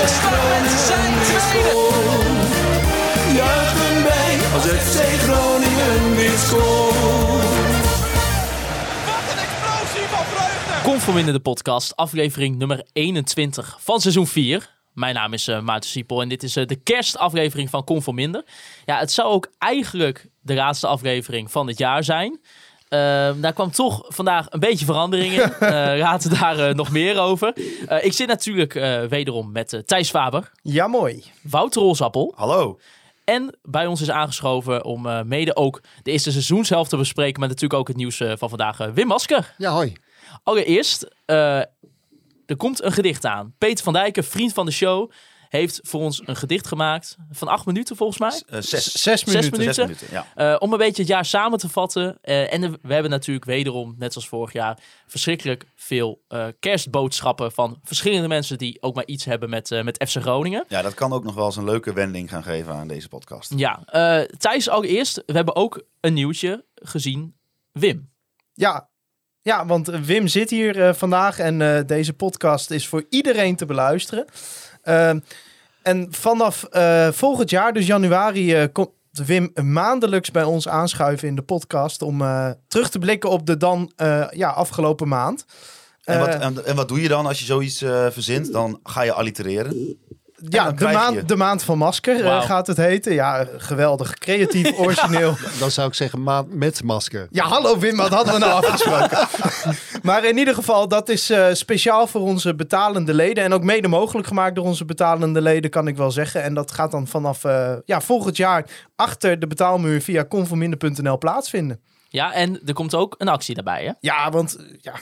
Met zijn tweede. Als. Wat een explosie van vreugde. Conforminder de podcast, aflevering nummer 21 van seizoen 4. Mijn naam is eh Maarten Siepel en dit is eh, de kerstaflevering van Conforminder. Ja, het zou ook eigenlijk de laatste aflevering van het jaar zijn. Ehm, daar kwam toch vandaag een beetje verandering in. Eh laten daar eh, nog meer over. Eh, ik zit natuurlijk eh, wederom met Thijs Faber, Ja, mooi. Wouter Rolsappel. Hallo. En bij ons is aangeschoven om eh, mede ook de eerste seizoenshelft te bespreken. Maar natuurlijk ook het nieuws van vandaag. Wim Masker. Ja, hoi. Allereerst, eh, er komt een gedicht aan. Peter van Dijken, vriend van de show, heeft voor ons een gedicht gemaakt van acht minuten volgens mij. Eh, zes. Zes minuten. minuten. Zes minuten, ja. Eh, om een beetje het jaar samen te vatten. Eh, en we hebben natuurlijk wederom, net zoals vorig jaar, verschrikkelijk veel eh, kerstboodschappen van verschillende mensen die ook maar iets hebben met, eh, met FC Groningen. ja, dat kan ook nog wel eens een leuke wending gaan geven aan deze podcast. Ja, eh Thijs allereerst, we hebben ook een nieuwtje gezien. Wim. Ja. Ja, want Wim zit hier eh, vandaag en eh, deze podcast is voor iedereen te beluisteren. Ehm, en vanaf eh, volgend jaar, dus januari, eh, komt Wim maandelijks bij ons aanschuiven in de podcast om eh, terug te blikken op de dan ja, afgelopen maand. En wat, en, en wat doe je dan als je zoiets verzint? Dan ga je allitereren. Ja, de maand, de maand van masker eh, gaat het heten. Ja, geweldig. Creatief, origineel. Dan zou ik zeggen maand met masker. Ja, hallo Wim, wat hadden we nou afgesproken? maar in ieder geval, dat is eh, speciaal voor onze betalende leden. En ook mede mogelijk gemaakt door onze betalende leden, kan ik wel zeggen. En dat gaat dan vanaf eh, ja, volgend jaar achter de betaalmuur via conforminder.nl plaatsvinden. Ja, en er komt ook een actie daarbij, hè? Ja, want ja,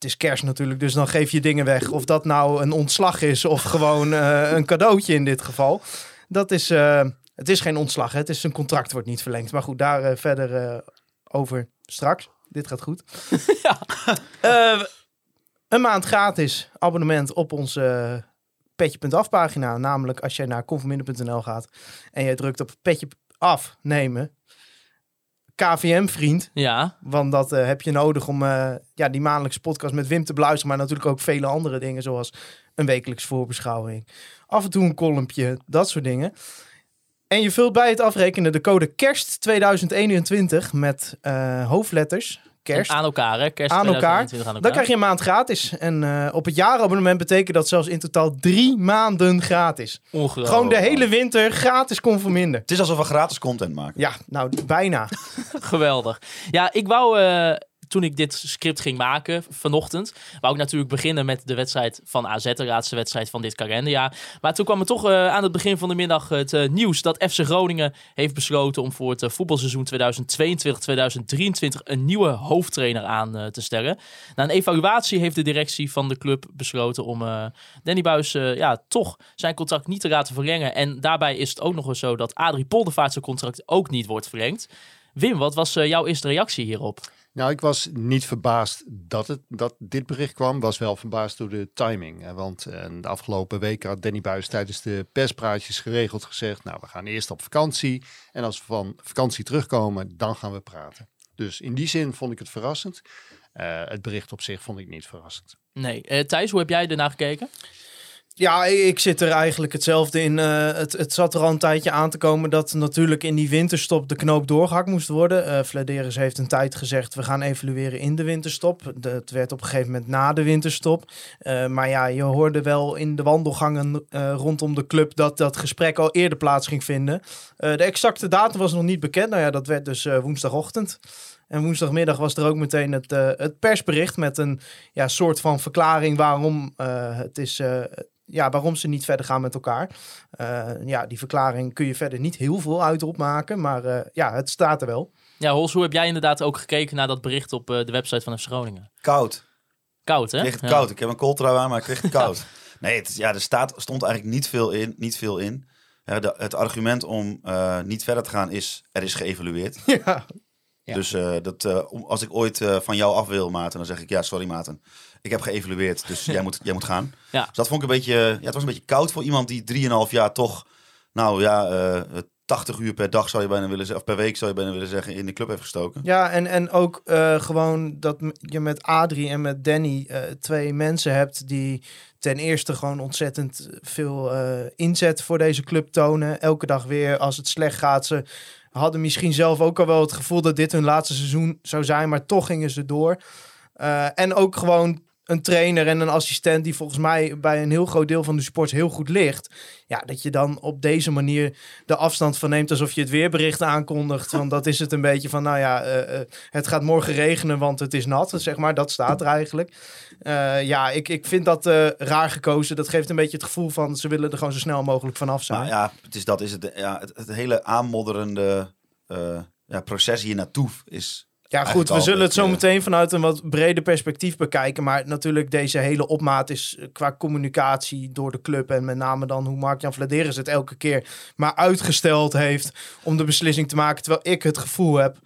het is kerst natuurlijk, dus dan geef je dingen weg. Of dat nou een ontslag is of gewoon eh, een cadeautje in dit geval. Dat is, eh, het is geen ontslag, hè. het is een contract wordt niet verlengd. Maar goed, daar eh, verder over straks. Dit gaat goed. Eh, een maand gratis abonnement op onze petje.af pagina. Namelijk als jij naar conforminder.nl gaat en je drukt op petje afnemen. KVM vriend. Ja, Want dat eh, heb je nodig om eh, ja, die maandelijkse podcast met Wim te beluisteren. Maar natuurlijk ook vele andere dingen. Zoals een wekelijks voorbeschouwing. Af en toe een kolompje. Dat soort dingen. En je vult bij het afrekenen de code kerst 2021 met eh, hoofdletters. Kerst. En aan elkaar, hè? Kerst Aan elkaar. 2021 aan elkaar. Dan krijg je een maand gratis. En eh, op het jaarabonnement betekent dat zelfs in totaal drie maanden gratis. Ongelooflijk. Gewoon de hele winter gratis conforminder. Het is alsof we gratis content maken. Ja, nou bijna. Geweldig. Ja, ik wou, eh, toen ik dit script ging maken vanochtend, wou ik natuurlijk beginnen met de wedstrijd van AZ, de laatste wedstrijd van dit kalenderjaar. Maar toen kwam er toch eh, aan het begin van de middag het eh, nieuws dat FC Groningen heeft besloten om voor het eh, voetbalseizoen 2022-2023 een nieuwe hoofdtrainer aan te stellen. Na een evaluatie heeft de directie van de club besloten om Danny Buis ja, toch zijn contract niet te laten verlengen. En daarbij is het ook nog eens zo dat Adrie Poldervaart zijn contract ook niet wordt verlengd. Wim, wat was jouw eerste reactie hierop? Nou, ik was niet verbaasd dat, het, dat dit bericht kwam. Was wel verbaasd door de timing. Want eh, de afgelopen weken had Danny Buis tijdens de perspraatjes geregeld gezegd... nou, we gaan eerst op vakantie. En als we van vakantie terugkomen, dan gaan we praten. Dus in die zin vond ik het verrassend. Eh, het bericht op zich vond ik niet verrassend. Nee. Eh, Thijs, hoe heb jij ernaar gekeken? Ja, ik zit er eigenlijk hetzelfde in. Eh, het, het zat er al een tijdje aan te komen dat natuurlijk in die winterstop de knoop doorgehakt moest worden. Flederis heeft een tijd gezegd, we gaan evalueren in de winterstop. Het werd op een gegeven moment na de winterstop. Eh, maar ja, je hoorde wel in de wandelgangen rondom de club dat dat gesprek al eerder plaats ging vinden. De exacte datum was nog niet bekend. Nou ja, dat werd dus woensdagochtend. En woensdagmiddag was er ook meteen het, het persbericht met een ja, soort van verklaring waarom het is... ja, waarom ze niet verder gaan met elkaar. Eh, ja, die verklaring kun je verder niet heel veel uit opmaken, maar eh, ja, het staat er wel. Ja, Hols, hoe heb jij inderdaad ook gekeken naar dat bericht op eh, de website van FC Groningen? Koud. Koud, hè? Ik kreeg het Ja. koud. Ik heb een kooltrui aan, maar ik kreeg het koud. Nee, het, ja, er staat, stond eigenlijk niet veel in. Niet veel in. Ja, de- het argument om eh, niet verder te gaan is, er is geëvalueerd. Ja. Ja. Dus eh, dat, eh, als ik ooit van jou af wil, Maarten, dan zeg ik, ja, sorry Maarten. Ik heb geëvalueerd, dus jij, moet, jij moet gaan. Ja. Dus dat vond ik een beetje, ja, het was een beetje koud voor iemand die 3,5 jaar toch, nou ja, eh 80 uur per dag zou je bijna willen zeggen, of per week zou je bijna willen zeggen, in de club heeft gestoken. Ja, en, en ook eh, gewoon dat je met Adrie en met Danny eh, twee mensen hebt die ten eerste gewoon ontzettend veel eh, inzet voor deze club tonen. Elke dag weer als het slecht gaat. Ze hadden misschien zelf ook al wel het gevoel dat dit hun laatste seizoen zou zijn, maar toch gingen ze door. Eh, en ook gewoon een trainer en een assistent die volgens mij bij een heel groot deel van de sports heel goed ligt. Ja, dat je dan op deze manier de afstand van neemt alsof je het weerbericht aankondigt. Want dat is het een beetje van, nou ja, eh, eh, het gaat morgen regenen, want het is nat. Zeg maar, dat staat er eigenlijk. Eh, ja, ik, ik vind dat raar gekozen. Dat geeft een beetje het gevoel van, ze willen er gewoon zo snel mogelijk vanaf zijn. Maar ja, het is dat is het, ja, het, hele aanmodderende ja, proces hier naartoe is Ja, goed, we zullen het zo meteen vanuit een wat breder perspectief bekijken. Maar natuurlijk, deze hele opmaat is eh, qua communicatie door de club. En met name dan hoe Mark-Jan Vladeris het elke keer maar uitgesteld heeft om de beslissing te maken. Terwijl ik het gevoel heb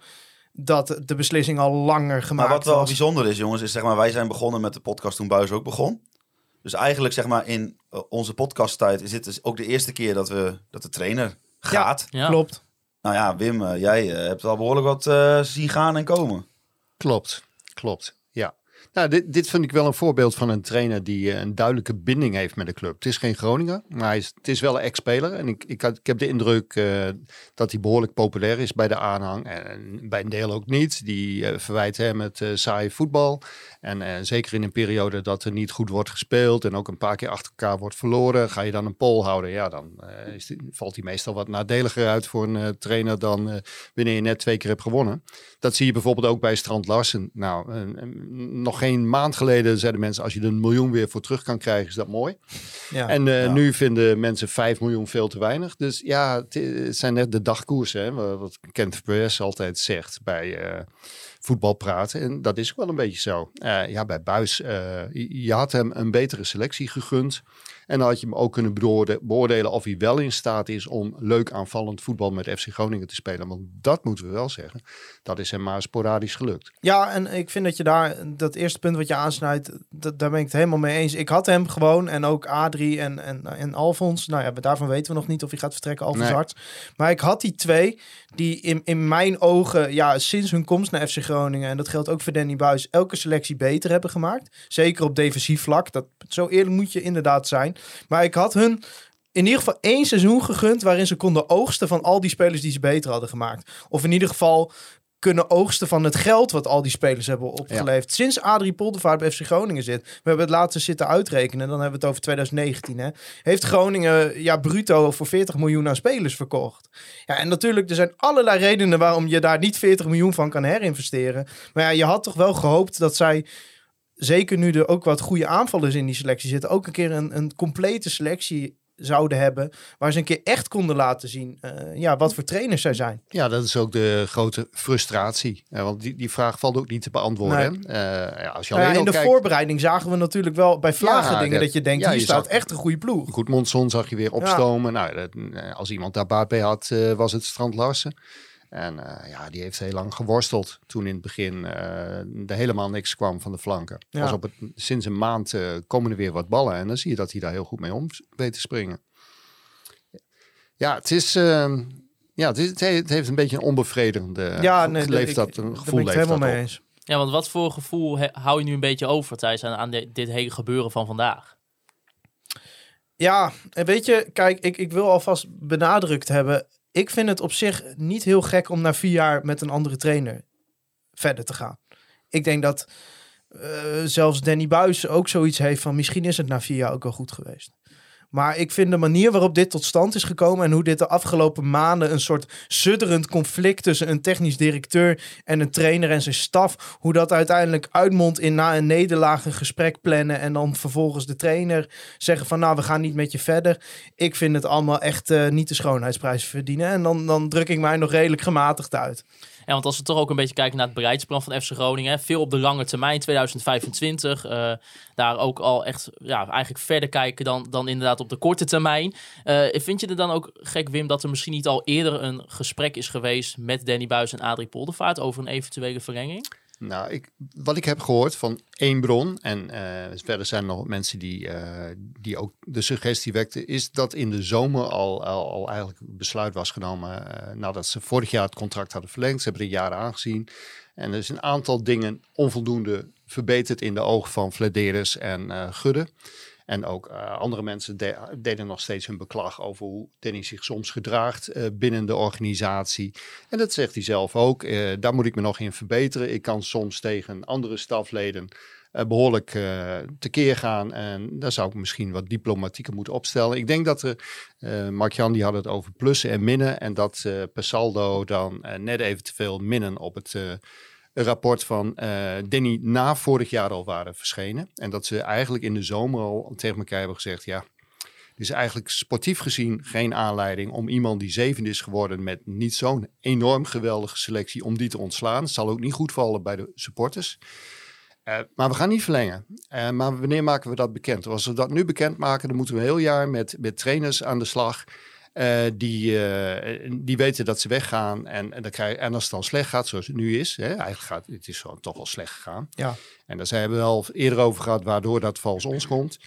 dat de beslissing al langer gemaakt Maar wat wel was. bijzonder is, jongens, is zeg maar, wij zijn begonnen met de podcast toen Buis ook begon. Dus eigenlijk zeg maar in eh, onze podcasttijd is dit dus ook de eerste keer dat, we, dat de trainer gaat. Ja. Klopt. Nou ja, Wim, eh, jij eh, hebt al behoorlijk wat eh, zien gaan en komen. Klopt, klopt. Ja. Nou, dit, dit vind ik wel een voorbeeld van een trainer die een duidelijke binding heeft met de club. Het is geen Groninger, maar hij is, het is wel een ex-speler. En ik, ik, heb de indruk dat hij behoorlijk populair is bij de aanhang. En, bij een deel ook niet. Die verwijt hem het saaie voetbal. En eh, zeker in een periode dat er niet goed wordt gespeeld en ook een paar keer achter elkaar wordt verloren, ga je dan een poll houden. Ja, dan eh, is die- valt hij meestal wat nadeliger uit voor een eh, trainer dan wanneer je net twee keer hebt gewonnen. Dat zie je bijvoorbeeld ook bij Strand Larsen. Nou, nog geen maand geleden zeiden mensen, als je er een miljoen weer voor terug kan krijgen, is dat mooi. Ja. En Ja. nu vinden mensen 5 miljoen veel te weinig. Dus ja, het, zijn net de dagkoersen, hè, wa- wat Kent Perez altijd zegt bij voetbal praten. En dat is ook wel een beetje zo. Eh, ja, bij Buis, eh, je had hem een betere selectie gegund. En dan had je hem ook kunnen beoorde- beoordelen of hij wel in staat is om leuk aanvallend voetbal met FC Groningen te spelen. Want dat moeten we wel zeggen. Dat is hem maar sporadisch gelukt. Ja, en ik vind dat je daar, dat eerste punt wat je aansnijdt, dat, daar ben ik het helemaal mee eens. Ik had hem gewoon en ook Adrie en, en, en Alfons. Nou ja, daarvan weten we nog niet of hij gaat vertrekken, Alfons Nee. Arts. Maar ik had die twee die in, in mijn ogen, ja, sinds hun komst naar FC Groningen, en dat geldt ook voor Danny Buis, elke selectie beter hebben gemaakt. Zeker op defensief vlak. Dat, zo eerlijk moet je inderdaad zijn. Maar ik had hun in ieder geval één seizoen gegund waarin ze konden oogsten van al die spelers die ze beter hadden gemaakt. Of in ieder geval kunnen oogsten van het geld wat al die spelers hebben opgeleverd. Sinds Adrie Poldervaart bij FC Groningen zit. We hebben het laatst zitten uitrekenen. Dan hebben we het over 2019. Hè, heeft Groningen ja, bruto voor 40 miljoen aan spelers verkocht. Ja, en natuurlijk, er zijn allerlei redenen waarom je daar niet 40 miljoen van kan herinvesteren. Maar ja, je had toch wel gehoopt dat zij zeker nu er ook wat goede aanvallers in die selectie zitten, ook een keer een, een complete selectie zouden hebben. Waar ze een keer echt konden laten zien eh, ja, wat voor trainers zij zijn. Ja, dat is ook de grote frustratie. Want die, die vraag valt ook niet te beantwoorden. hè. Eh, ja, als je Nou ja, alleen in al de kijkt, voorbereiding zagen we natuurlijk wel bij Vlagen Ja, dingen dat- dat je denkt, ja, hier je staat zag- echt een goede ploeg. Goed, Monson zag je weer opstomen. Nou, dat, eh, als iemand daar baat bij had, was het Strand Larsen. En eh, ja, die heeft heel lang geworsteld toen in het begin eh, er helemaal niks kwam van de flanken. Ja. Pas op het, sinds een maand eh, komen er weer wat ballen en dan zie je dat hij daar heel goed mee om weet te springen. Ja, het is... eh, ja, het, is, het he- het heeft een beetje een onbevredigende... ja, nee, leeft ik- dat, een daar gevoel ben ik het leeft helemaal mee eens. Ja, want wat voor gevoel he- hou je nu een beetje over, Thijs, aan, aan de- dit hele gebeuren van vandaag? Ja, en weet je, kijk, ik, ik wil alvast benadrukt hebben. Ik vind het op zich niet heel gek om na vier jaar met een andere trainer verder te gaan. Ik denk dat eh, zelfs Danny Buis ook zoiets heeft van misschien is het na vier jaar ook wel goed geweest. Maar ik vind de manier waarop dit tot stand is gekomen en hoe dit de afgelopen maanden een soort sudderend conflict tussen een technisch directeur en een trainer en zijn staf, hoe dat uiteindelijk uitmondt in na een nederlaag een gesprek plannen en dan vervolgens de trainer zeggen van nou we gaan niet met je verder. Ik vind het allemaal echt eh, niet de schoonheidsprijs verdienen en dan, dan druk ik mij nog redelijk gematigd uit. En want als we toch ook een beetje kijken naar het bereidsplan van FC Groningen, veel op de lange termijn, 2025, eh, daar ook al echt ja, eigenlijk verder kijken dan, dan inderdaad op de korte termijn. Eh, vind je er dan ook gek, Wim, dat er misschien niet al eerder een gesprek is geweest met Danny Buis en Adrie Poldervaart over een eventuele verlenging? Nou, ik, wat ik heb gehoord van één bron, en eh, verder zijn er nog mensen die, eh, die ook de suggestie wekten, is dat in de zomer al, al, al eigenlijk besluit was genomen eh, nadat ze vorig jaar het contract hadden verlengd. Ze hebben er jaren aangezien. En er is een aantal dingen onvoldoende verbeterd in de ogen van Flederis en Gudde. En ook uh, andere mensen de deden nog steeds hun beklag over hoe Danny zich soms gedraagt uh, binnen de organisatie. En dat zegt hij zelf ook. Uh, daar moet ik me nog in verbeteren. Ik kan soms tegen andere stafleden behoorlijk tekeer gaan. En daar zou ik misschien wat diplomatieker moeten opstellen. Ik denk dat er, Mark-Jan die had het over plussen en minnen. En dat per saldo dan net even te veel minnen op het een rapport van uh, Danny na vorig jaar al waren verschenen. En dat ze eigenlijk in de zomer al tegen elkaar hebben gezegd: ja, het is eigenlijk sportief gezien geen aanleiding om iemand die zevende is geworden met niet zo'n enorm geweldige selectie, om die te ontslaan. Het zal ook niet goed vallen bij de supporters. Uh, maar we gaan niet verlengen. Uh, maar wanneer maken we dat bekend? Als we dat nu bekend maken, dan moeten we een heel jaar met, met trainers aan de slag. Uh, die, uh, die weten dat ze weggaan. En, en, dan krijg, en als het dan slecht gaat, zoals het nu is. Hè, eigenlijk gaat het is gewoon toch wel slecht gegaan. Ja. En daar zijn we al eerder over gehad, waardoor dat vals ons komt.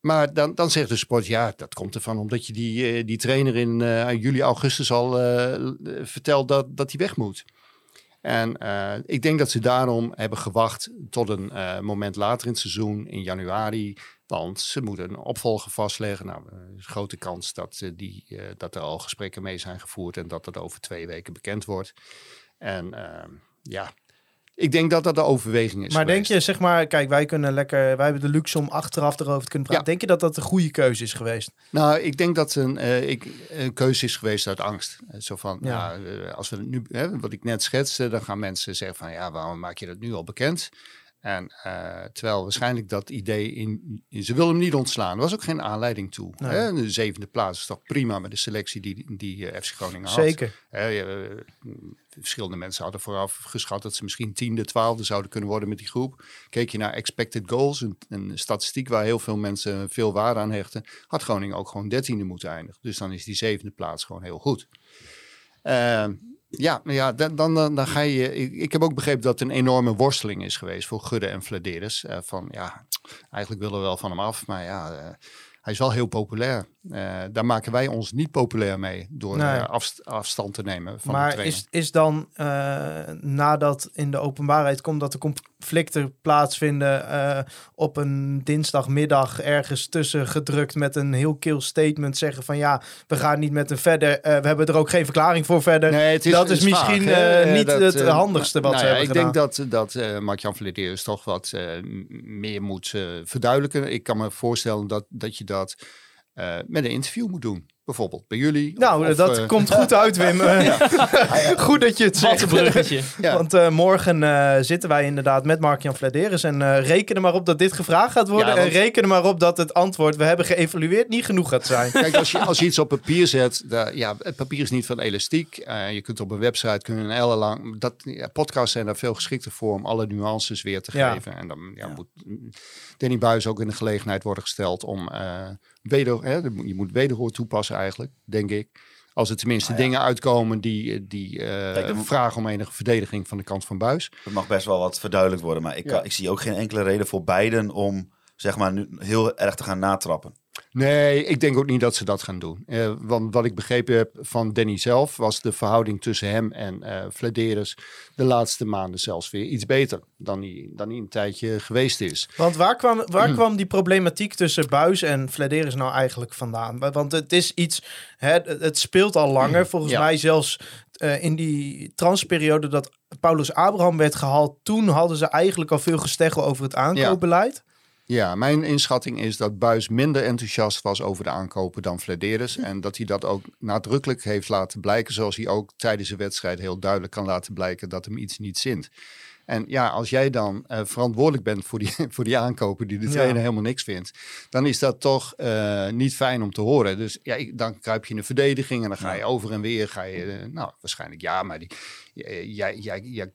Maar dan, dan zegt de sport, ja, dat komt ervan omdat je die, uh, die trainer in juli, augustus al vertelt dat, dat hij weg moet. En ik denk dat ze daarom hebben gewacht tot een moment later in het seizoen, in januari, want ze moeten een opvolger vastleggen. Nou, is grote kans dat, uh, die, uh, dat er al gesprekken mee zijn gevoerd en dat dat over twee weken bekend wordt. En uh, ja, ik denk dat dat de overweging is. Maar geweest. denk je, zeg maar, kijk, wij kunnen lekker, wij hebben de luxe om achteraf erover te kunnen praten. Ja. Denk je dat dat een goede keuze is geweest? Nou, ik denk dat een, uh, ik, een keuze is geweest uit angst. Zo van, Ja. ja. als we het nu, hè, wat ik net schetste, dan gaan mensen zeggen van, ja, waarom maak je dat nu al bekend? En uh, terwijl waarschijnlijk dat idee in, in- Ze wilden hem niet ontslaan. Er was ook geen aanleiding toe. Nee. Hè? De zevende plaats is toch prima met de selectie die, die eh, FC Groningen had. Zeker. Eh, verschillende mensen hadden vooraf geschat dat ze misschien tiende, twaalfde zouden kunnen worden met die groep. Keek je naar expected goals, een, een statistiek waar heel veel mensen veel waarde aan hechten, had Groningen ook gewoon dertiende moeten eindigen. Dus dan is die zevende plaats gewoon heel goed. Ja, maar ja, dan, dan, dan ga je. Ik, ik heb ook begrepen dat het een enorme worsteling is geweest voor Gudde en Vladeris. Eh, van ja, eigenlijk willen we wel van hem af, maar ja, eh, hij is wel heel populair. Eh, daar maken wij ons niet populair mee door Nee. eh, afst- afstand te nemen van de maar trainer. is, is dan eh, nadat in de openbaarheid komt dat er conflicten plaatsvinden op een dinsdagmiddag ergens tussen gedrukt met een heel kil statement zeggen van ja, we gaan niet met hem verder. We hebben er ook geen verklaring voor verder. Nee, het is, dat is misschien vaag, niet Dat, het handigste wat nou ze hebben Ik gedaan. denk dat, dat Mark-Jan Vladeris toch wat meer moet verduidelijken. Ik kan me voorstellen dat, dat je dat eh, met een interview moet doen. Bijvoorbeeld bij jullie. nou, of- dat eh, komt goed uit, Wim. Goed dat je het Wat een zegt. bruggetje. Ja. Want eh, morgen eh, zitten wij inderdaad met Mark-Jan Vladeris. En eh reken er maar op dat dit gevraagd gaat worden. Ja, want- En reken er maar op dat het antwoord, we hebben geëvalueerd, niet genoeg gaat zijn. Kijk, als je, als je iets op papier zet, daar- ja, het papier is niet van elastiek. Eh, je kunt op een website kunnen een elle lang. Dat, ja, podcasts zijn daar veel geschikter voor om alle nuances weer te Ja. geven. En dan ja, moet Danny Buis ook in de gelegenheid worden gesteld om eh weder, hè, je moet wederhoor toepassen eigenlijk, denk ik. Als er tenminste dingen uitkomen die, die eh, Kijk, dan- vragen om enige verdediging van de kant van Buis. Het mag best wel wat verduidelijkt worden. Maar ik, Ja. kan- ik zie ook geen enkele reden voor beiden om zeg maar nu heel erg te gaan natrappen. Nee, ik denk ook niet dat ze dat gaan doen. Eh, want wat ik begrepen heb van Danny zelf, was de verhouding tussen hem en Vladeris de laatste maanden zelfs weer iets beter dan die, dan die een tijdje geweest is. Want waar kwam, waar kwam die problematiek tussen Buis en Vladeris nou eigenlijk vandaan? Want het is iets, hè, het speelt al langer. Volgens Hmm. Ja. mij zelfs eh, in die transperiode dat Paulus Abraham werd gehaald. Toen hadden ze eigenlijk al veel gesteggel over het aankoopbeleid. Ja, mijn inschatting is dat Buis minder enthousiast was over de aankopen dan Vladeris. En dat hij dat ook nadrukkelijk heeft laten blijken, zoals hij ook tijdens de wedstrijd heel duidelijk kan laten blijken dat hem iets niet zint. En ja, als jij dan eh, verantwoordelijk bent voor die, voor die aankopen die de Ja. trainer helemaal niks vindt, dan is dat toch eh, niet fijn om te horen. Dus ja, ik- dan kruip je in de verdediging en dan ga je over en weer, ga je, eh, nou waarschijnlijk ja, maar die, jij, jij, jij,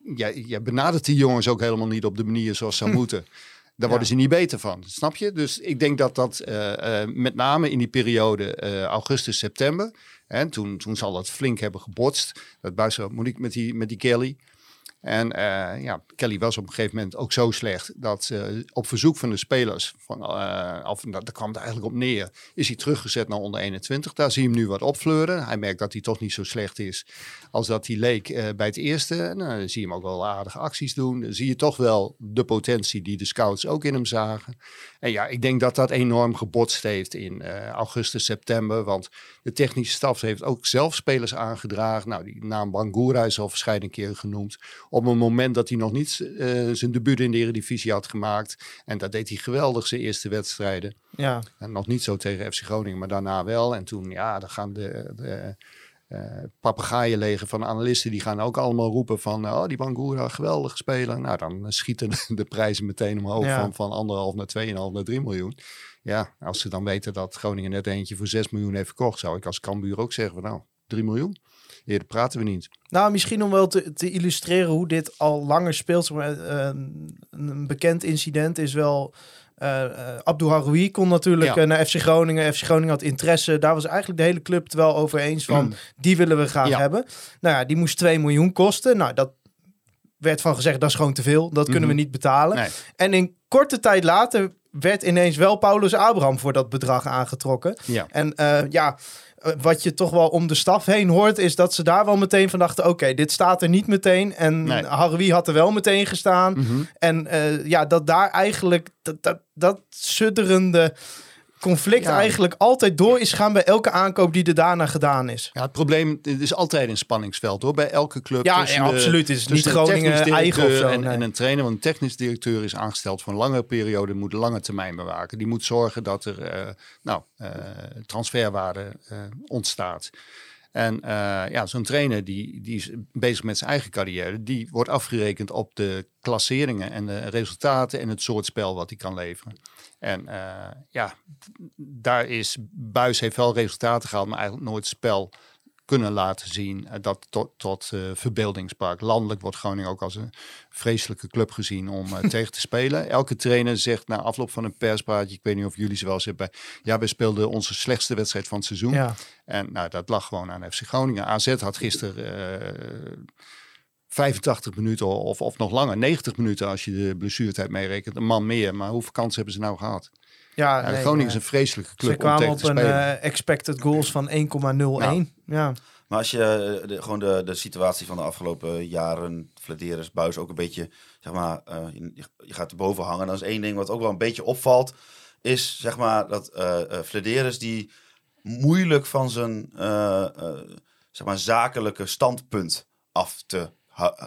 jij, benadert die jongens ook helemaal niet op de manier zoals zou moeten. Daar worden ze niet beter van, snap je? Dus ik denk dat dat eh, eh, met name in die periode eh, augustus, september, hè, toen, toen zal dat flink hebben gebotst. Dat buis moet ik met die, met die Kelly. En eh, ja, Kelly was op een gegeven moment ook zo slecht dat eh, op verzoek van de spelers, van, eh, of, daar kwam het eigenlijk op neer, is hij teruggezet naar onder 21. Daar zie je hem nu wat opfleuren. Hij merkt dat hij toch niet zo slecht is als dat hij leek eh, bij het eerste. Nou, dan zie je hem ook wel aardige acties doen. Dan zie je toch wel de potentie die de scouts ook in hem zagen. En ja, ik denk dat dat enorm gebotst heeft in eh, augustus, september. Want de technische staf heeft ook zelf spelers aangedragen. Nou, die naam Bangura is al verschillende keren genoemd. Op een moment dat hij nog niet eh, zijn debuut in de Eredivisie had gemaakt. En dat deed hij geweldig zijn eerste wedstrijden. Ja, En nog niet zo tegen FC Groningen, maar daarna wel. En toen, ja, dan gaan de, de eh papegaaienleger van analisten, die gaan ook allemaal roepen van, oh, die Bangura, geweldig spelen. Nou, dan schieten de prijzen meteen omhoog Ja. van, van anderhalf naar 2,5 naar 3 miljoen. Ja, als ze dan weten dat Groningen net eentje voor 6 miljoen heeft verkocht, zou ik als Cambuur ook zeggen, van, nou, 3 miljoen. Eerder praten we niet. Nou, misschien om wel te, te illustreren hoe dit al langer speelt. Maar, eh, een bekend incident is wel... uh, Abdou Haroui kon natuurlijk Ja. eh, naar FC Groningen. FC Groningen had interesse. Daar was eigenlijk de hele club het wel over eens van... die willen we graag Ja. hebben. Nou ja, die moest 2 miljoen kosten. Nou, dat werd van gezegd, dat is gewoon te veel. Dat kunnen we Mhm. niet betalen. Nee. En in korte tijd later werd ineens wel Paulus Abraham voor dat bedrag aangetrokken. Ja. En ja, wat je toch wel om de staf heen hoort, is dat ze daar wel meteen van dachten: oké, dit staat er niet meteen. En Nee. Had er wel meteen gestaan. Mhm. En eh, ja, dat daar eigenlijk dat, dat, dat sudderende conflict Ja. eigenlijk altijd door is gaan bij elke aankoop die er daarna gedaan is. Ja, het probleem het is altijd een spanningsveld hoor, bij elke club. Ja, tussen ja, absoluut. Het is niet Groningen technisch eigen of zo, En, nee. en een trainer, want een technisch directeur is aangesteld voor een langere periode, moet lange termijn bewaken. Die moet zorgen dat er eh, nou, eh, transferwaarde eh, ontstaat. En eh, ja, zo'n trainer die, die is bezig met zijn eigen carrière. Die wordt afgerekend op de klasseringen en de resultaten en het soort spel wat hij kan leveren. En eh, ja, daar is Buis heeft wel resultaten gehaald, maar eigenlijk nooit spel kunnen laten zien eh, dat tot, tot eh, verbeelding sprak. Landelijk wordt Groningen ook als een vreselijke club gezien om tegen te spelen. Elke trainer zegt na afloop van een perspraatje, ik weet niet of jullie ze wel eens hebben, bij, ja, we speelden onze slechtste wedstrijd van het seizoen. Ja. En nou, dat lag gewoon aan FC Groningen. AZ had gisteren 85 minuten of, of nog langer, 90 minuten als je de blessuretijd meerekent. Een man meer, maar hoeveel kansen hebben ze nou gehad? Ja, Ja, nee, Groningen eh, is een vreselijke club Ze om kwamen tegen op te een eh, expected goals van 1,01. Ja. Maar als je eh, de, gewoon de, de situatie van de afgelopen jaren, Flederis, Buis ook een beetje, zeg maar, eh, je, je gaat erboven hangen. Dan is één ding wat ook wel een beetje opvalt, is zeg maar dat eh eh, Flederis die moeilijk van zijn eh, eh, zeg maar zakelijke standpunt af te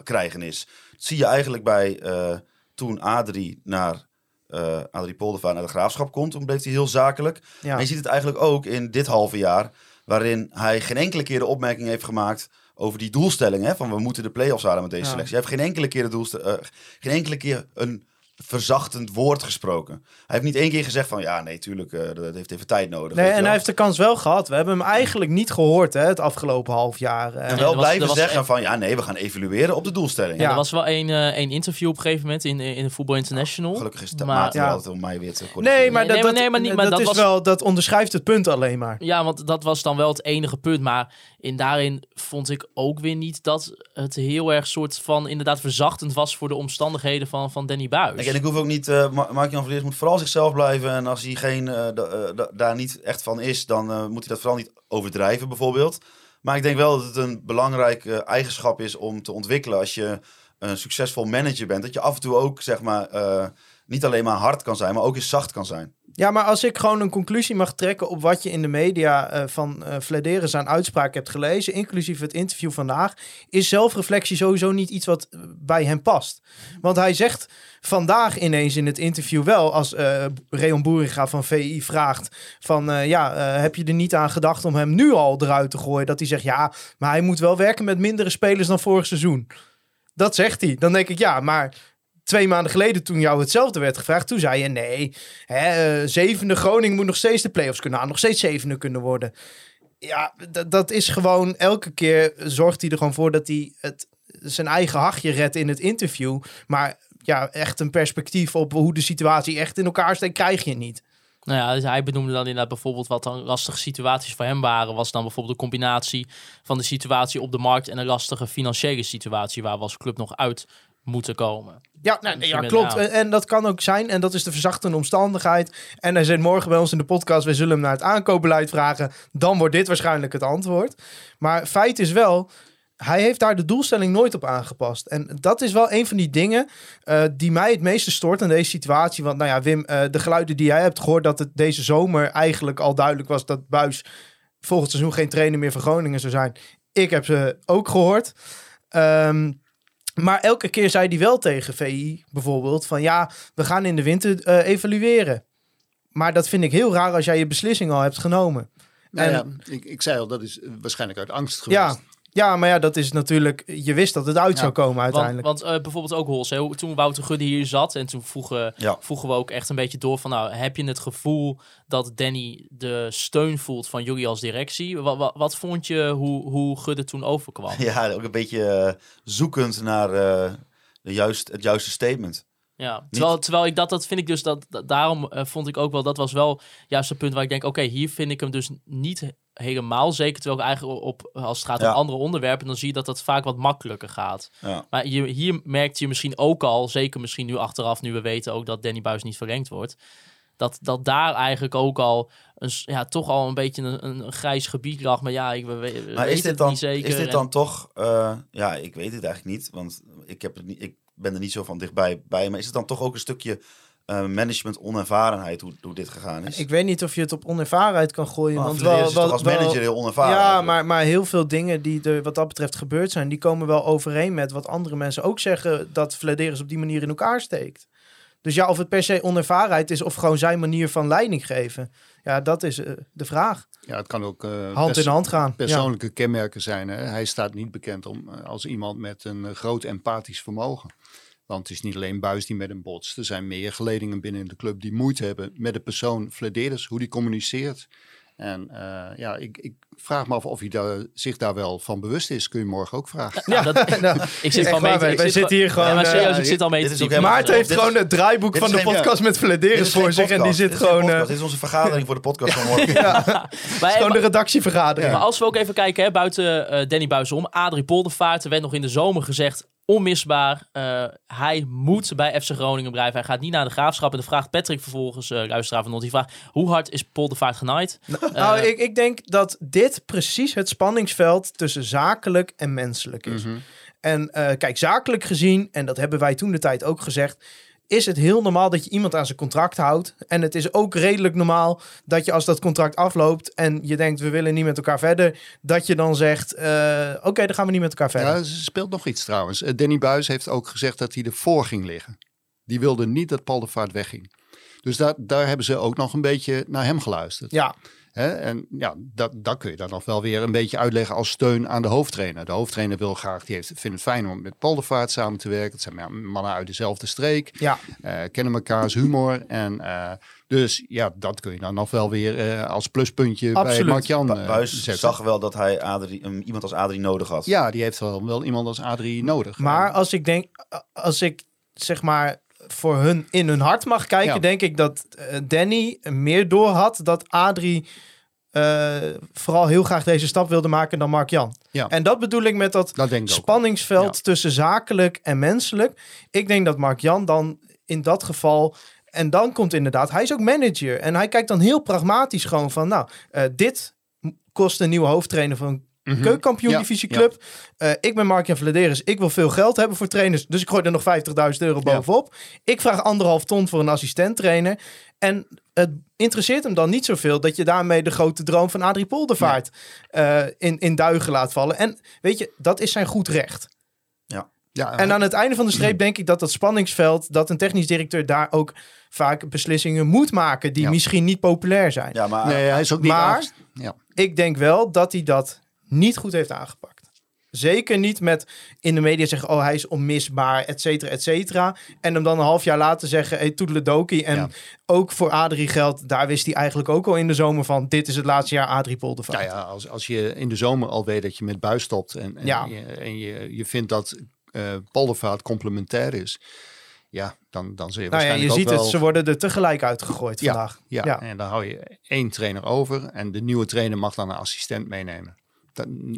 krijgen is. Dat zie je eigenlijk bij eh, toen Adrie naar eh Adrie Poldervaart naar de graafschap komt, toen bleef hij heel zakelijk. Ja. Maar je ziet het eigenlijk ook in dit halve jaar, waarin hij geen enkele keer de opmerking heeft gemaakt over die doelstelling, hè, van we moeten de play-offs halen met deze Ja. selectie. Hij heeft geen enkele keer de doelste- eh, geen enkele keer een verzachtend woord gesproken. Hij heeft niet één keer gezegd van ja, nee, tuurlijk, eh, dat heeft even tijd nodig. Nee, en wel. hij heeft de kans wel gehad. We hebben hem eigenlijk niet gehoord hè, het afgelopen half jaar. eh. en wel was- blijven zeggen van ja, nee, we gaan evalueren op de doelstelling. Ja, Ja. er was wel één, eh, één interview op een gegeven moment in, in de Voetbal International. Gelukkig is het Maar- Ja. altijd om mij weer te corrigeren. Nee, maar Nee, dat, nee, dat, maar niet- maar dat, dat is was- wel, dat onderschrijft het punt alleen maar. Ja, want dat was dan wel het enige punt. Maar in daarin vond ik ook weer niet dat het heel erg soort van inderdaad verzachtend was voor de omstandigheden van, van Danny Buis. En ik hoef ook niet, eh Ma- Mark-Jan Verleers moet vooral zichzelf blijven. En als hij geen, eh, eh, da- daar niet echt van is, dan moet hij dat vooral niet overdrijven bijvoorbeeld. Maar ik denk wel dat het een belangrijke eigenschap is om te ontwikkelen als je een succesvol manager bent. Dat je af en toe ook, zeg maar, niet alleen maar hard kan zijn, maar ook eens zacht kan zijn. Ja, maar als ik gewoon een conclusie mag trekken op wat je in de media eh, van eh Flederis aan uitspraak hebt gelezen, inclusief het interview vandaag, is zelfreflectie sowieso niet iets wat eh, bij hem past. Want hij zegt vandaag ineens in het interview wel, als eh Reon Boeringa van VI vraagt van ja, heb je er niet aan gedacht om hem nu al eruit te gooien? Dat hij zegt ja, maar hij moet wel werken met mindere spelers dan vorig seizoen. Dat zegt hij. Dan denk ik, ja, maar twee maanden geleden toen jou hetzelfde werd gevraagd, toen zei je nee, hè, eh, zevende Groningen moet nog steeds de play-offs kunnen halen, nog steeds zevende kunnen worden. Ja, dat is gewoon elke keer zorgt hij er gewoon voor dat hij het, zijn eigen hachje redt in het interview. Maar ja, echt een perspectief op hoe de situatie echt in elkaar steekt, krijg je niet. Nou ja, dus hij benoemde dan inderdaad bijvoorbeeld wat dan lastige situaties voor hem waren. Was dan bijvoorbeeld de combinatie van de situatie op de markt en een lastige financiële situatie waar we als club nog uit moeten komen. Ja, nou, ja klopt. En, en dat kan ook zijn. En dat is de verzachtende omstandigheid. En hij zit morgen bij ons in de podcast. We zullen hem naar het aankoopbeleid vragen. Dan wordt dit waarschijnlijk het antwoord. Maar feit is wel, hij heeft daar de doelstelling nooit op aangepast. En dat is wel een van die dingen eh, die mij het meeste stoort aan deze situatie. Want nou ja, Wim, eh, de geluiden die jij hebt gehoord... dat het deze zomer eigenlijk al duidelijk was... dat Buis volgend seizoen geen trainer meer van Groningen zou zijn. Ik heb ze ook gehoord. Ehm, maar elke keer zei hij wel tegen VI bijvoorbeeld van ja, we gaan in de winter eh, evalueren. Maar dat vind ik heel raar als jij je beslissing al hebt genomen. Nou En- ja, ik, ik zei al, dat is eh, waarschijnlijk uit angst geweest. Ja, ja, maar ja, dat is natuurlijk. Je wist dat het uit Ja, zou komen Want, uiteindelijk. want eh, bijvoorbeeld ook Hols, hè, toen Wouter Gudde hier zat en toen vroegen, Ja. vroegen we ook echt een beetje door van nou, heb je het gevoel dat Danny de steun voelt van jullie als directie? Wat, wat, wat vond je hoe, hoe Gudde toen overkwam? Ja, ook een beetje eh, zoekend naar eh, de juist, het juiste statement. Ja, terwijl, terwijl ik dat, dat vind ik dus, dat, dat- daarom eh, vond ik ook wel, dat was wel juist het punt waar ik denk, oké, hier vind ik hem dus niet helemaal zeker. Terwijl ik eigenlijk op, als het gaat Ja. om andere onderwerpen, dan zie je dat dat vaak wat makkelijker gaat. Ja. Maar je, hier merkt je misschien ook al, zeker misschien nu achteraf, nu we weten ook dat Danny Buis niet verlengd wordt, dat, dat daar eigenlijk ook al een, ja, toch al een beetje een, een grijs gebied lag. Maar ja, ik we, we Maar is dit het dan, is dit en- dan toch... eh, ja, ik weet het eigenlijk niet, want ik, heb het niet, ik ben er niet zo van dichtbij bij. Maar is het dan toch ook een stukje eh, management onervarenheid hoe, hoe dit gegaan is? ik weet niet of je het op onervarenheid kan gooien. Maar want wel, is wel, toch als wel- manager heel onervaren. Ja, maar, maar heel veel dingen die er wat dat betreft gebeurd zijn, die komen wel overeen met wat andere mensen ook zeggen dat Vladeris op die manier in elkaar steekt. Dus ja, of het per se onervarenheid is of gewoon zijn manier van leiding geven. Ja, dat is eh, de vraag. Ja, het kan ook eh, Hand in hand gaan. Ja. persoonlijke kenmerken zijn. Hè? Hij staat niet bekend om, als iemand met een groot empathisch vermogen. Want het is niet alleen Buis die met hem botst. Er zijn meer geledingen binnen de club die moeite hebben met de persoon Flederis, hoe die communiceert. En eh, ja, ik, ik vraag me af of hij daar, zich daar wel van bewust is. Kun je morgen ook vragen. Ja, dat, Nou, ik zit gewoon mee te- wij- zitten hier gewoon, Ja, maar eh, serieus, ik zit al mee te is Maarten heeft Dit is- gewoon het draaiboek van is de podcast met Vladeris is voor zich en die zit is gewoon... eh, Dit is onze vergadering voor de podcast van morgen. Maar, gewoon de redactievergadering. Maar als we ook even kijken, hè, buiten eh, Danny Buis om, Adrie Poldervaart, er werd nog in de zomer gezegd, onmisbaar. eh, hij moet bij FC Groningen blijven. Hij gaat niet naar de graafschap. En dan vraagt Patrick vervolgens, eh luisteraar van ons, die vraagt, hoe hard is Poldervaart genaaid? Nou, ik, ik denk dat dit precies het spanningsveld tussen zakelijk en menselijk is. Mhm. En eh, kijk, zakelijk gezien, en dat hebben wij toen de tijd ook gezegd, is het heel normaal dat je iemand aan zijn contract houdt. En het is ook redelijk normaal dat je als dat contract afloopt en je denkt we willen niet met elkaar verder, dat je dan zegt eh, oké, dan gaan we niet met elkaar verder. Ja, er speelt nog iets trouwens. Eh, Danny Buis heeft ook gezegd dat hij ervoor ging liggen. Die wilde niet dat Paul de Vaart wegging. Dus daar, daar hebben ze ook nog een beetje naar hem geluisterd. Ja, Hè? En ja, dat, dat kun je dan nog wel weer een beetje uitleggen als steun aan de hoofdtrainer. De hoofdtrainer wil graag, die heeft, vindt het fijn om met Paul de Vaart samen te werken. Het zijn ja, mannen uit dezelfde streek, ja. eh, kennen elkaars humor. En eh, dus ja, dat kun je dan nog wel weer eh, als pluspuntje Absoluut. bij Mark-Jan Bu- Buis zetten. zag wel dat hij Adrie, um, iemand als Adrie nodig had. Ja, die heeft wel, wel iemand als Adrie nodig. Maar als ik denk, als ik zeg maar voor hun in hun hart mag kijken, Ja. denk ik dat eh, Danny meer door had dat Adrie eh, vooral heel graag deze stap wilde maken dan Mark Jan. Ja. En dat bedoel ik met dat ik spanningsveld Ja. tussen zakelijk en menselijk. Ik denk dat Mark Jan dan in dat geval. En dan komt inderdaad, hij is ook manager. En hij kijkt dan heel pragmatisch gewoon van, nou, eh, dit kost een nieuwe hoofdtrainer van. Keukenkampioen Ja, divisieclub. Eh, ik ben Mark-Jan Vladeris. Ik wil veel geld hebben voor trainers. Dus ik gooi er nog 50.000 euro Ja. bovenop. Ik vraag anderhalf ton voor een assistent trainer. En het interesseert hem dan niet zoveel dat je daarmee de grote droom van Adrie Poldervaart eh, in, in duigen laat vallen. En weet je, dat is zijn goed recht. Ja, En aan het einde van de streep denk ik dat dat spanningsveld, dat een technisch directeur daar ook vaak beslissingen moet maken die Ja. misschien niet populair zijn. Ja, maar nee, hij is ook niet maar- angst. Ja. Ik denk wel dat hij dat niet goed heeft aangepakt. Zeker niet met in de media zeggen, oh hij is onmisbaar, et cetera, et cetera. En hem dan een half jaar later zeggen, hey, toedeledokie. En Ja. ook voor Adrie geldt, daar wist hij eigenlijk ook al in de zomer van, dit is het laatste jaar Adrie Poldervaart. Nou ja, als, als je in de zomer al weet dat je met buis stopt en, en, Ja. je, en je, je vindt dat eh poldervaart complementair is, ja, dan, dan zul je Nou ja, je ziet wel... het, ze worden er tegelijk uitgegooid Ja, vandaag. Ja, Ja. en dan hou je één trainer over en de nieuwe trainer mag dan een assistent meenemen.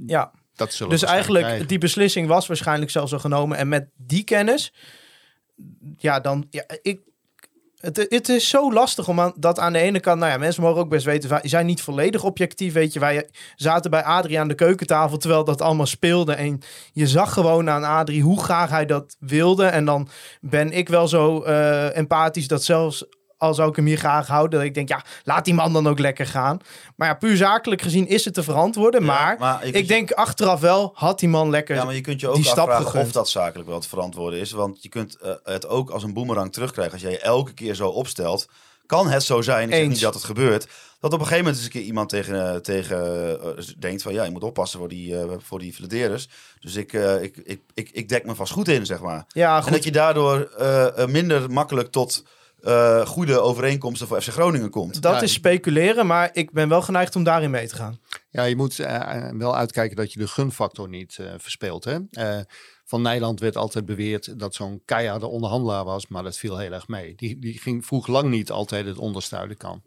Ja. dat zullen Dus eigenlijk, krijgen. die beslissing was waarschijnlijk zelfs al genomen. En met die kennis, ja, dan, ja, ik, het, het is zo lastig om aan, dat aan de ene kant, nou ja, mensen mogen ook best weten, wij zijn niet volledig objectief, weet je. Wij zaten bij Adrie aan de keukentafel, terwijl dat allemaal speelde. En je zag gewoon aan Adrie hoe graag hij dat wilde. En dan ben ik wel zo eh, empathisch dat zelfs al zou ik hem hier graag houden, dat ik denk, ja, laat die man dan ook lekker gaan. Maar ja, puur zakelijk gezien is het te verantwoorden. Ja, maar, ik je- denk achteraf wel, had die man lekker Ja, maar je kunt je ook die stap afvragen gegund. of dat zakelijk wel te verantwoorden is. Want je kunt eh, het ook als een boemerang terugkrijgen. Als jij je elke keer zo opstelt, kan het zo zijn, ik zeg Eens. niet dat het gebeurt, dat op een gegeven moment eens een keer iemand tegen, eh, tegen eh, denkt van ja, je moet oppassen voor die, eh voor die Vladeres. Dus ik, ik, ik, ik, ik dek me vast goed in, zeg maar. Ja, En goed. dat je daardoor minder makkelijk tot eh, goede overeenkomsten voor FC Groningen komt. Dat Ja, is speculeren, maar ik ben wel geneigd om daarin mee te gaan. Ja, je moet eh, wel uitkijken dat je de gunfactor niet eh, verspeelt. Hè? Eh, van Nijland werd altijd beweerd dat zo'n keiharde onderhandelaar was, maar dat viel heel erg mee. Die, die ging, vroeg lang niet altijd het onderste uit de kan.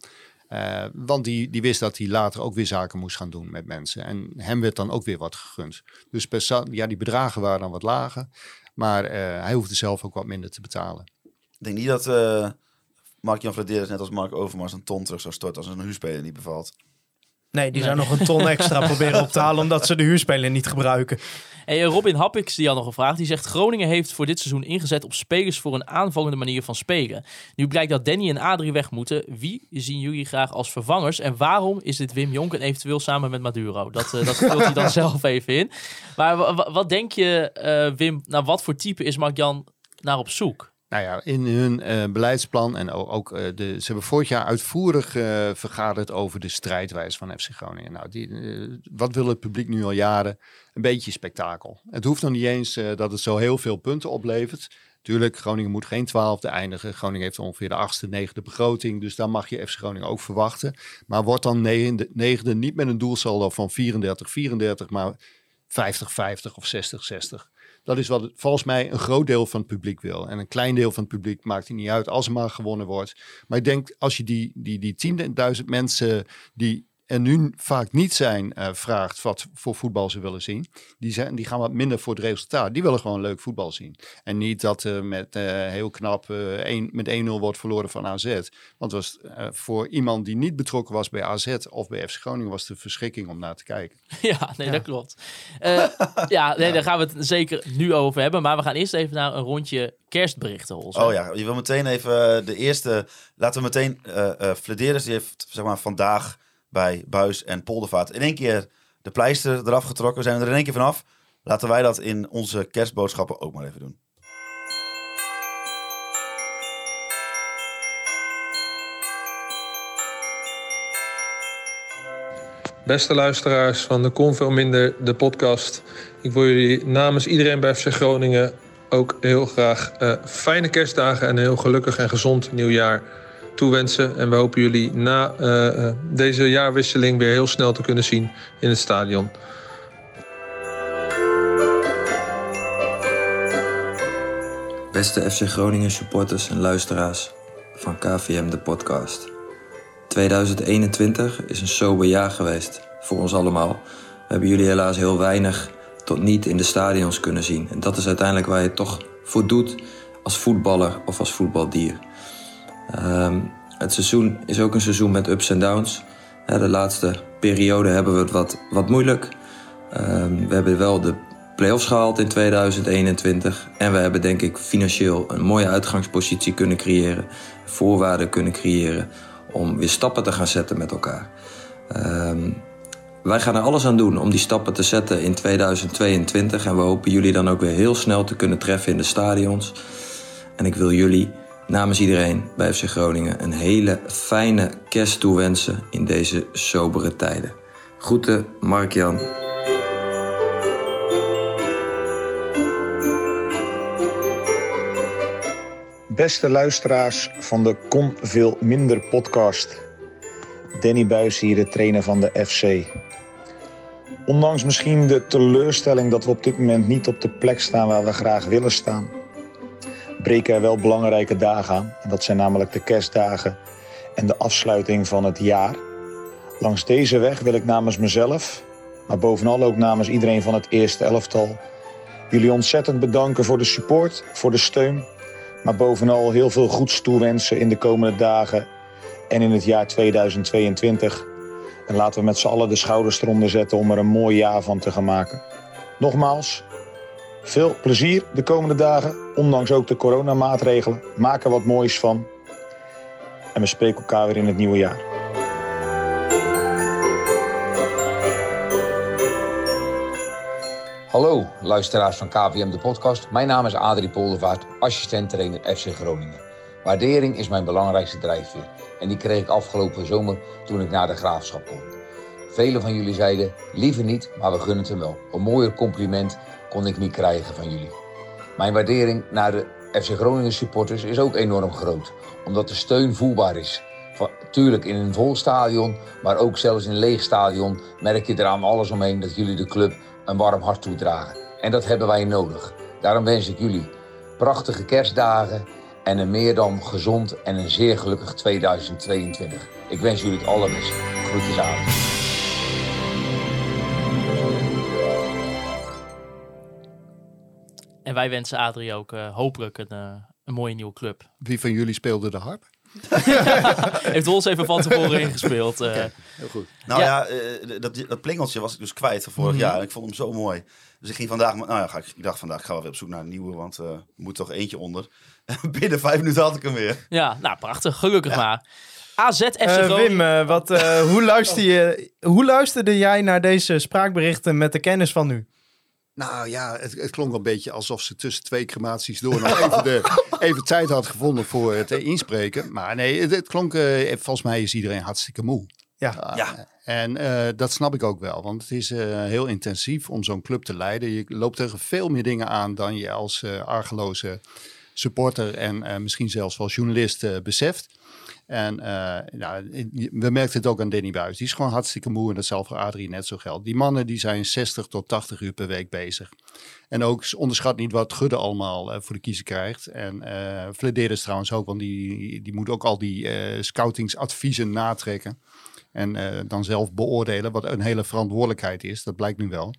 Eh, want die, die wist dat hij later ook weer zaken moest gaan doen met mensen. En hem werd dan ook weer wat gegund. Dus per ja, die bedragen waren dan wat lager. Maar eh, hij hoefde zelf ook wat minder te betalen. Ik denk niet dat eh Mark-Jan Vladeres net als Mark Overmars een ton terug zou storten als een huurspeler niet bevalt. Nee, die zou nog een ton extra proberen op te halen, omdat ze de huurspeler niet gebruiken. Hey, eh, Robin Happix die had nog een vraag. Die zegt Groningen heeft voor dit seizoen ingezet op spelers voor een aanvallende manier van spelen. Nu blijkt dat Danny en Adrie weg moeten. Wie zien jullie graag als vervangers? En waarom is dit Wim Jonk en eventueel samen met Maduro? Dat, eh, dat vult hij dan zelf even in. Maar wa- wa- wat denk je, eh, Wim, naar wat voor type is Mark-Jan naar op zoek? Nou ja, in hun eh, beleidsplan en ook, eh, de, ze hebben vorig jaar uitvoerig eh, vergaderd over de strijdwijze van FC Groningen. Nou, die, wat wil het publiek nu al jaren? Een beetje spektakel. Het hoeft nog niet eens dat het zo heel veel punten oplevert. Tuurlijk, Groningen moet geen twaalfde eindigen. Groningen heeft ongeveer de achtste, negende begroting. Dus daar mag je FC Groningen ook verwachten. Maar wordt dan negende, negende niet met een doelsaldo van 34, 34, maar 50, 50 of 60, 60. Dat is wat volgens mij een groot deel van het publiek wil. En een klein deel van het publiek maakt het niet uit als er maar gewonnen wordt. Maar ik denk als je die, die, die 10.000 mensen die er nu vaak niet zijn, eh, vraagt wat voor voetbal ze willen zien. Die, zijn, die gaan wat minder voor het resultaat. Die willen gewoon leuk voetbal zien. En niet dat er met eh, heel knap eh, één- met 1-0 wordt verloren van AZ. Want was eh, voor iemand die niet betrokken was bij AZ of bij FC Groningen was de verschrikking om naar te kijken. Ja, nee, dat klopt. Eh, ja, nee, daar gaan we het zeker nu over hebben. Maar we gaan eerst even naar een rondje kerstberichten, Hols. Oh ja, je wil meteen even eh, de eerste. Laten we meteen. eh eh Flederis die heeft zeg maar vandaag bij Buis en Poldervaart in één keer de pleister eraf getrokken. We zijn er in één keer vanaf. Laten wij dat in onze kerstboodschappen ook maar even doen. Beste luisteraars van de Kon Veel Minder, de podcast. Ik wil jullie namens iedereen bij FC Groningen ook heel graag eh, fijne kerstdagen en een heel gelukkig en gezond nieuwjaar toewensen. En we hopen jullie na eh, eh, deze jaarwisseling weer heel snel te kunnen zien in het stadion. Beste FC Groningen supporters en luisteraars van KVM de podcast. 2021 is een sober jaar geweest voor ons allemaal. We hebben jullie helaas heel weinig tot niet in de stadions kunnen zien. En dat is uiteindelijk waar je toch voor doet als voetballer of als voetbaldier. Ehm, het seizoen is ook een seizoen met ups en downs. De laatste periode hebben we het wat, wat moeilijk. Ehm, we hebben wel de play-offs gehaald in 2021. En we hebben denk ik financieel een mooie uitgangspositie kunnen creëren. Voorwaarden kunnen creëren om weer stappen te gaan zetten met elkaar. Ehm, wij gaan er alles aan doen om die stappen te zetten in 2022. En we hopen jullie dan ook weer heel snel te kunnen treffen in de stadions. En ik wil jullie namens iedereen bij FC Groningen een hele fijne kerst toewensen in deze sobere tijden. Groeten, Mark-Jan. Beste luisteraars van de Kon Veel Minder podcast. Danny Buis hier, de trainer van de FC. Ondanks misschien de teleurstelling dat we op dit moment niet op de plek staan waar we graag willen staan breken er wel belangrijke dagen aan. Dat zijn namelijk de kerstdagen en de afsluiting van het jaar. Langs deze weg wil ik namens mezelf, maar bovenal ook namens iedereen van het eerste elftal, jullie ontzettend bedanken voor de support, voor de steun, maar bovenal heel veel goeds toewensen in de komende dagen en in het jaar 2022. En laten we met z'n allen de schouders eronder zetten om er een mooi jaar van te gaan maken. Nogmaals, veel plezier de komende dagen, ondanks ook de coronamaatregelen. Maak er wat moois van. En we spreken elkaar weer in het nieuwe jaar. Hallo, luisteraars van KVM de podcast. Mijn naam is Adrie Poldervaart, assistent-trainer FC Groningen. Waardering is mijn belangrijkste drijfveer. En die kreeg ik afgelopen zomer toen ik naar de graafschap kwam. Velen van jullie zeiden, liever niet, maar we gunnen het hem wel. Een mooier compliment kon ik niet krijgen van jullie. Mijn waardering naar de FC Groningen supporters is ook enorm groot. Omdat de steun voelbaar is. Tuurlijk in een vol stadion, maar ook zelfs in een leeg stadion merk je eraan alles omheen dat jullie de club een warm hart toedragen. En dat hebben wij nodig. Daarom wens ik jullie prachtige kerstdagen en een meer dan gezond en een zeer gelukkig 2022. Ik wens jullie het allerbeste. Groetjes aan. En wij wensen Adrie ook eh, hopelijk een, eh, een mooie nieuwe club. Wie van jullie speelde de harp? Heeft ons even van tevoren ingespeeld. eh. Heel goed. Nou Ja. ja, eh, dat, dat plingeltje was ik dus kwijt van vorig Mhm. jaar. En ik vond hem zo mooi. Dus ik ging vandaag, nou ja, ga ik, ik dacht vandaag, ik ga wel weer op zoek naar een nieuwe, want eh, er moet toch eentje onder. Binnen vijf minuten had ik hem weer. Ja, nou prachtig. Gelukkig maar. AZ FC. Wim, wat, eh, hoe, luister je, hoe luisterde jij naar deze spraakberichten met de kennis van nu? Nou ja, het, het klonk wel een beetje alsof ze tussen twee crematies door nog even, de, even tijd had gevonden voor het eh, inspreken. Maar nee, het, het klonk, eh, volgens mij is iedereen hartstikke moe. Ja. Ja. En eh, dat snap ik ook wel, want het is eh, heel intensief om zo'n club te leiden. Je loopt tegen veel meer dingen aan dan je als eh argeloze supporter en eh, misschien zelfs wel journalist eh, beseft. En nou, we merkten het ook aan Danny Buis. Die is gewoon hartstikke moe en dat zal voor Adrie net zo geldt. Die mannen die zijn 60 tot 80 uur per week bezig. En ook onderschat niet wat Gudde allemaal eh, voor de kiezer krijgt. En eh Flederis trouwens ook, want die, die moet ook al die scoutingsadviezen natrekken. En dan zelf beoordelen, wat een hele verantwoordelijkheid is. Dat blijkt nu wel.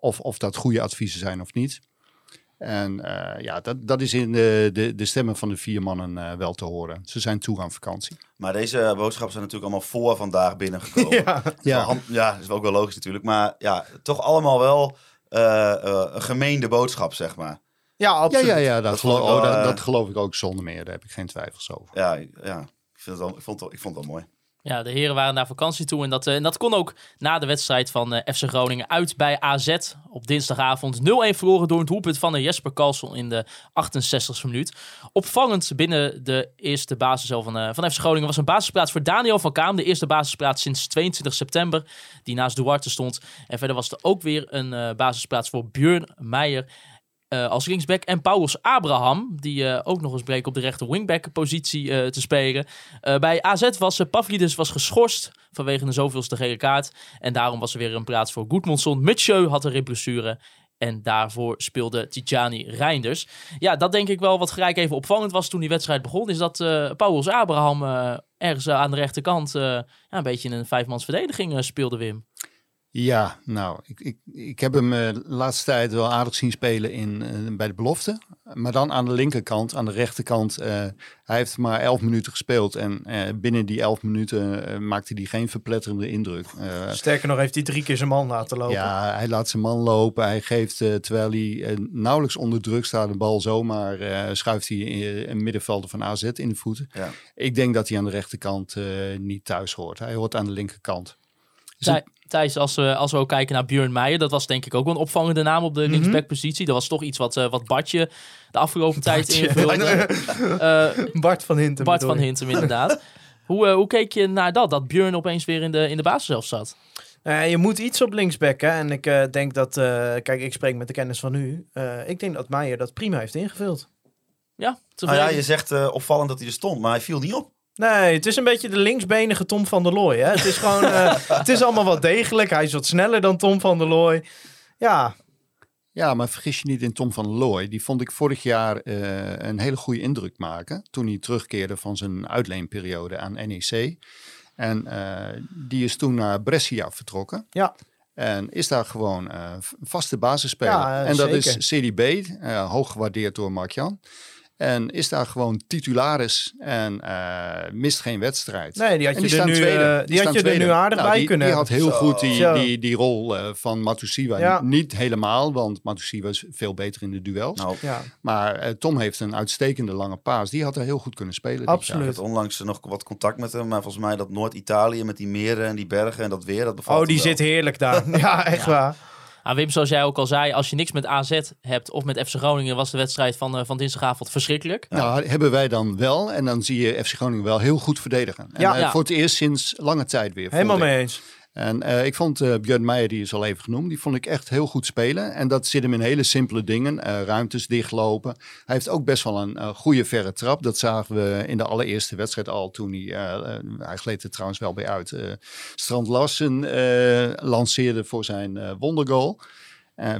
Of, of dat goede adviezen zijn of niet. En eh, ja, dat, dat is in de, de, de stemmen van de vier mannen eh, wel te horen. Ze zijn toe aan vakantie. Maar deze boodschappen zijn natuurlijk allemaal voor vandaag binnengekomen. Ja. Ja. ja. ja, dat is ook wel logisch natuurlijk. Maar ja, toch allemaal wel eh, eh, een gemeende boodschap, zeg maar. Ja, Ja, absoluut. ja, ja dat, Dat geloof, vond ik oh, dat, eh, dat geloof ik ook zonder meer. Daar heb ik geen twijfels over. Ja, ja. Ik, vind het wel, ik, vond het ik vond het wel mooi. Ja, de heren waren naar vakantie toe. En dat, eh, en dat kon ook na de wedstrijd van eh, FC Groningen uit bij AZ op dinsdagavond. 0-1 verloren door het doelpunt van de Jesper Karlsson in de 68e minuut. Opvallend binnen de eerste basis van, eh, van FC Groningen was een basisplaats voor Daniel van Kaam. De eerste basisplaats sinds 22 september, die naast Duarte stond. En verder was er ook weer een eh, basisplaats voor Björn Meijer. Eh, als linksback. En Paulus Abraham, die eh, ook nog eens bleek op de rechter wingback positie eh, te spelen. Bij AZ was Pavlidis was geschorst vanwege een zoveelste gele kaart. En daarom was er weer een plaats voor Goedmondson. Mitchell had een ribblessure. En daarvoor speelde Tijani Reinders. Ja, dat denk ik wel wat gelijk even opvallend was toen die wedstrijd begon. Is dat Paulus Abraham ergens aan de rechterkant ja, een beetje in een vijfmans verdediging speelde, Wim. Ja, nou, ik, ik, ik heb hem eh, de laatste tijd wel aardig zien spelen in, eh, bij de belofte. Maar dan aan de linkerkant, aan de rechterkant. eh, hij heeft maar elf minuten gespeeld. En eh, binnen die elf minuten maakte hij geen verpletterende indruk. Sterker nog, heeft hij drie keer zijn man laten lopen. ja, hij laat zijn man lopen. Hij geeft, terwijl hij nauwelijks onder druk staat, de bal zomaar eh, schuift hij een middenvelder van AZ in de voeten. Ja. Ik denk dat hij aan de rechterkant eh, niet thuis hoort. Hij hoort aan de linkerkant. Is Thij- Thijs, als we, als we ook kijken naar Björn Meijer, dat was denk ik ook wel een opvallende naam op de Mhm. linksbackpositie. Dat was toch iets wat, eh, wat Bartje de afgelopen tijd invulde. Eh, Bart van Hintem. Bart van. Hintem, inderdaad. hoe, eh, hoe keek je naar dat? Dat Björn opeens weer in de, in de basis zelf zat? Eh, je moet iets op linksback, hè. En ik eh, denk dat... eh, kijk, ik spreek met de kennis van nu. Eh, ik denk dat Meijer dat prima heeft ingevuld. Ja, Nou tevreden. ja, je zegt eh, opvallend dat hij er stond, maar hij viel niet op. Nee, het is een beetje de linksbenige Tom van der Looy. Hè? Het is gewoon, eh, het is allemaal wat degelijk. Hij is wat sneller dan Tom van der Looy. Ja, Ja, maar vergis je niet in Tom van Looy. Die vond ik vorig jaar eh, een hele goede indruk maken. Toen hij terugkeerde van zijn uitleenperiode aan NEC. En eh, die is toen naar Brescia vertrokken. Ja. En is daar gewoon vaste basisspeler. Ja, en dat zeker. is CDB, hoog gewaardeerd door Mark-Jan. En is daar gewoon titularis en eh, mist geen wedstrijd. Nee, die had En je er nu, eh, die had je er nu aardig Nou, bij die, kunnen Die had heel Zo. goed die, die, die rol eh, van Matusiwa. Ja. Niet helemaal, want Matusiwa is veel beter in de duels. Nou, ja. Maar eh, Tom heeft een uitstekende lange paas. Die had er heel goed kunnen spelen. Ik Absoluut. had onlangs nog wat contact met hem, maar volgens mij dat Noord-Italië met die meren en die bergen en dat weer, dat bevalt Oh, die wel. zit heerlijk daar. Ja, echt waar. Ah, Wim, zoals jij ook al zei, als je niks met AZ hebt of met FC Groningen, was de wedstrijd van, eh, van dinsdagavond verschrikkelijk. Nou, hebben wij dan wel. En dan zie je FC Groningen wel heel goed verdedigen. En, Ja. eh, Ja. voor het eerst sinds lange tijd weer. Helemaal mee eens. En eh, ik vond eh Björn Meijer, die is al even genoemd, die vond ik echt heel goed spelen. En dat zit hem in hele simpele dingen. eh, ruimtes dichtlopen. Hij heeft ook best wel een goede verre trap. Dat zagen we in de allereerste wedstrijd al toen hij, hij gleed er trouwens wel bij uit. Strand Larsen lanceerde voor zijn wondergoal.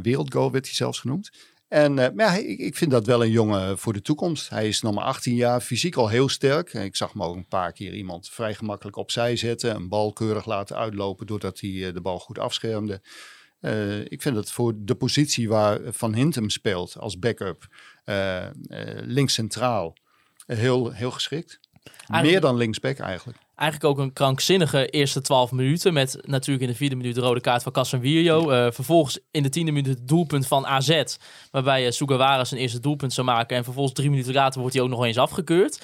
Wereldgoal werd hij zelfs genoemd. En eh, maar ja, ik, vind dat wel een jongen voor de toekomst. Hij is nog maar 18 jaar, fysiek al heel sterk. Ik zag hem ook een paar keer iemand vrij gemakkelijk opzij zetten. Een bal keurig laten uitlopen doordat hij eh, de bal goed afschermde. Eh, ik vind dat voor de positie waar Van Hintem speelt als backup, links centraal, heel, heel geschikt. Meer dan linksback eigenlijk. Eigenlijk ook een krankzinnige eerste 12 minuten. Met natuurlijk in de vierde minuut de rode kaart van Casemiro. Eh vervolgens in de tiende minuut het doelpunt van AZ. Waarbij uh, Sugawara zijn eerste doelpunt zou maken. En vervolgens drie minuten later wordt hij ook nog eens afgekeurd.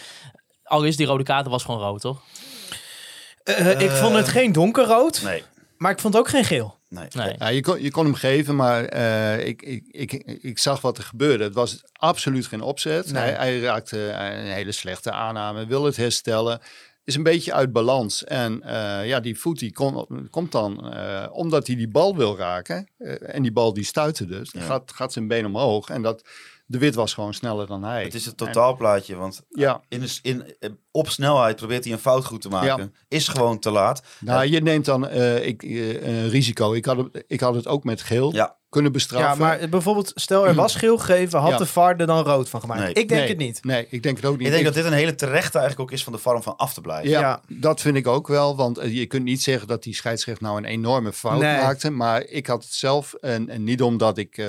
Al is die rode kaart was gewoon rood, toch? Uh, ik vond het geen donkerrood. Nee. Maar ik vond ook geen geel. Nee. nee. Ja, je, kon, je kon hem geven, maar uh, ik, ik, ik, ik zag wat er gebeurde. Het was absoluut geen opzet. Nee. Hij, hij, raakte een hele slechte aanname, wil het herstellen. Is een beetje uit balans. En uh, ja, die voet die komt dan uh, omdat hij die bal wil raken. Uh, en die bal die stuitte dus. Ja. Gaat, gaat zijn been omhoog. En dat, de wit was gewoon sneller dan hij. Het is het totaalplaatje. Want ja. in, in, op snelheid probeert hij een fout goed te maken. Ja. Is gewoon te laat. Nou, je neemt dan uh, ik, uh, risico. Ik had, het, ik had het ook met geel ja. kunnen bestraffen. Ja, maar bijvoorbeeld, stel er was geel gegeven, had ja. de VAR er dan rood van gemaakt? Nee. Ik denk nee, het niet. Nee, ik denk het ook niet. Ik denk ik, dat dit een hele terechte eigenlijk ook is van de vorm van af te blijven. Ja, ja, dat vind ik ook wel. Want uh, je kunt niet zeggen dat die scheidsrechter nou een enorme fout nee. maakte. Maar ik had het zelf, en, en niet omdat ik uh,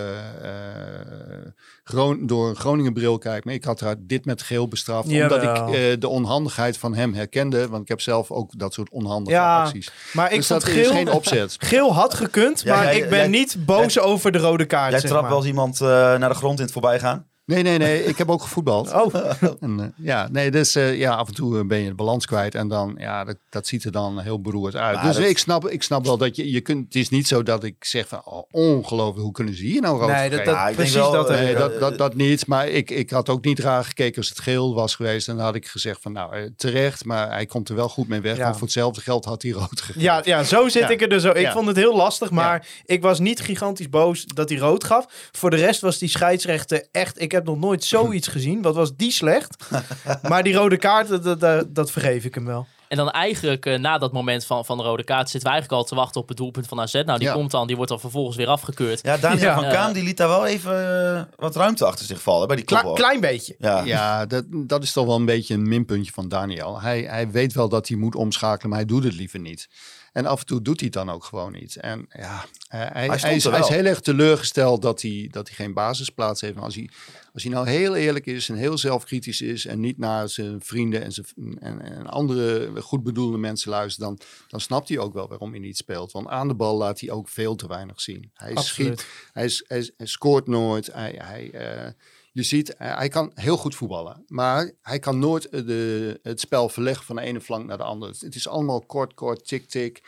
Gron door een Groningen bril kijk, maar ik had haar dit met geel bestraft. Jawel. Omdat ik uh, de onhandigheid van hem herkende. Want ik heb zelf ook dat soort onhandige ja, acties. Maar ik dus vond dat geel, is geen opzet. Geel had gekund, maar ja, jij, ik ben jij, niet boos jij, over de rode kaart. Jij zeg trapt maar. wel eens iemand uh, naar de grond in het voorbijgaan? Nee, nee, nee. Ik heb ook gevoetbald. Oh. en, uh, ja, nee, dus uh, ja, af en toe ben je de balans kwijt. En dan, ja, dat, dat ziet er dan heel beroerd uit. Maar dus dat... ik, snap, ik snap wel dat je, je kunt... Het is niet zo dat ik zeg van, oh, ongelooflijk, hoe kunnen ze hier nou rood Nee, dat, dat, ja, precies wel, dat, nee, dat, dat, dat niet. Maar ik, ik had ook niet raar gekeken als het geel was geweest. En dan had ik gezegd van, nou, terecht. Maar hij komt er wel goed mee weg. Ja. Want voor hetzelfde geld had hij rood gegeven. Ja, ja zo zit ja. ik er dus ook. Ik vond het heel lastig, maar ik was niet gigantisch boos dat hij rood gaf. Voor de rest was die scheidsrechter echt... Ik heb nog nooit zoiets gezien. Wat was die slecht? maar die rode kaart, dat, dat, dat vergeef ik hem wel. En dan eigenlijk uh, na dat moment van, van de rode kaart zitten we eigenlijk al te wachten op het doelpunt van AZ. Nou, die ja. komt dan, die wordt dan vervolgens weer afgekeurd. Ja, Daniel ja. van Kaam die liet daar wel even uh, wat ruimte achter zich vallen bij die Kle Klein beetje. Ja, ja dat, dat is toch wel een beetje een minpuntje van Daniel. Hij, hij weet wel dat hij moet omschakelen, maar hij doet het liever niet. En af en toe doet hij dan ook gewoon niet. En ja, hij, hij, hij, is, hij, is, heel erg teleurgesteld dat hij, dat hij geen basisplaats heeft. Maar als hij, als hij nou heel eerlijk is en heel zelfkritisch is... en niet naar zijn vrienden en, zijn, en, en andere goed bedoelde mensen luistert... Dan, dan snapt hij ook wel waarom hij niet speelt. Want aan de bal laat hij ook veel te weinig zien. Hij, schiet, hij, hij, hij, scoort nooit. Hij... hij uh, je ziet, hij kan heel goed voetballen. Maar hij kan nooit de, het spel verleggen van de ene flank naar de andere. Het is allemaal kort, kort, tik, tik.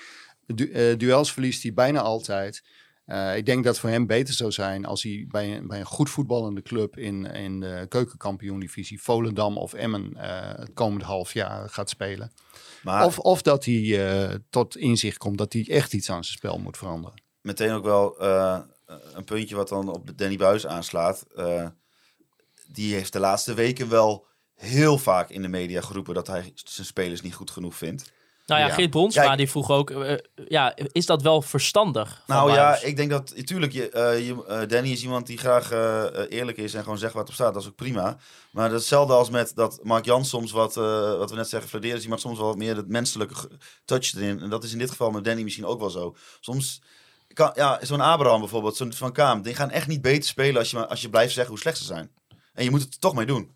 Du uh, duels verliest hij bijna altijd. Uh, ik denk dat het voor hem beter zou zijn als hij bij een, bij een goed voetballende club in, in de keukenkampioen-divisie, Volendam of Emmen, uh, het komende half jaar gaat spelen. Maar of, of dat hij uh, tot inzicht komt dat hij echt iets aan zijn spel moet veranderen. Meteen ook wel een puntje wat dan op Danny Buis aanslaat die heeft de laatste weken wel heel vaak in de media geroepen dat hij zijn spelers niet goed genoeg vindt. Nou ja, Ja. Geert Bronsma Ja, ik- die vroeg ook, eh, ja, is dat wel verstandig? Nou ja, ik denk dat natuurlijk, je, eh, je, eh, Danny is iemand die graag eerlijk is en gewoon zegt wat er staat. Dat is ook prima. Maar dat hetzelfde als met dat Mark Jan soms wat, wat we net zeggen, fladeren. Die mag soms wel wat meer het menselijke touch erin. En dat is in dit geval met Danny misschien ook wel zo. Soms kan, ja, zo'n Abraham bijvoorbeeld, zo'n Van Kaam, die gaan echt niet beter spelen als je, als je blijft zeggen hoe slecht ze zijn. En je moet het er toch mee doen.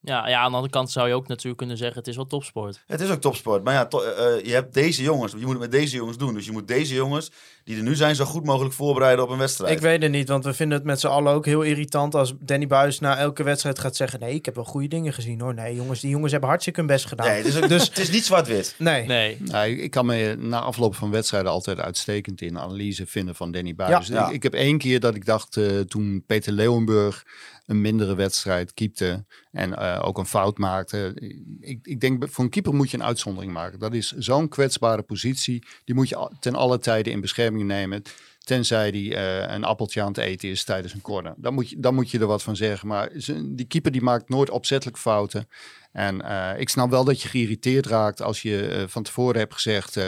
ja, ja, aan de andere kant zou je ook natuurlijk kunnen zeggen, het is wel topsport. Het is ook topsport. Maar ja, to- eh, eh, je hebt deze jongens. Je moet het met deze jongens doen. Dus je moet deze jongens, die er nu zijn, zo goed mogelijk voorbereiden op een wedstrijd. Ik weet het niet, want we vinden het met z'n allen ook heel irritant als Danny Buis na elke wedstrijd gaat zeggen: Nee, ik heb wel goede dingen gezien hoor. Nee, jongens, die jongens hebben hartstikke hun best gedaan. Nee, het is, ook, Dus het is niet zwart-wit. nee. Nee. Nou, ik- kan me na afloop van wedstrijden altijd uitstekend in analyse vinden van Danny. Ja. Ik, ik heb één keer dat ik dacht, eh, toen Peter Leeuwenburg een mindere wedstrijd keepte en eh, ook een fout maakte. Ik, ik denk, voor een keeper moet je een uitzondering maken. Dat is zo'n kwetsbare positie. Die moet je ten alle tijde in bescherming nemen. Tenzij die eh, een appeltje aan het eten is tijdens een corner. Dan moet je, dan moet je er wat van zeggen. Maar die keeper die maakt nooit opzettelijk fouten. En eh, ik snap wel dat je geïrriteerd raakt als je van tevoren hebt gezegd...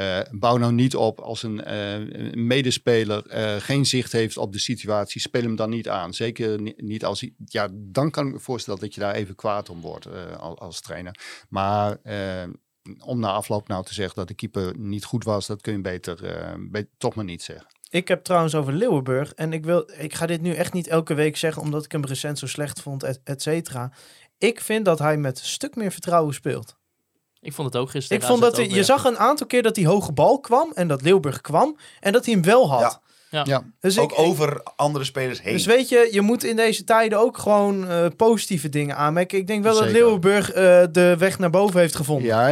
eh, bouw nou niet op als een, eh, medespeler eh, geen zicht heeft op de situatie. Speel hem dan niet aan. Zeker ni- niet als hij... Ja, dan kan ik me voorstellen dat je daar even kwaad om wordt als, trainer. Maar om na afloop nou te zeggen dat de keeper niet goed was... dat kun je beter, be- toch maar niet zeggen. Ik heb trouwens over Leeuwenburg. En ik, wil, ik ga dit nu echt niet elke week zeggen, omdat ik hem recent zo slecht vond, et, et cetera. Ik vind dat hij met een stuk meer vertrouwen speelt. Ik vond het ook gisteren. Ik vond dat hij, je zag een aantal keer dat die hoge bal kwam en dat Leeuwburg kwam en dat hij hem wel had. Ja. Dus ook ik, over andere spelers heen. Dus weet je, je moet in deze tijden ook gewoon eh, positieve dingen aanmerken. Ik denk wel dat. Leeuwenburg eh, de weg naar boven heeft gevonden. Ja,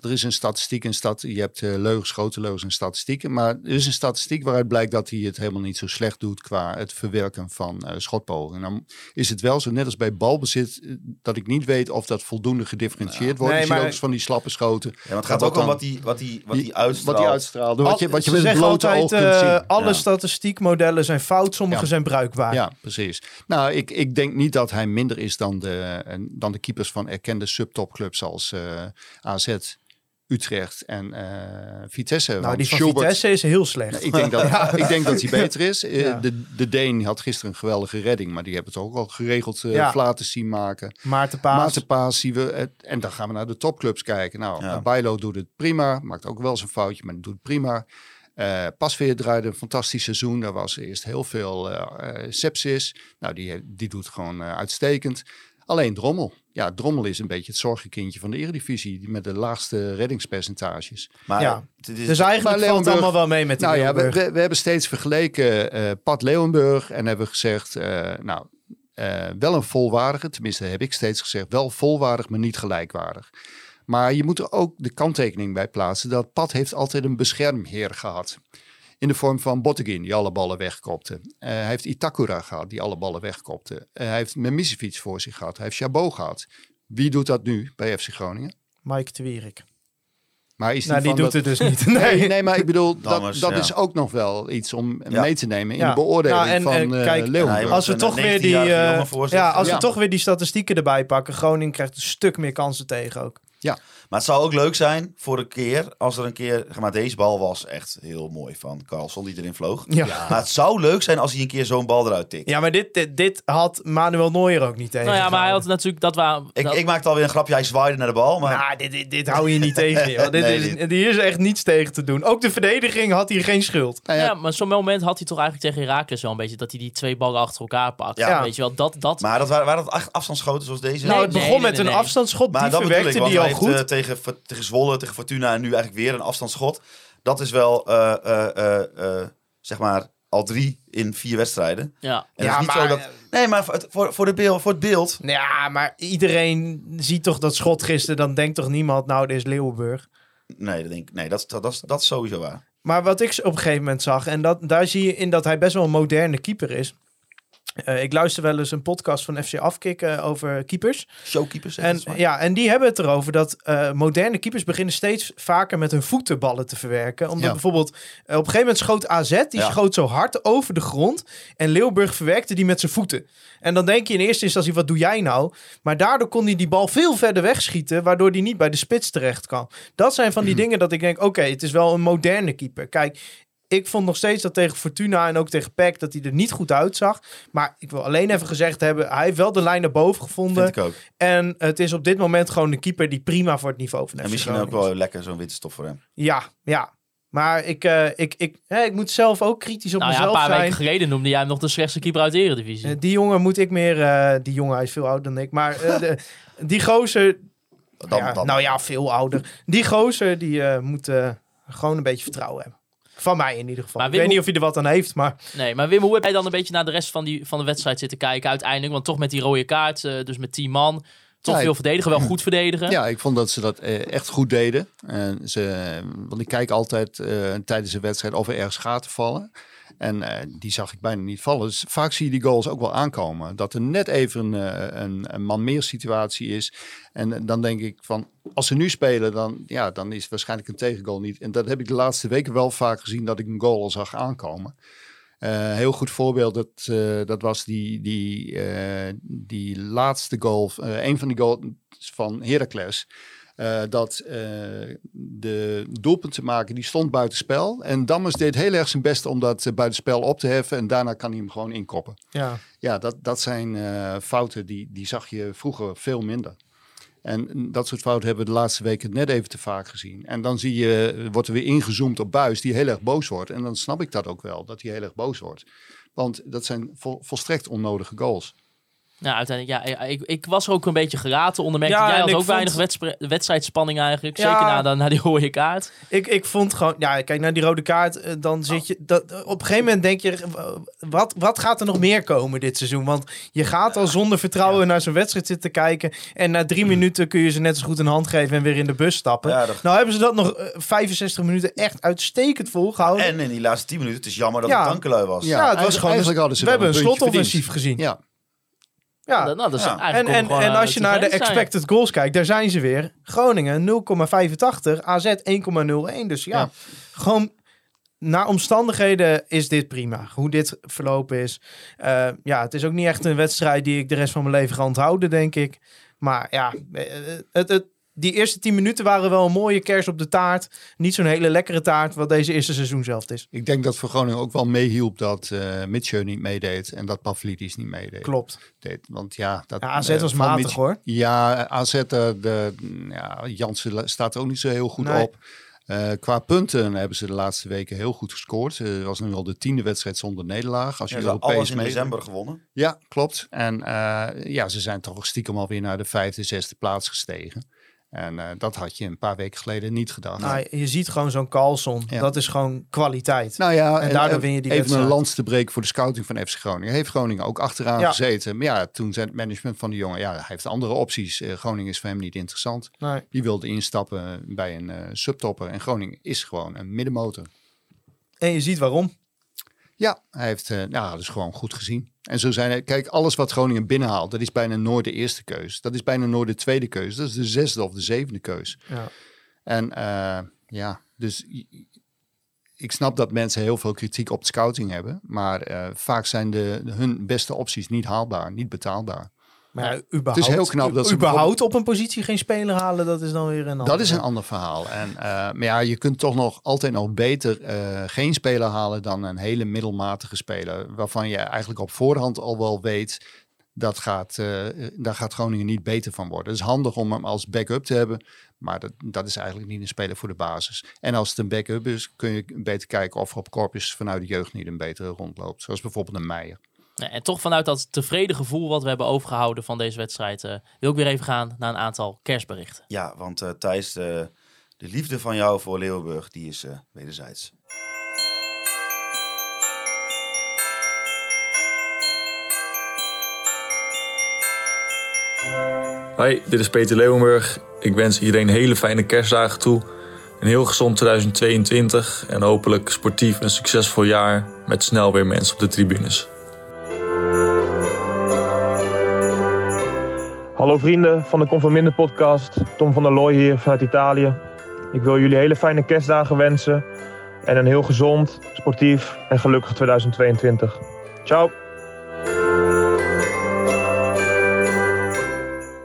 er is een statistiek. Een stad, je hebt eh, leugens, grote leugens en statistieken. Maar er is een statistiek waaruit blijkt dat hij het helemaal niet zo slecht doet qua het verwerken van eh schotpogingen. Dan is het wel zo, net als bij balbezit, dat ik niet weet of dat voldoende gedifferentieerd wordt. Nee, je ziet maar- van die slappe schoten. Ja, want het gaat ook om wat hij wat die, wat die uitstraalt. Wat hij uitstraalt. Wat je, wat je met het blote altijd, oog kunt zien. alle Ja. Statistiekmodellen zijn fout, sommige Ja. zijn bruikbaar. Ja, precies. Nou, ik, ik denk niet dat hij minder is dan de, eh, dan de keepers van erkende subtopclubs zoals eh, AZ, Utrecht en eh, Vitesse. Nou, die van Schubert- Vitesse is heel slecht. Ik, denk dat, ik denk dat hij beter is. Ja. De, de Deen had gisteren een geweldige redding, maar die hebben het ook al geregeld eh Ja. flaten zien maken. Maarten Paas. Maarten Paas zien we. en dan gaan we naar de topclubs kijken. Nou, Ja. Bijlo doet het prima. Maakt ook wel eens een foutje, maar doet het prima. Eh Pasveer draaide een fantastisch seizoen. Er was eerst heel veel eh, eh, sepsis. Nou, die, die doet gewoon uitstekend. Alleen Drommel. Ja, Drommel is een beetje het zorgenkindje van de Eredivisie. Die met de laagste reddingspercentages. Maar Ja. het is, Dus eigenlijk Maar valt het allemaal wel mee met die Nou ja, we, we, we hebben steeds vergeleken eh Pat Leeuwenburg en hebben gezegd, eh, nou, eh, wel een volwaardige, tenminste heb ik steeds gezegd, wel volwaardig, maar niet gelijkwaardig. Maar je moet er ook de kanttekening bij plaatsen dat Pat heeft altijd een beschermheer gehad. In de vorm van Bottegin, die alle ballen wegkopte. Eh, hij heeft Itakura gehad, die alle ballen wegkopte. Eh, hij heeft Memisevic voor zich gehad. Hij heeft Chabot gehad. Wie doet dat nu bij FC Groningen? Mike de Wierik. Maar is Nou, die doet dat- het dus niet. Nee, Nee. nee, maar ik bedoel, dat, Dammers, dat ja. is ook nog wel iets om Ja. mee te nemen in Ja. de beoordeling Nou, en, van en eh, kijk, Leeuwenburg. Ja, Als we toch weer die, 19-jarige eh, jongen voor zich. ja, als Ja. we toch weer die statistieken erbij pakken, Groningen krijgt een stuk meer kansen tegen ook. Ja. Maar het zou ook leuk zijn voor een keer, als er een keer, maar deze bal was echt heel mooi van Carlson die erin vloog. Ja. Maar het zou leuk zijn als hij een keer zo'n bal eruit tikt. Ja, maar dit, dit, dit had Manuel Neuer ook niet tegen. Nou ja, maar hij had natuurlijk dat waar. Ik, dat- ik maakte alweer een grapje, hij zwaaide naar de bal, maar Nou, dit, dit, dit hou je niet tegen. joh. Dit Nee, is, dit- Hier is echt niets tegen te doen. Ook de verdediging had hier geen schuld. Nou ja, ja, maar zo'n moment had hij toch eigenlijk tegen Herakles wel een beetje dat hij die twee ballen achter elkaar pakt. Ja. Weet je wel, dat, dat, Maar dat waren, waren dat echt afstandsschoten zoals deze? nou, het begon nee, met nee, een nee. afstandsschot. maar die dat bedoel ik, verwerkte want die hij al goed. Tegen, tegen Zwolle, tegen Fortuna en nu eigenlijk weer een afstandsschot. Dat is wel, eh, eh, eh, eh, zeg maar, al drie in vier wedstrijden. ja. En Ja, het is niet maar- zo dat... Nee, maar voor, het- voor, de beeld, voor het beeld... Ja, maar iedereen ziet toch dat schot gisteren. Dan denkt toch niemand, nou, dit is Leeuwenburg. Nee, dat, denk, ik- nee dat, dat, dat, is, dat is sowieso waar. Maar wat ik op een gegeven moment zag, en dat, daar zie je in dat hij best wel een moderne keeper is. Eh, ik luister wel eens een podcast van FC Afkik eh, over keepers. Showkeepers. En, ja, en die hebben het erover dat eh, moderne keepers beginnen steeds vaker met hun voeten ballen te verwerken. Omdat Ja. bijvoorbeeld op een gegeven moment schoot AZ, die Ja. schoot zo hard over de grond. En Leeuwburg verwerkte die met zijn voeten. En dan denk je in eerste instantie, wat doe jij nou? Maar daardoor kon hij die bal veel verder wegschieten, waardoor hij niet bij de spits terecht kan. Dat zijn van die Mhm. dingen dat ik denk, oké, het is wel een moderne keeper. Kijk, ik vond nog steeds dat tegen Fortuna en ook tegen PEC dat hij er niet goed uitzag. Maar ik wil alleen even gezegd hebben, hij heeft wel de lijn naar boven gevonden. Vind ik ook. En het is op dit moment gewoon een keeper die prima voor het niveau van En FC misschien ook wel lekker zo'n witte stof voor hem. Ja, ja. Maar ik, eh, ik, ik, hè, ik moet zelf ook kritisch op Nou ja, een mezelf paar zijn. weken geleden noemde jij hem nog de slechtste keeper uit de Eredivisie. Eh, die jongen moet ik meer... eh, die jongen, hij is veel ouder dan ik. Maar eh, de, die gozer... Dan, ja, dan. Nou ja, veel ouder. Die gozer, die eh, moet gewoon een beetje vertrouwen hebben. Van mij in ieder geval. Maar ik weet niet of hij er wat aan heeft, maar... Nee, maar Wim, hoe heb jij dan een beetje naar de rest van, die, van de wedstrijd zitten kijken uiteindelijk? Want toch met die rode kaart, eh, dus met 10 man, toch Ja, veel verdedigen, wel goed verdedigen. Ja, ik vond dat ze dat eh, echt goed deden. En ze, want ik kijk altijd eh, tijdens een wedstrijd of er ergens gaten vallen. En eh, die zag ik bijna niet vallen. Dus vaak zie je die goals ook wel aankomen. Dat er net even een, eh, een, een man meer situatie is. En eh, dan denk ik van, als ze nu spelen, dan, ja, dan is waarschijnlijk een tegengoal niet. En dat heb ik de laatste weken wel vaak gezien, dat ik een goal al zag aankomen. Eh, heel goed voorbeeld, dat, dat was die, die, die laatste goal, een van die goals van Heracles. Eh, dat eh, de doelpuntenmaker, die stond buitenspel. En Dammers deed heel erg zijn best om dat eh, buitenspel op te heffen. En daarna kan hij hem gewoon inkoppen. Ja. Ja, dat, dat zijn fouten die, die zag je vroeger veel minder. En dat soort fouten hebben we de laatste weken net even te vaak gezien. En dan zie je, wordt er weer ingezoomd op Buis, die heel erg boos wordt. En dan snap ik dat ook wel, dat hij heel erg boos wordt. Want dat zijn vol- volstrekt onnodige goals. Nou, uiteindelijk, ja, ik, ik was er ook een beetje geraten onder. Ja, jij had ook vond- weinig wedspre- wedstrijdspanning eigenlijk. Ja. Zeker na, na die rode kaart. Ik, ik vond gewoon, ja, kijk naar die rode kaart, eh, dan zit je, dat, op een gegeven moment denk je, eh, wat, wat gaat er nog meer komen dit seizoen? Want je gaat al zonder vertrouwen naar zo'n wedstrijd zitten kijken en na drie minuten kun je ze net zo goed een hand geven en weer in de bus stappen. Ja, dat- Nou hebben ze dat nog eh, 65 minuten echt uitstekend volgehouden. En in die laatste 10 minuten, het is jammer dat Ja. het Dankelui was. Ja, het was gewoon, eigenlijk hadden ze we hebben een slotoffensief gezien. Ja, Ja. Nou, dat is Ja. eigenlijk En, en, en eh, als je naar de zijn. expected goals kijkt, daar zijn ze weer. Groningen 0,85, AZ 1,01. Dus ja, Ja. gewoon naar omstandigheden is dit prima. Hoe dit verlopen is. Eh, ja, het is ook niet echt een wedstrijd die ik de rest van mijn leven ga onthouden, denk ik. Maar ja, eh, het, het, die eerste 10 minuten waren wel een mooie kers op de taart. Niet zo'n hele lekkere taart, wat deze eerste seizoen zelf is. ik denk dat voor Groningen ook wel meehielp dat eh Mitchell niet meedeed en dat Pavlidis niet meedeed. Klopt. Deed. Want ja, dat, Ja, AZ eh, was matig, Mitch- hoor. Ja, AZ, eh, de, ja, Jansen staat er ook niet zo heel goed Nee. op. Eh, qua punten hebben ze de laatste weken heel goed gescoord. Het was nu al de tiende wedstrijd zonder nederlaag. Als je Ja, ze hebben Europees alles in december gewonnen. Ja, klopt. En eh, ja, ze zijn toch stiekem alweer naar de vijfde, zesde plaats gestegen. En eh, dat had je een paar weken geleden niet gedacht. Nou, je ziet gewoon zo'n Carlson. Ja. Dat is gewoon kwaliteit. Nou ja, En daardoor win je die even wedstrijd. een lans te breken voor de scouting van FC Groningen. Heeft Groningen ook achteraan Ja. gezeten. Maar ja, toen zei het management van de jongen, ja, hij heeft andere opties. Eh, Groningen is voor hem niet interessant. Nee. Die wilde instappen bij een eh, subtopper. En Groningen is gewoon een middenmotor. En je ziet waarom. Ja, hij heeft, eh nou, is gewoon goed gezien. En zo zijn er, kijk, alles wat Groningen binnenhaalt, dat is bijna nooit de eerste keus. Dat is bijna nooit de tweede keus. Dat is de zesde of de zevende keus. Ja. En eh, ja, dus ik snap dat mensen heel veel kritiek op scouting hebben. Maar eh, vaak zijn de, hun beste opties niet haalbaar, niet betaalbaar. Maar ja, überhaupt, Het is heel knap dat ze überhaupt op een positie geen speler halen, dat is dan weer een ander. Dat is een ander verhaal. En, eh, maar ja, je kunt toch nog altijd nog beter eh, geen speler halen dan een hele middelmatige speler. Waarvan je eigenlijk op voorhand al wel weet, dat gaat, eh, daar gaat Groningen niet beter van worden. Het is handig om hem als backup te hebben, maar dat, dat is eigenlijk niet een speler voor de basis. En als het een backup is, kun je beter kijken of er op korpus vanuit de jeugd niet een betere rondloopt. Zoals bijvoorbeeld een Meijer. En toch vanuit dat tevreden gevoel wat we hebben overgehouden van deze wedstrijd, eh, wil ik weer even gaan naar een aantal kerstberichten. Ja, want eh Thijs, de, de liefde van jou voor Leeuwenburg, die is eh, wederzijds. Hoi, dit is Peter Leeuwenburg. Ik wens iedereen hele fijne kerstdagen toe. Een heel gezond 2022 en hopelijk sportief en succesvol jaar met snel weer mensen op de tribunes. Hallo vrienden van de Conforminder podcast. Tom van der Looy hier vanuit Italië. Ik wil jullie hele fijne kerstdagen wensen. En een heel gezond, sportief en gelukkig 2022. Ciao.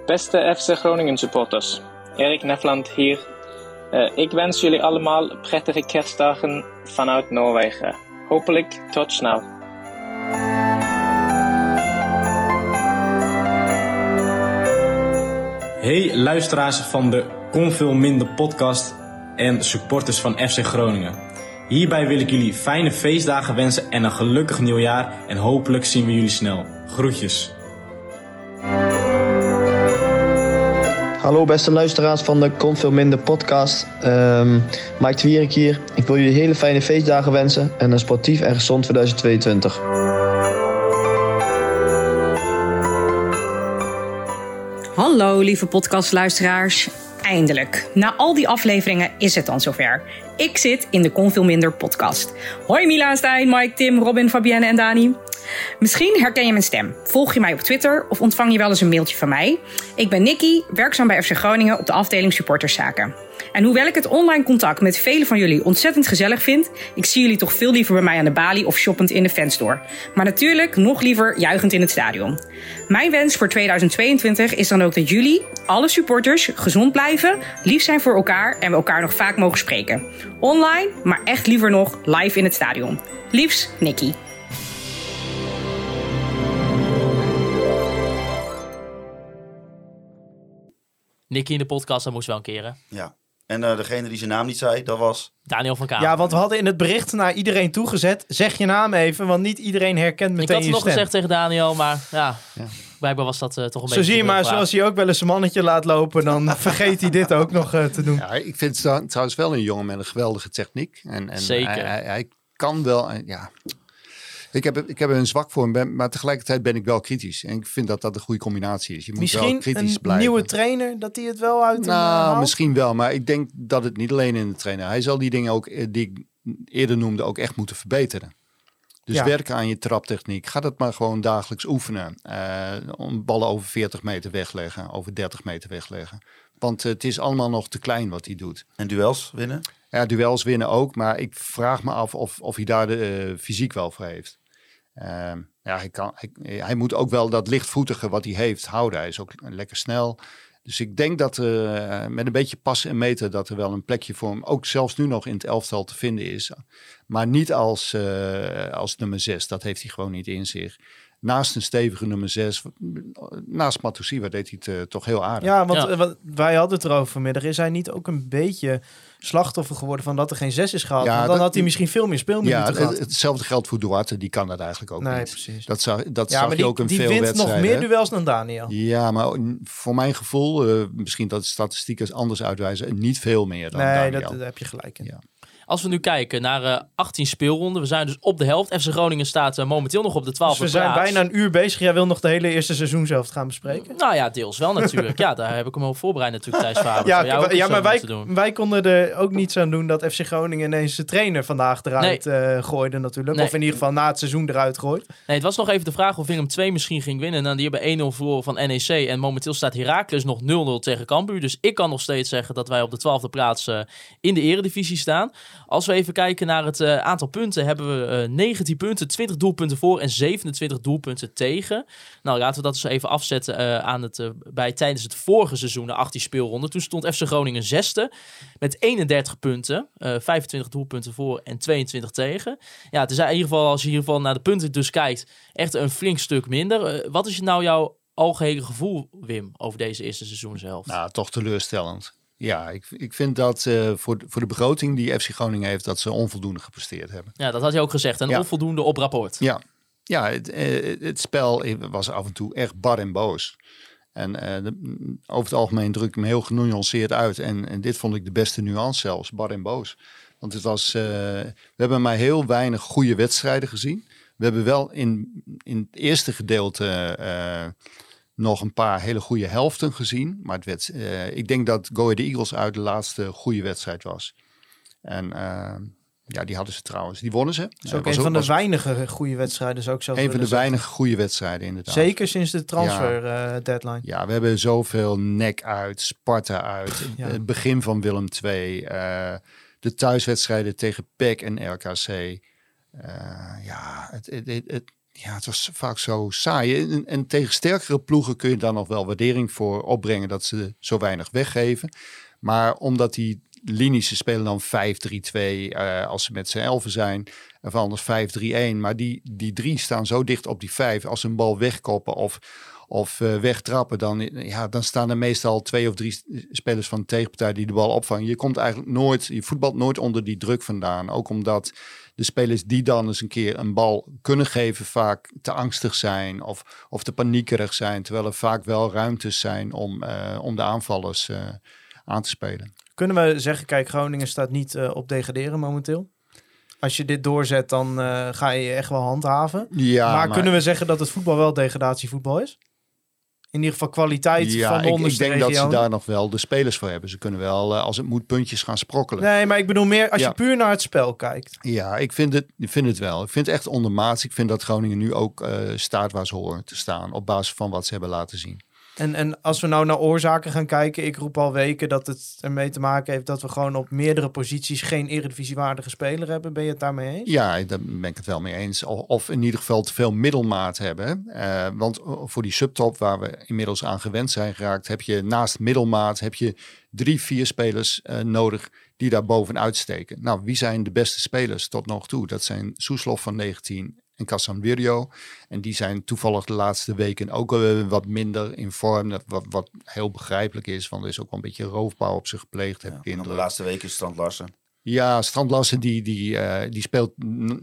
Beste FC Groningen supporters, Erik Nefland hier. Eh, ik wens jullie allemaal prettige kerstdagen vanuit Noorwegen. Hopelijk tot snel. Hey luisteraars van de Kon Veel Minder podcast en supporters van FC Groningen. Hierbij wil ik jullie fijne feestdagen wensen en een gelukkig nieuwjaar en hopelijk zien we jullie snel. Groetjes. Hallo beste luisteraars van de Kon Veel Minder podcast. Um, Mike de Wierik hier. Ik wil jullie hele fijne feestdagen wensen en een sportief en gezond 2022. Hallo lieve podcastluisteraars. Eindelijk, na al die afleveringen is het dan zover. Ik zit in de Kon Minder podcast. Hoi Mila Stijn, Mike, Tim, Robin, Fabienne en Dani. Misschien herken je mijn stem. Volg je mij op Twitter of ontvang je wel eens een mailtje van mij? Ik ben Nikki, werkzaam bij FC Groningen op de afdeling supporterszaken. En hoewel ik het online contact met velen van jullie ontzettend gezellig vind, ik zie jullie toch veel liever bij mij aan de balie of shoppend in de fanstore. Maar natuurlijk nog liever juichend in het stadion. Mijn wens voor 2022 is dan ook dat jullie, alle supporters, gezond blijven, lief zijn voor elkaar en we elkaar nog vaak mogen spreken. Online, maar echt liever nog live in het stadion. Liefs, Nikki. Nicky in de podcast, dat moest wel een keer. hè? Ja. En eh, degene die zijn naam niet zei, dat was... Daniel van Kamer. Ja, want we hadden in het bericht naar iedereen toegezet. Zeg je naam even, want niet iedereen herkent Ik meteen had het je nog stem. gezegd tegen Daniel, maar ja, blijkbaar was dat eh, toch een Zo beetje... zie je maar, zoals hij ook wel eens een mannetje laat lopen, dan vergeet hij dit ook nog eh, te doen. Ja, ik vind het trouwens wel een jongen met een geweldige techniek. En, en Zeker. Hij, hij, hij kan wel, ja. Ik heb, ik heb er een zwak voor hem, maar tegelijkertijd ben ik wel kritisch. En ik vind dat dat een goede combinatie is. Je moet wel Misschien kritisch een blijven. nieuwe trainer, dat hij het wel uit eh, Nou, misschien wel, maar ik denk dat het niet alleen in de trainer. Hij zal die dingen ook, eh, die ik eerder noemde, ook echt moeten verbeteren. Dus Ja. werken aan je traptechniek. Ga dat maar gewoon dagelijks oefenen. Eh, om ballen over 40 meter wegleggen, over 30 meter wegleggen. Want het is allemaal nog te klein wat hij doet. En duels winnen? Ja, duels winnen ook. Maar ik vraag me af of, of hij daar de eh, fysiek wel voor heeft. Ehm, ja, hij, kan, hij, hij moet ook wel dat lichtvoetige wat hij heeft houden. Hij is ook lekker snel. Dus ik denk dat eh, met een beetje passen en meten dat er wel een plekje voor hem, ook zelfs nu nog in het elftal te vinden is. Maar niet als, eh, als nummer 6. Dat heeft hij gewoon niet in zich. Naast een stevige nummer 6, naast Matusiwa deed hij het eh, toch heel aardig. Ja, want wat, wij hadden het erover vanmiddag. Is hij niet ook een beetje slachtoffer geworden van dat er geen zes is gehaald? Ja, dan dat- had hij misschien veel meer speelminuten Ja, gehad. het, hetzelfde geldt voor Duarte. Die kan dat eigenlijk ook Nee, niet. precies. Dat zag, dat ja, zag maar je die, ook in die veel wint nog wedstrijden. meer duels dan Daniel. Ja, maar voor mijn gevoel, eh, misschien dat de statistieken anders uitwijzen, niet veel meer dan Nee, Daniel. dat, daar heb je gelijk in. Als we nu kijken naar eh 18 speelronden, we zijn dus op de helft. FC Groningen staat eh, momenteel nog op de 12e Dus we zijn plaats. bijna een uur bezig. Jij wil nog de hele eerste seizoen zelf gaan bespreken? Nou ja, deels wel natuurlijk. ja, daar heb ik hem op voorbereid natuurlijk, Thijs Faber. Ja, maar wij, wij konden er ook niets aan doen dat FC Groningen ineens de trainer vandaag eruit eh, gooide natuurlijk. Nee. Of in ieder geval na het seizoen eruit gooit. Nee, het was nog even de vraag of Willem 2 misschien ging winnen. Nou, die hebben 1-0 verloren van NEC. En momenteel staat Heracles nog 0-0 tegen Cambuur. Dus ik kan nog steeds zeggen dat wij op de 12e plaats eh, in de eredivisie staan. Als we even kijken naar het eh, aantal punten, hebben we eh 19 punten, 20 doelpunten voor en 27 doelpunten tegen. Nou, laten we dat eens even afzetten eh, aan het, bij tijdens het vorige seizoen, de 18 speelronde. Toen stond FC Groningen zesde met 31 punten, eh 25 doelpunten voor en 22 tegen. Ja, het is in ieder geval, als je geval naar de punten dus kijkt, echt een flink stuk minder. Wat is nou jouw algehele gevoel, Wim, over deze eerste seizoenshelft? Nou, toch teleurstellend. Ja, ik, ik vind dat eh, voor, de- voor de begroting die FC Groningen heeft, dat ze onvoldoende gepresteerd hebben. Ja, dat had je ook gezegd. En Ja. onvoldoende op rapport. Ja, ja het, eh, het spel was af en toe echt bar en boos. En eh, de- over het algemeen druk ik me heel genuanceerd uit. En, en dit vond ik de beste nuance zelfs, bar en boos. Want het was, we hebben maar heel weinig goede wedstrijden gezien. We hebben wel in, in het eerste gedeelte nog een paar hele goede helften gezien. Maar het werd, eh, ik denk dat Go Ahead Eagles uit de laatste goede wedstrijd was. En eh, ja, die hadden ze trouwens. Die wonnen ze. Dat is Eh, ook was een van de weinige goede wedstrijden, zou ik zelfs Een van de weinige goede wedstrijden inderdaad. Zeker sinds de transfer Ja. eh, deadline. Ja, we hebben zoveel nek uit, Sparta uit, Ja. het begin van Willem II, eh, de thuiswedstrijden tegen PEC en RKC. Eh, ja, het, het, het, het- ja, het was vaak zo saai. En, en tegen sterkere ploegen kun je dan nog wel waardering voor opbrengen dat ze zo weinig weggeven. Maar omdat die linies, ze spelen dan 5-3-2 eh, als ze met z'n elfen zijn. Of anders 5-3-1. Maar die, die drie staan zo dicht op die vijf. Als ze een bal wegkoppen of, of eh, wegtrappen, dan, ja, dan staan er meestal twee of drie spelers van de tegenpartij die de bal opvangen. Je komt eigenlijk nooit, je voetbalt nooit onder die druk vandaan. Ook omdat de spelers die dan eens een keer een bal kunnen geven, vaak te angstig zijn of, of te paniekerig zijn. Terwijl er vaak wel ruimtes zijn om, eh, om de aanvallers eh, aan te spelen. Kunnen we zeggen, kijk, Groningen staat niet eh, op degraderen momenteel. Als je dit doorzet, dan ga je je echt wel handhaven. Ja, maar, maar- kunnen we zeggen dat het voetbal wel degradatievoetbal is? In ieder geval kwaliteit van de ik, ik onderste denk dat ze daar nog wel de spelers voor hebben. Ze kunnen wel, eh, als het moet, puntjes gaan sprokkelen. Nee, maar ik bedoel meer als Ja. je puur naar het spel kijkt. Ja, ik vind, het, ik vind het wel. Ik vind het echt ondermaats. Ik vind dat Groningen nu ook eh, staat waar ze horen te staan. Op basis van wat ze hebben laten zien. En, en als we nou naar oorzaken gaan kijken, ik roep al weken dat het ermee te maken heeft dat we gewoon op meerdere posities geen eredivisiewaardige speler hebben. Ben je het daarmee eens? Ja, daar ben ik het wel mee eens. Of, in ieder geval te veel middelmaat hebben. Eh, want voor die subtop waar we inmiddels aan gewend zijn geraakt, heb je naast middelmaat heb je drie, vier spelers eh, nodig die daar bovenuit steken. Nou, wie zijn de beste spelers tot nog toe? Dat zijn Soeslof van 19 en Kassan Virio. En die zijn toevallig de laatste weken ook eh, wat minder in vorm. Dat Wat, wat heel begrijpelijk is, want er is ook wel een beetje roofbouw op zich gepleegd. heb ik En dan indruk. de laatste weken is Strand Larsen. Ja, Strand Larsen die, die, eh, die speelt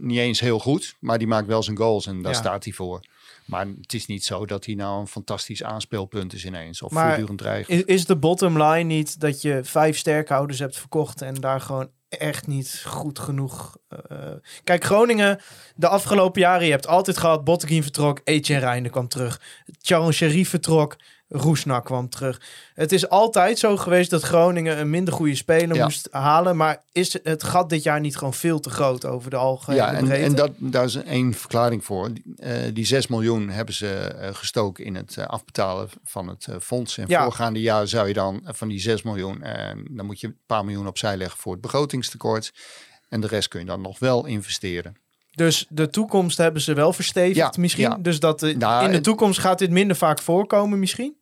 niet eens heel goed, maar die maakt wel zijn goals en daar Ja. staat hij voor. Maar het is niet zo dat hij nou een fantastisch aanspeelpunt is ineens of Maar voortdurend dreigt. is, is de bottom line niet dat je vijf sterkhouders hebt verkocht en daar gewoon echt niet goed genoeg... eh, kijk, Groningen, de afgelopen jaren, je hebt altijd gehad, Botteguin vertrok, Etienne Reijnen kwam terug. Charles Sherif vertrok, Roesnak kwam terug. Het is altijd zo geweest dat Groningen een minder goede speler Ja. moest halen, maar is het gat dit jaar niet gewoon veel te groot over de algehele Ja, en, breedte? en dat, daar is één verklaring voor. Die, eh, die 6 miljoen hebben ze eh, gestoken in het eh, afbetalen van het eh, fonds. En Ja. voorgaande jaar zou je dan eh, van die 6 miljoen, en dan moet je een paar miljoen opzij leggen voor het begrotingstekort. En de rest kun je dan nog wel investeren. Dus de toekomst hebben ze wel verstevigd Ja, misschien. ja. Dus dat de- Nou, in de toekomst gaat dit minder vaak voorkomen misschien.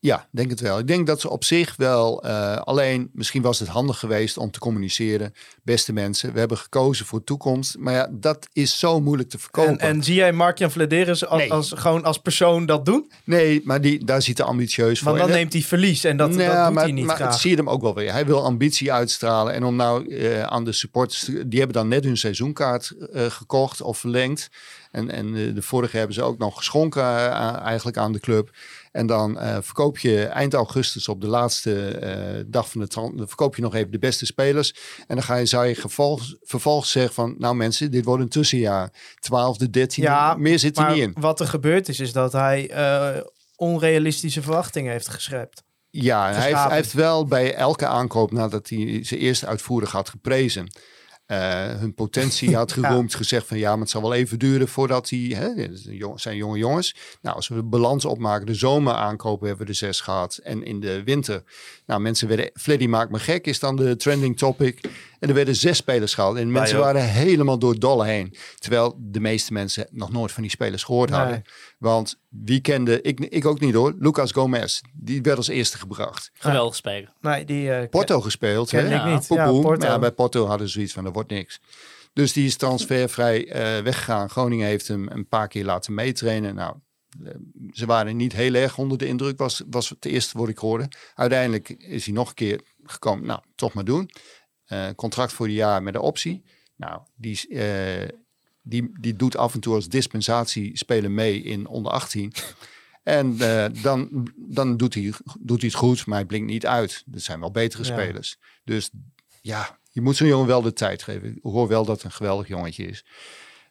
Ja, denk het wel. Ik denk dat ze op zich wel, eh, alleen misschien was het handig geweest om te communiceren. Beste mensen, we hebben gekozen voor toekomst. Maar ja, dat is zo moeilijk te verkopen. En, en zie jij Mark-Jan Vladeris als, Nee. als, gewoon als persoon dat doen? Nee, maar die, daar ziet hij ambitieus voor. Want dan En neemt hij verlies en dat, Nee, dat doet maar, hij niet maar graag. zie je hem ook wel weer. Hij wil ambitie uitstralen. En om nou eh, aan de supporters... te- Die hebben dan net hun seizoenkaart eh, gekocht of verlengd. En, en de vorige hebben ze ook nog geschonken eigenlijk aan de club. En dan eh, verkoop je eind augustus op de laatste eh, dag van de dan verkoop je nog even de beste spelers. En dan ga je, zou je gevolg, vervolgens zeggen van... Nou mensen, dit wordt een tussenjaar. 12e, 13e, ja, meer zit er niet in. wat er gebeurd is, is dat hij eh, onrealistische verwachtingen heeft geschrept. Ja, hij heeft, hij heeft wel bij elke aankoop, nadat hij ze eerst uitvoerig had geprezen, eh, hun potentie had Ja. geroemd, gezegd van ja, maar het zal wel even duren voordat hij, hè, zijn jonge jongens. Nou, als we de balans opmaken, de zomer aankopen hebben we er zes gehad en in de winter, nou mensen werden, Fleddy maakt me gek is dan de trending topic. En er werden zes spelers gehaald en mensen waren helemaal door dolle heen. Terwijl de meeste mensen nog nooit van die spelers gehoord Nee. hadden. Want wie kende, ik, ik ook niet hoor, Lucas Gomez, die werd als eerste gebracht. Geweldig spelen. Nee, die, eh, Porto gespeeld. ken hè? ik niet. Ja, Poepoe. Porto. Maar bij Porto hadden ze zoiets van, er wordt niks. Dus die is transfervrij eh, weggegaan. Groningen heeft hem een paar keer laten meetrainen. Nou, eh, ze waren niet heel erg onder de indruk, was, was het eerste wat ik hoorde. Uiteindelijk is hij nog een keer gekomen, nou, toch maar doen. Eh, contract voor een jaar met de optie. Nou, die, is, eh, die, die doet af en toe als dispensatie spelen mee in onder 18. En eh, dan, dan doet, hij, doet hij het goed, maar hij blinkt niet uit. Er zijn wel betere Ja. spelers. Dus ja, je moet zo'n jongen wel de tijd geven. Ik hoor wel dat het een geweldig jongetje is.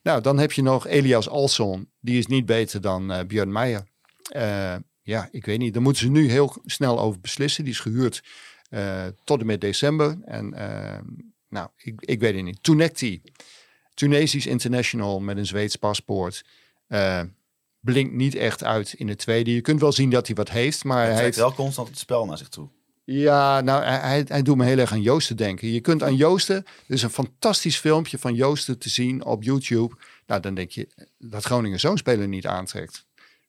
Nou, dan heb je nog Elias Alson. Die is niet beter dan eh Björn Meijer. Eh, ja, ik weet niet. Daar moeten ze nu heel snel over beslissen. Die is gehuurd eh, tot en met december. En Nou, ik, ik weet het niet. Tunecti, Tunesisch international met een Zweeds paspoort. eh, blinkt niet echt uit in de tweede. Je kunt wel zien dat hij wat heeft, maar Hij hij heeft... wel constant het spel naar zich toe. Ja, nou, hij, hij- hij doet me heel erg aan Joosten denken. Je kunt aan Joosten, er is een fantastisch filmpje van Joosten te zien op YouTube. Nou, dan denk je dat Groningen zo'n speler niet aantrekt.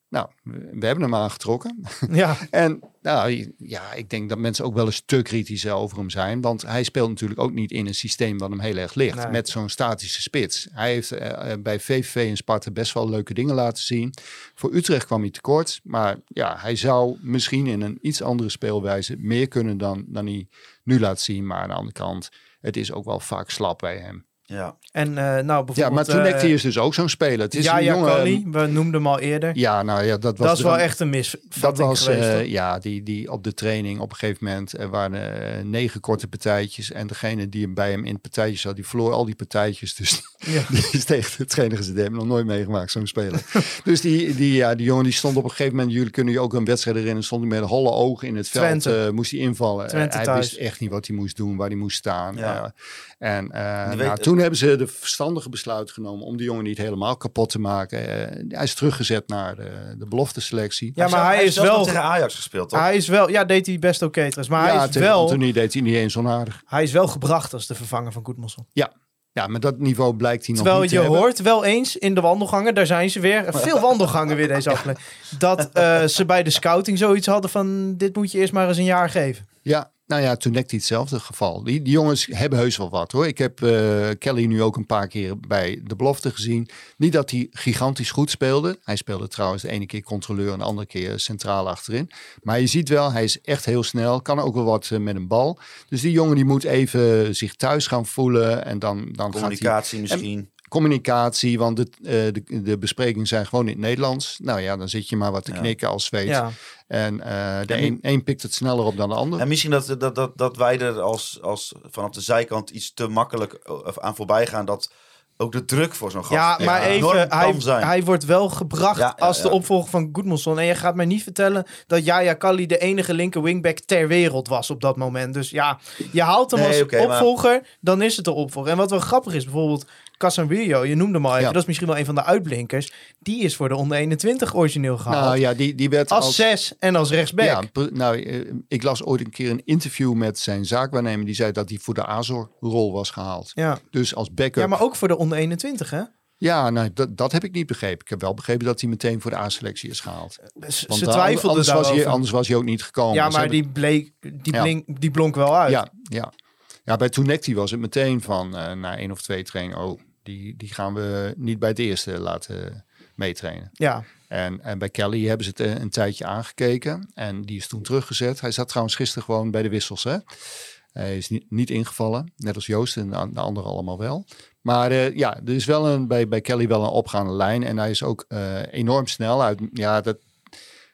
Nou, we, hebben hem aangetrokken. Ja. en nou, ja, ik denk dat mensen ook wel eens te kritisch over hem zijn. Want hij speelt natuurlijk ook niet in een systeem wat hem heel erg ligt. Nee. Met zo'n statische spits. Hij heeft eh, eh, bij VVV en Sparta best wel leuke dingen laten zien. Voor Utrecht kwam hij tekort. Maar ja, hij zou misschien in een iets andere speelwijze meer kunnen dan, dan hij nu laat zien. Maar aan de andere kant, het is ook wel vaak slap bij hem. Ja. En eh, nou, bijvoorbeeld... Ja, maar Tunecti eh, is dus ook zo'n speler. Het is ja, een ja, Kali, we noemden hem al eerder. Ja, nou ja, dat was... dat is wel echt een misvatting Dat was, geweest. eh, ja, die, die op de training op een gegeven moment er waren negen korte partijtjes. En degene die hem bij hem in partijtjes had, die verloor al die partijtjes. Dus Ja. die is tegen de trainer gezet. Die hebben nog nooit meegemaakt, zo'n speler. dus die, die, ja, die jongen die stond op een gegeven moment, jullie kunnen je ook een wedstrijd herinneren, stond hij met holle ogen in het veld, Twente. eh, moest hij invallen. Hij thuis. wist echt niet wat hij moest doen, waar hij moest staan. Ja. En eh, nou, weet- toen hebben ze de verstandige besluit genomen om die jongen niet helemaal kapot te maken. Eh, hij is teruggezet naar de, de belofte selectie. Ja, maar hij, is wel... tegen Ajax gespeeld, toch? Hij is wel... Ja, deed hij best oké trouwens. Maar ja, hij, is tegen wel, Anthony deed hij niet eens onaardig. hij is wel gebracht als de vervanger van Goedmanson. Ja. ja, met dat niveau blijkt hij nog Terwijl niet je te hebben. hoort wel eens in de wandelgangen, daar zijn ze weer, veel wandelgangen weer deze aflevering, dat eh, ze bij de scouting zoiets hadden van dit moet je eerst maar eens een jaar geven. Ja, nou ja, toen hij hetzelfde geval. Die, die jongens hebben heus wel wat hoor. Ik heb eh, Kelly nu ook een paar keer bij de belofte gezien. Niet dat hij gigantisch goed speelde. Hij speelde trouwens de ene keer controleur en de andere keer centraal achterin. Maar je ziet wel, hij is echt heel snel. Kan ook wel wat eh, met een bal. Dus die jongen die moet even zich thuis gaan voelen. En dan, dan gaat hij- Communicatie En- misschien. Communicatie, want de, eh, de, de besprekingen zijn gewoon in het Nederlands. Nou ja, dan zit je maar wat te Ja. knikken als Zweed. Ja. En eh, de En een, een pikt het sneller op dan de ander. En misschien dat, dat, dat, dat wij er als, als vanaf de zijkant iets te makkelijk eh, aan voorbij gaan. Dat ook de druk voor zo'n gast Ja, maar even, hij, kan zijn. hij wordt wel gebracht Ja, ja, als de opvolger van Goedmanson. En je gaat mij niet vertellen dat Yaya Kali de enige linker wingback ter wereld was op dat moment. Dus ja, je haalt hem Nee, als maar- opvolger, dan is het de opvolger. En wat wel grappig is, bijvoorbeeld Casemiro, je noemde hem al even, Ja. dat is misschien wel een van de uitblinkers. Die is voor de onder 21 origineel gehaald. Nou ja, die, die werd als, als, zes en als rechtsback. Ja, nou, eh, ik las ooit een keer een interview met zijn zaakwaarnemer. Die zei dat hij voor de Azor-rol was gehaald. Ja. Dus als backup. Ja, maar ook voor de onder 21, hè? Ja, nou, dat, dat heb ik niet begrepen. Ik heb wel begrepen dat hij meteen voor de A-selectie is gehaald. Ze Want, ze eh, twijfelden anders was, hij, anders was hij ook niet gekomen. Ja, Ze maar hebben- die, bleek, die, Ja. blink, die blonk wel uit. Ja, ja. ja bij Tunecti was het meteen van eh, na één of twee trainingen. Oh, die, die gaan we niet bij het eerste laten meetrainen. Ja. En, en bij Kelly hebben ze het eh, een tijdje aangekeken. En die is toen teruggezet. Hij zat trouwens gisteren gewoon bij de wissels. Hè? Hij is niet, niet ingevallen. Net als Joost en de, de anderen allemaal wel. Maar eh, ja, er is wel een, bij, bij Kelly wel een opgaande lijn. En hij is ook eh, enorm snel. Uit, ja, dat,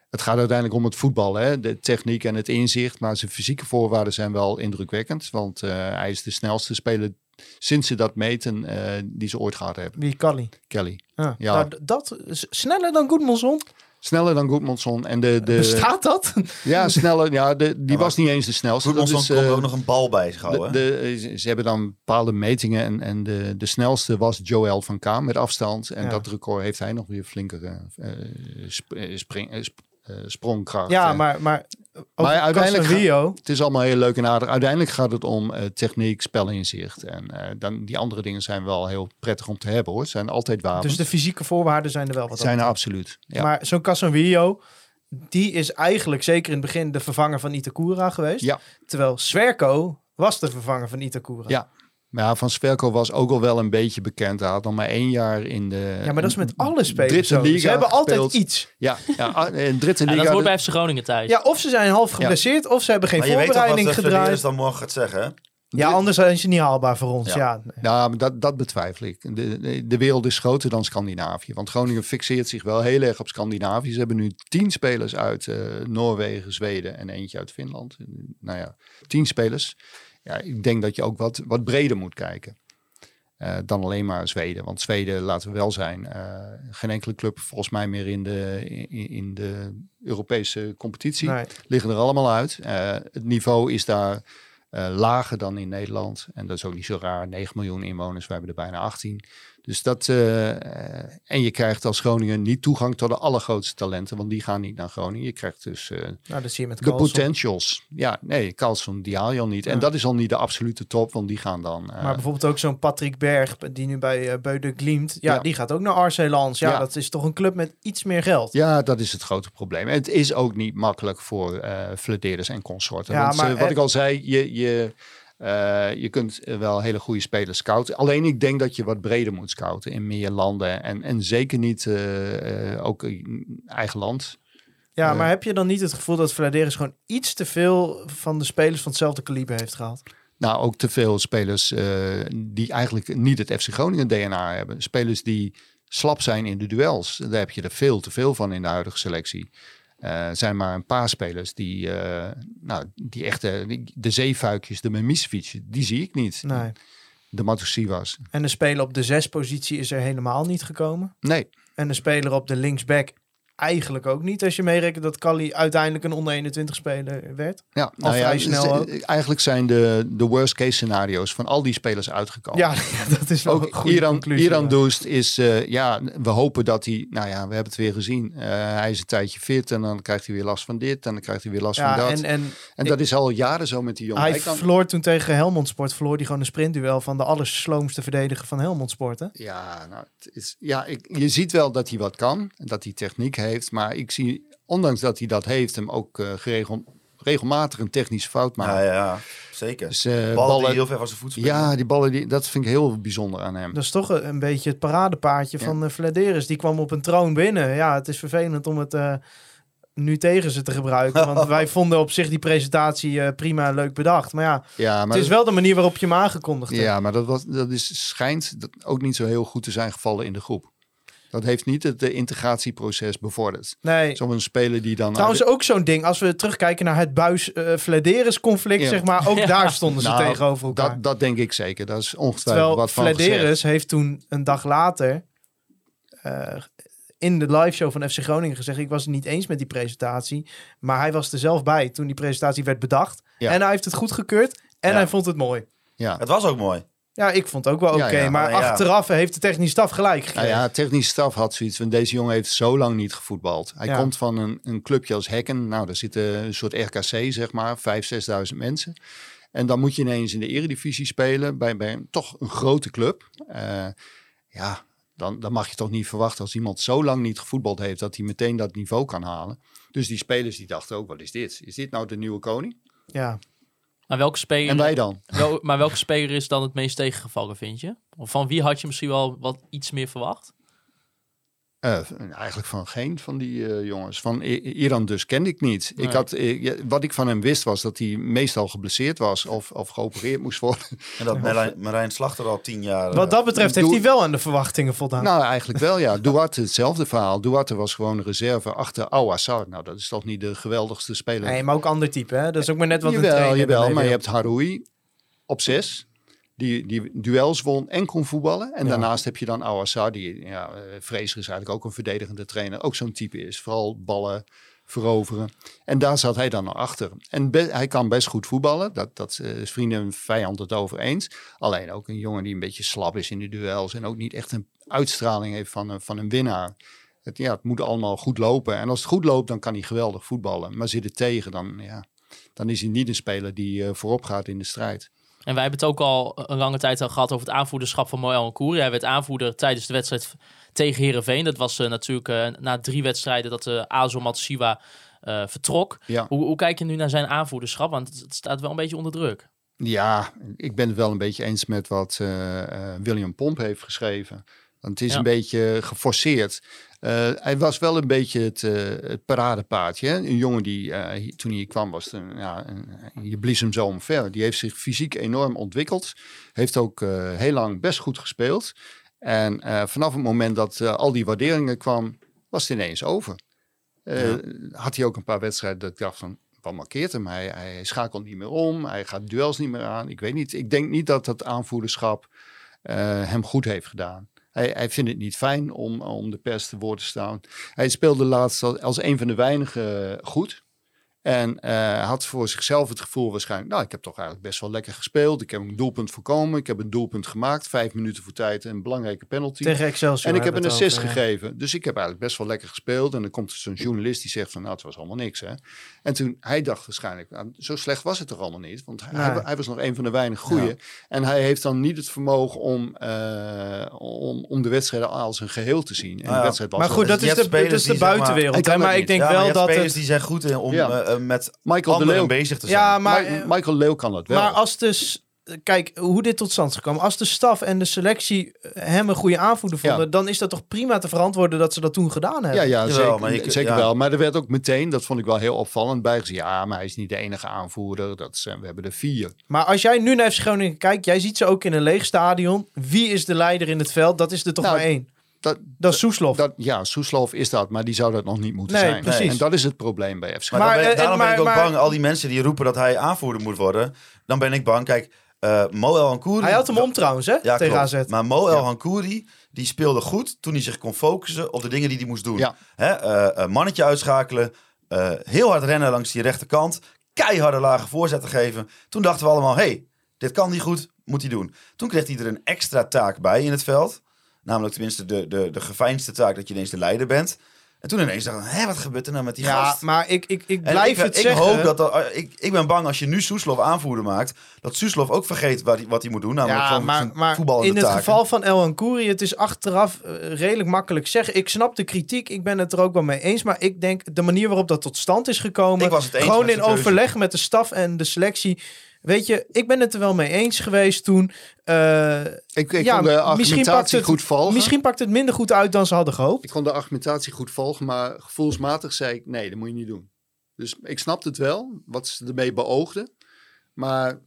het gaat uiteindelijk om het voetbal. Hè? De techniek en het inzicht. Maar zijn fysieke voorwaarden zijn wel indrukwekkend. Want hij is de snelste speler sinds ze dat meten eh, die ze ooit gehad hebben. Wie Kali? Kelly. Ja. Ja. Nou, dat is sneller dan Goedmanson. Sneller dan Goedmanson. En de, de, Bestaat dat? Ja, sneller. Ja, de, die was niet eens de snelste. Goedmanson is, kon eh, ook nog een bal bij zich de, houden. de, ze- ze hebben dan bepaalde metingen. En, en de, de snelste was Joel van Kaam met afstand. En Ja. dat record heeft hij nog weer flinke eh, sp- spring, sp- sprongkracht. Ja, maar, maar, Maar uiteindelijk gaat- het is allemaal heel leuk en aardig. Uiteindelijk gaat het om eh, techniek, spelinzicht. En eh, dan, die andere dingen zijn wel heel prettig om te hebben hoor. Zijn altijd wapens. Dus de fysieke voorwaarden zijn er wel wat zijn er absoluut. Ja. Maar zo'n Casemiro, die is eigenlijk zeker in het begin de vervanger van Itakura geweest. Ja. Terwijl Swerko was de vervanger van Itakura. Ja. Maar ja, Van Sverko was ook al wel een beetje bekend. Hij had nog maar één jaar in de Ja, maar dat is met alle spelers Ze hebben altijd iets. Ja, ja ah, in Dritte Ja, liga. dat hoort bij FC Groningen thuis. Ja, of ze zijn half geblesseerd, of ze hebben geen maar je weet toch wat voorbereiding de gedraaid. dan morgen gaat zeggen, hè? Ja, anders zijn ze niet haalbaar voor ons. Ja. Ja. Ja, maar dat, dat betwijfel ik. De, de, de wereld is groter dan Scandinavië. Want Groningen fixeert zich wel heel erg op Scandinavië. Ze hebben nu tien spelers uit eh, Noorwegen, Zweden en eentje uit Finland. Nou ja, tien spelers. Ja, ik denk dat je ook wat, wat breder moet kijken. eh, dan alleen maar Zweden. Want Zweden, laten we wel zijn, eh, geen enkele club volgens mij meer in de, in, in de Europese competitie. Nee. Liggen er allemaal uit. Eh, het niveau is daar lager dan in Nederland. En dat is ook niet zo raar. 9 miljoen inwoners, we hebben er bijna 18. Dus dat, eh, eh, en je krijgt als Groningen niet toegang tot de allergrootste talenten, want die gaan niet naar Groningen. Je krijgt dus eh, Nou, dat zie je met de Carlson. potentials. Ja, nee, Carlson, die haal je al niet. En dat is al niet de absolute top, want die gaan dan... Maar bijvoorbeeld ook zo'n Patrick Berg, die nu bij uh, Beude Glimt, ja, Ja. die gaat ook naar Lens. Ja, Ja. dat is toch een club met iets meer geld. Ja, dat is het grote probleem. En het is ook niet makkelijk voor Flederis en consorten. Ja, Want, maar wat ik al zei, je, je, eh, je kunt wel hele goede spelers scouten. Alleen ik denk dat je wat breder moet scouten in meer landen. En, en zeker niet eh, eh, ook eigen land. Ja, Eh, maar heb je dan niet het gevoel dat Vladeris gewoon iets te veel van de spelers van hetzelfde kaliber heeft gehad? Nou, ook te veel spelers eh, die eigenlijk niet het FC Groningen DNA hebben. Spelers die slap zijn in de duels. Daar heb je er veel te veel van in de huidige selectie. Er zijn maar een paar spelers die, eh, nou, die echte, die- de zeefuikjes, de Memisevic, die zie ik niet. Nee. De Matusiwas. En de speler op de zespositie is er helemaal niet gekomen. Nee. En de speler op de linksback eigenlijk ook niet. Als je meerekent dat Kali uiteindelijk een onder 21 speler werd. Ja, Al nou ja, snel ook. eigenlijk zijn de, de worst case scenario's van al die spelers uitgekomen. Ja, dat is wel een ook goede Iran, conclusie, Iran ja. Doest is, eh, ja, we hopen dat hij, nou ja, we hebben het weer gezien. Eh, hij is een tijdje fit en dan krijgt hij weer last van dit en dan krijgt hij weer last van dat. en- en en dat is al jaren zo met die jongen. Hij Hij kan- verloor toen tegen Helmond Sport, verloor hij gewoon een sprintduel van de allersloomste verdediger van Helmond Sport. Hè? Ja, nou, het is, ja ik, je ziet wel dat hij wat kan en dat hij techniek heeft. Maar ik zie, ondanks dat hij dat heeft, hem ook eh, geregel, regelmatig een technische fout maken. Ja, ja, zeker. Dus, eh, Ballen die heel ver van zijn voet. Ja, die ballen, die, dat vind ik heel bijzonder aan hem. Dat is toch een, beetje het paradepaardje Ja. van uh, Vladeris. Die kwam op een troon binnen. Ja, het is vervelend om het eh, nu tegen ze te gebruiken. Want wij vonden op zich die presentatie eh, prima leuk bedacht. Maar ja, Ja, maar het is dat- wel de manier waarop je hem aangekondigd hebt. Ja, maar dat, was, dat is, schijnt dat ook niet zo heel goed te zijn gevallen in de groep. Dat heeft niet het eh, integratieproces bevorderd. Nee. Zo'n speler die dan... Trouwens ook zo'n ding, als we terugkijken naar het buis-Vladeris conflict, Ja. zeg maar, ook Ja. daar stonden ze Nou, tegenover elkaar. Dat, dat denk ik zeker. Dat is ongetwijfeld Terwijl wat van gezegd. Vladeris heeft toen een dag later eh, in de liveshow van FC Groningen gezegd: Ik was het niet eens met die presentatie. Maar hij was er zelf bij toen die presentatie werd bedacht. Ja. En hij heeft het goedgekeurd en Ja. hij vond het mooi. Ja. Het was ook mooi. Ja, ik vond het ook wel oké. ja, maar maar ja. achteraf heeft de technische staf gelijk gekregen. ja, technische staf had zoiets van deze jongen heeft zo lang niet gevoetbald. Hij komt van een, een clubje als Hekken. Nou, daar zitten een soort RKC, zeg maar, 5.000, 6.000 mensen. En dan moet je ineens in de eredivisie spelen bij, bij een, toch een grote club. Eh, ja, dan, dan mag je toch niet verwachten als iemand zo lang niet gevoetbald heeft dat hij meteen dat niveau kan halen. Dus die spelers die dachten ook, wat is dit? Is dit nou de nieuwe koning? Ja. Maar welke speler, En wij dan? Wel, maar welke speler is dan het meest tegengevallen, vind je? Of van wie had je misschien wel wat iets meer verwacht? Eh, eigenlijk van geen van die eh, jongens. Van I- Iran dus kende ik niet. Nee. Ik had, eh, wat ik van hem wist was dat hij meestal geblesseerd was of, of geopereerd moest worden. En dat Marijn, Marijn Slachter al tien jaar... Wat dat betreft heeft hij wel aan de verwachtingen voldaan. Nou, eigenlijk wel ja. Duarte hetzelfde verhaal. Duarte was gewoon een reserve achter Ouassar. Nou, dat is toch niet de geweldigste speler. Nee, maar ook ander type. Hè? Dat is ook maar net wat een jawel, trainer jawel, maar je hebt Haroui op zes. Die, die duels won en kon voetballen. En Ja. daarnaast heb je dan Ouassar, die ja, eh, is eigenlijk ook een verdedigende trainer. Ook zo'n type is. Vooral ballen veroveren. En daar zat hij dan naar achter. En hij kan best goed voetballen. Dat, dat eh, is vrienden en vijand het over eens. Alleen ook een jongen die een beetje slap is in de duels. En ook niet echt een uitstraling heeft van, een- van een winnaar. Het, ja, het moet allemaal goed lopen. En als het goed loopt, dan kan hij geweldig voetballen. Maar zit het tegen, dan, ja, dan is hij niet een speler die eh, voorop gaat in de strijd. En wij hebben het ook al een lange tijd al gehad over het aanvoerderschap van Moel Koeri. Hij werd aanvoerder tijdens de wedstrijd tegen Herenveen. Dat was eh, natuurlijk eh, na drie wedstrijden dat de Azo Matsuwa eh, vertrok. Ja. Hoe, hoe kijk je nu naar zijn aanvoerderschap? Want het, staat wel een beetje onder druk. Ja, ik ben het wel een beetje eens met wat eh, eh, William Pomp heeft geschreven. Want het is Ja. een beetje geforceerd. Eh, hij was wel een beetje het, eh, het paradepaadje. Hè? Een jongen die eh, hier- toen hij hier kwam was, een, ja, een, je blies hem zo omver. Die heeft zich fysiek enorm ontwikkeld. Heeft ook eh, heel lang best goed gespeeld. En eh, vanaf het moment dat eh, al die waarderingen kwam, was het ineens over. Eh, Ja. Had hij ook een paar wedstrijden dat ik dacht van, wat markeert hem? Hij, hij schakelt niet meer om, hij gaat duels niet meer aan. Ik weet niet, ik denk niet dat dat aanvoerderschap eh, hem goed heeft gedaan. Hij, hij vindt het niet fijn om, om de pers te woord te staan. Hij speelde laatst als, als een van de weinigen goed. En eh, hij had voor zichzelf het gevoel waarschijnlijk, nou, ik heb toch eigenlijk best wel lekker gespeeld. Ik heb een doelpunt voorkomen. Ik heb een doelpunt gemaakt. Vijf minuten voor tijd en een belangrijke penalty. Tegen Excelsior En ik heb een assist over, ja. gegeven. Dus ik heb eigenlijk best wel lekker gespeeld. En dan komt er zo'n journalist die zegt van, nou, het was allemaal niks, hè. En toen, hij dacht waarschijnlijk, nou, zo slecht was het toch allemaal niet. Want hij, Nee. hij, hij was nog een van de weinig goeie. Ja. En hij heeft dan niet het vermogen om, eh, om, om de wedstrijden als een geheel te zien. En Nou de ja, wedstrijd was Maar goed, dat is de, dat spelers is de die, zeg maar- buitenwereld. Hè, maar ik denk wel dat spelers het... die zijn goed in om Ja. eh, eh, met Michael de Leeuw. bezig te zijn. Ja, maar, Mi- Michael Leeuw kan dat wel. maar als dus... Kijk, hoe dit tot stand is gekomen. Als de staf en de selectie hem een goede aanvoerder vonden... Ja. dan is dat toch prima te verantwoorden dat ze dat toen gedaan hebben. Ja, ja, Jawel, zeker, maar je- zeker ja. wel. Maar er werd ook meteen, dat vond ik wel heel opvallend, bijgezegd. Ja, maar hij is niet de enige aanvoerder. Dat zijn, we hebben er vier. Maar als jij nu naar FC Groningen kijkt... jij ziet ze ook in een leeg stadion. Wie is de leider in het veld? Dat is er toch Nou, maar één. Dat, Dat is Soeslof. dat, ja, Soeslof is dat, maar die zou dat nog niet moeten Nee, zijn. precies. En dat is het probleem bij FC Maar, Maar, dan ben, eh, daarom en- ben ik ook maar- bang. Al die mensen die roepen dat hij aanvoerder moet worden. Dan ben ik bang. Kijk, eh Moel Hankouri... Hij had hem om trouwens, hè? Ja, tegen. AZ. Maar Moel Hankouri, die speelde goed toen hij zich kon focussen op de dingen die hij moest doen. Ja. Hè, eh, mannetje uitschakelen, eh, heel hard rennen langs die rechterkant, keiharde lage voorzetten geven. Toen dachten we allemaal, hey, dit kan niet goed, moet hij doen. Toen kreeg hij er een extra taak bij in het veld. Namelijk tenminste de, de, de geveinsde taak dat je ineens de leider bent. En toen ineens dacht ik, hé, wat gebeurt er nou met die ja, gast? maar ik, ik, ik blijf ik, het ik zeggen. hoop dat, er- ik, ik ben bang als je nu Soeslof aanvoerder maakt, dat Soeslof ook vergeet wat hij, wat hij moet doen. Namelijk Ja, maar, maar in het taken. geval van El Ancoury, het is achteraf eh, redelijk makkelijk zeggen. Ik snap de kritiek, ik ben het er ook wel mee eens. Maar ik denk, de manier waarop dat tot stand is gekomen... Ik was het eens gewoon in overleg met de staf en de selectie... Weet je, ik ben het er wel mee eens geweest toen. Eh, Ik, ik ja, kon de argumentatie het, goed volgen. Misschien pakt het minder goed uit dan ze hadden gehoopt. Ik kon de argumentatie goed volgen, maar gevoelsmatig zei ik, nee, dat moet je niet doen. Dus ik snapte het wel, wat ze ermee beoogden. Maar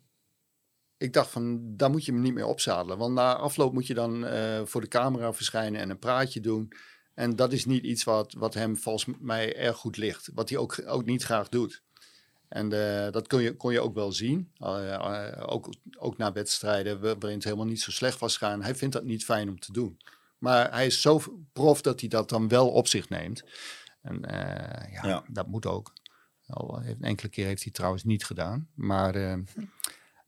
ik dacht van, daar moet je me niet mee opzadelen. Want na afloop moet je dan eh, voor de camera verschijnen en een praatje doen. En dat is niet iets wat, wat hem volgens mij erg goed ligt. Wat hij ook, ook niet graag doet. En eh, dat kon je, kon je ook wel zien. Eh, eh, ook, ook na wedstrijden wa- waarin het helemaal niet zo slecht was gaan. Hij vindt dat niet fijn om te doen. Maar hij is zo prof dat hij dat dan wel op zich neemt. En ja, Ja. dat moet ook. Al heeft, enkele keer heeft hij het trouwens niet gedaan. Maar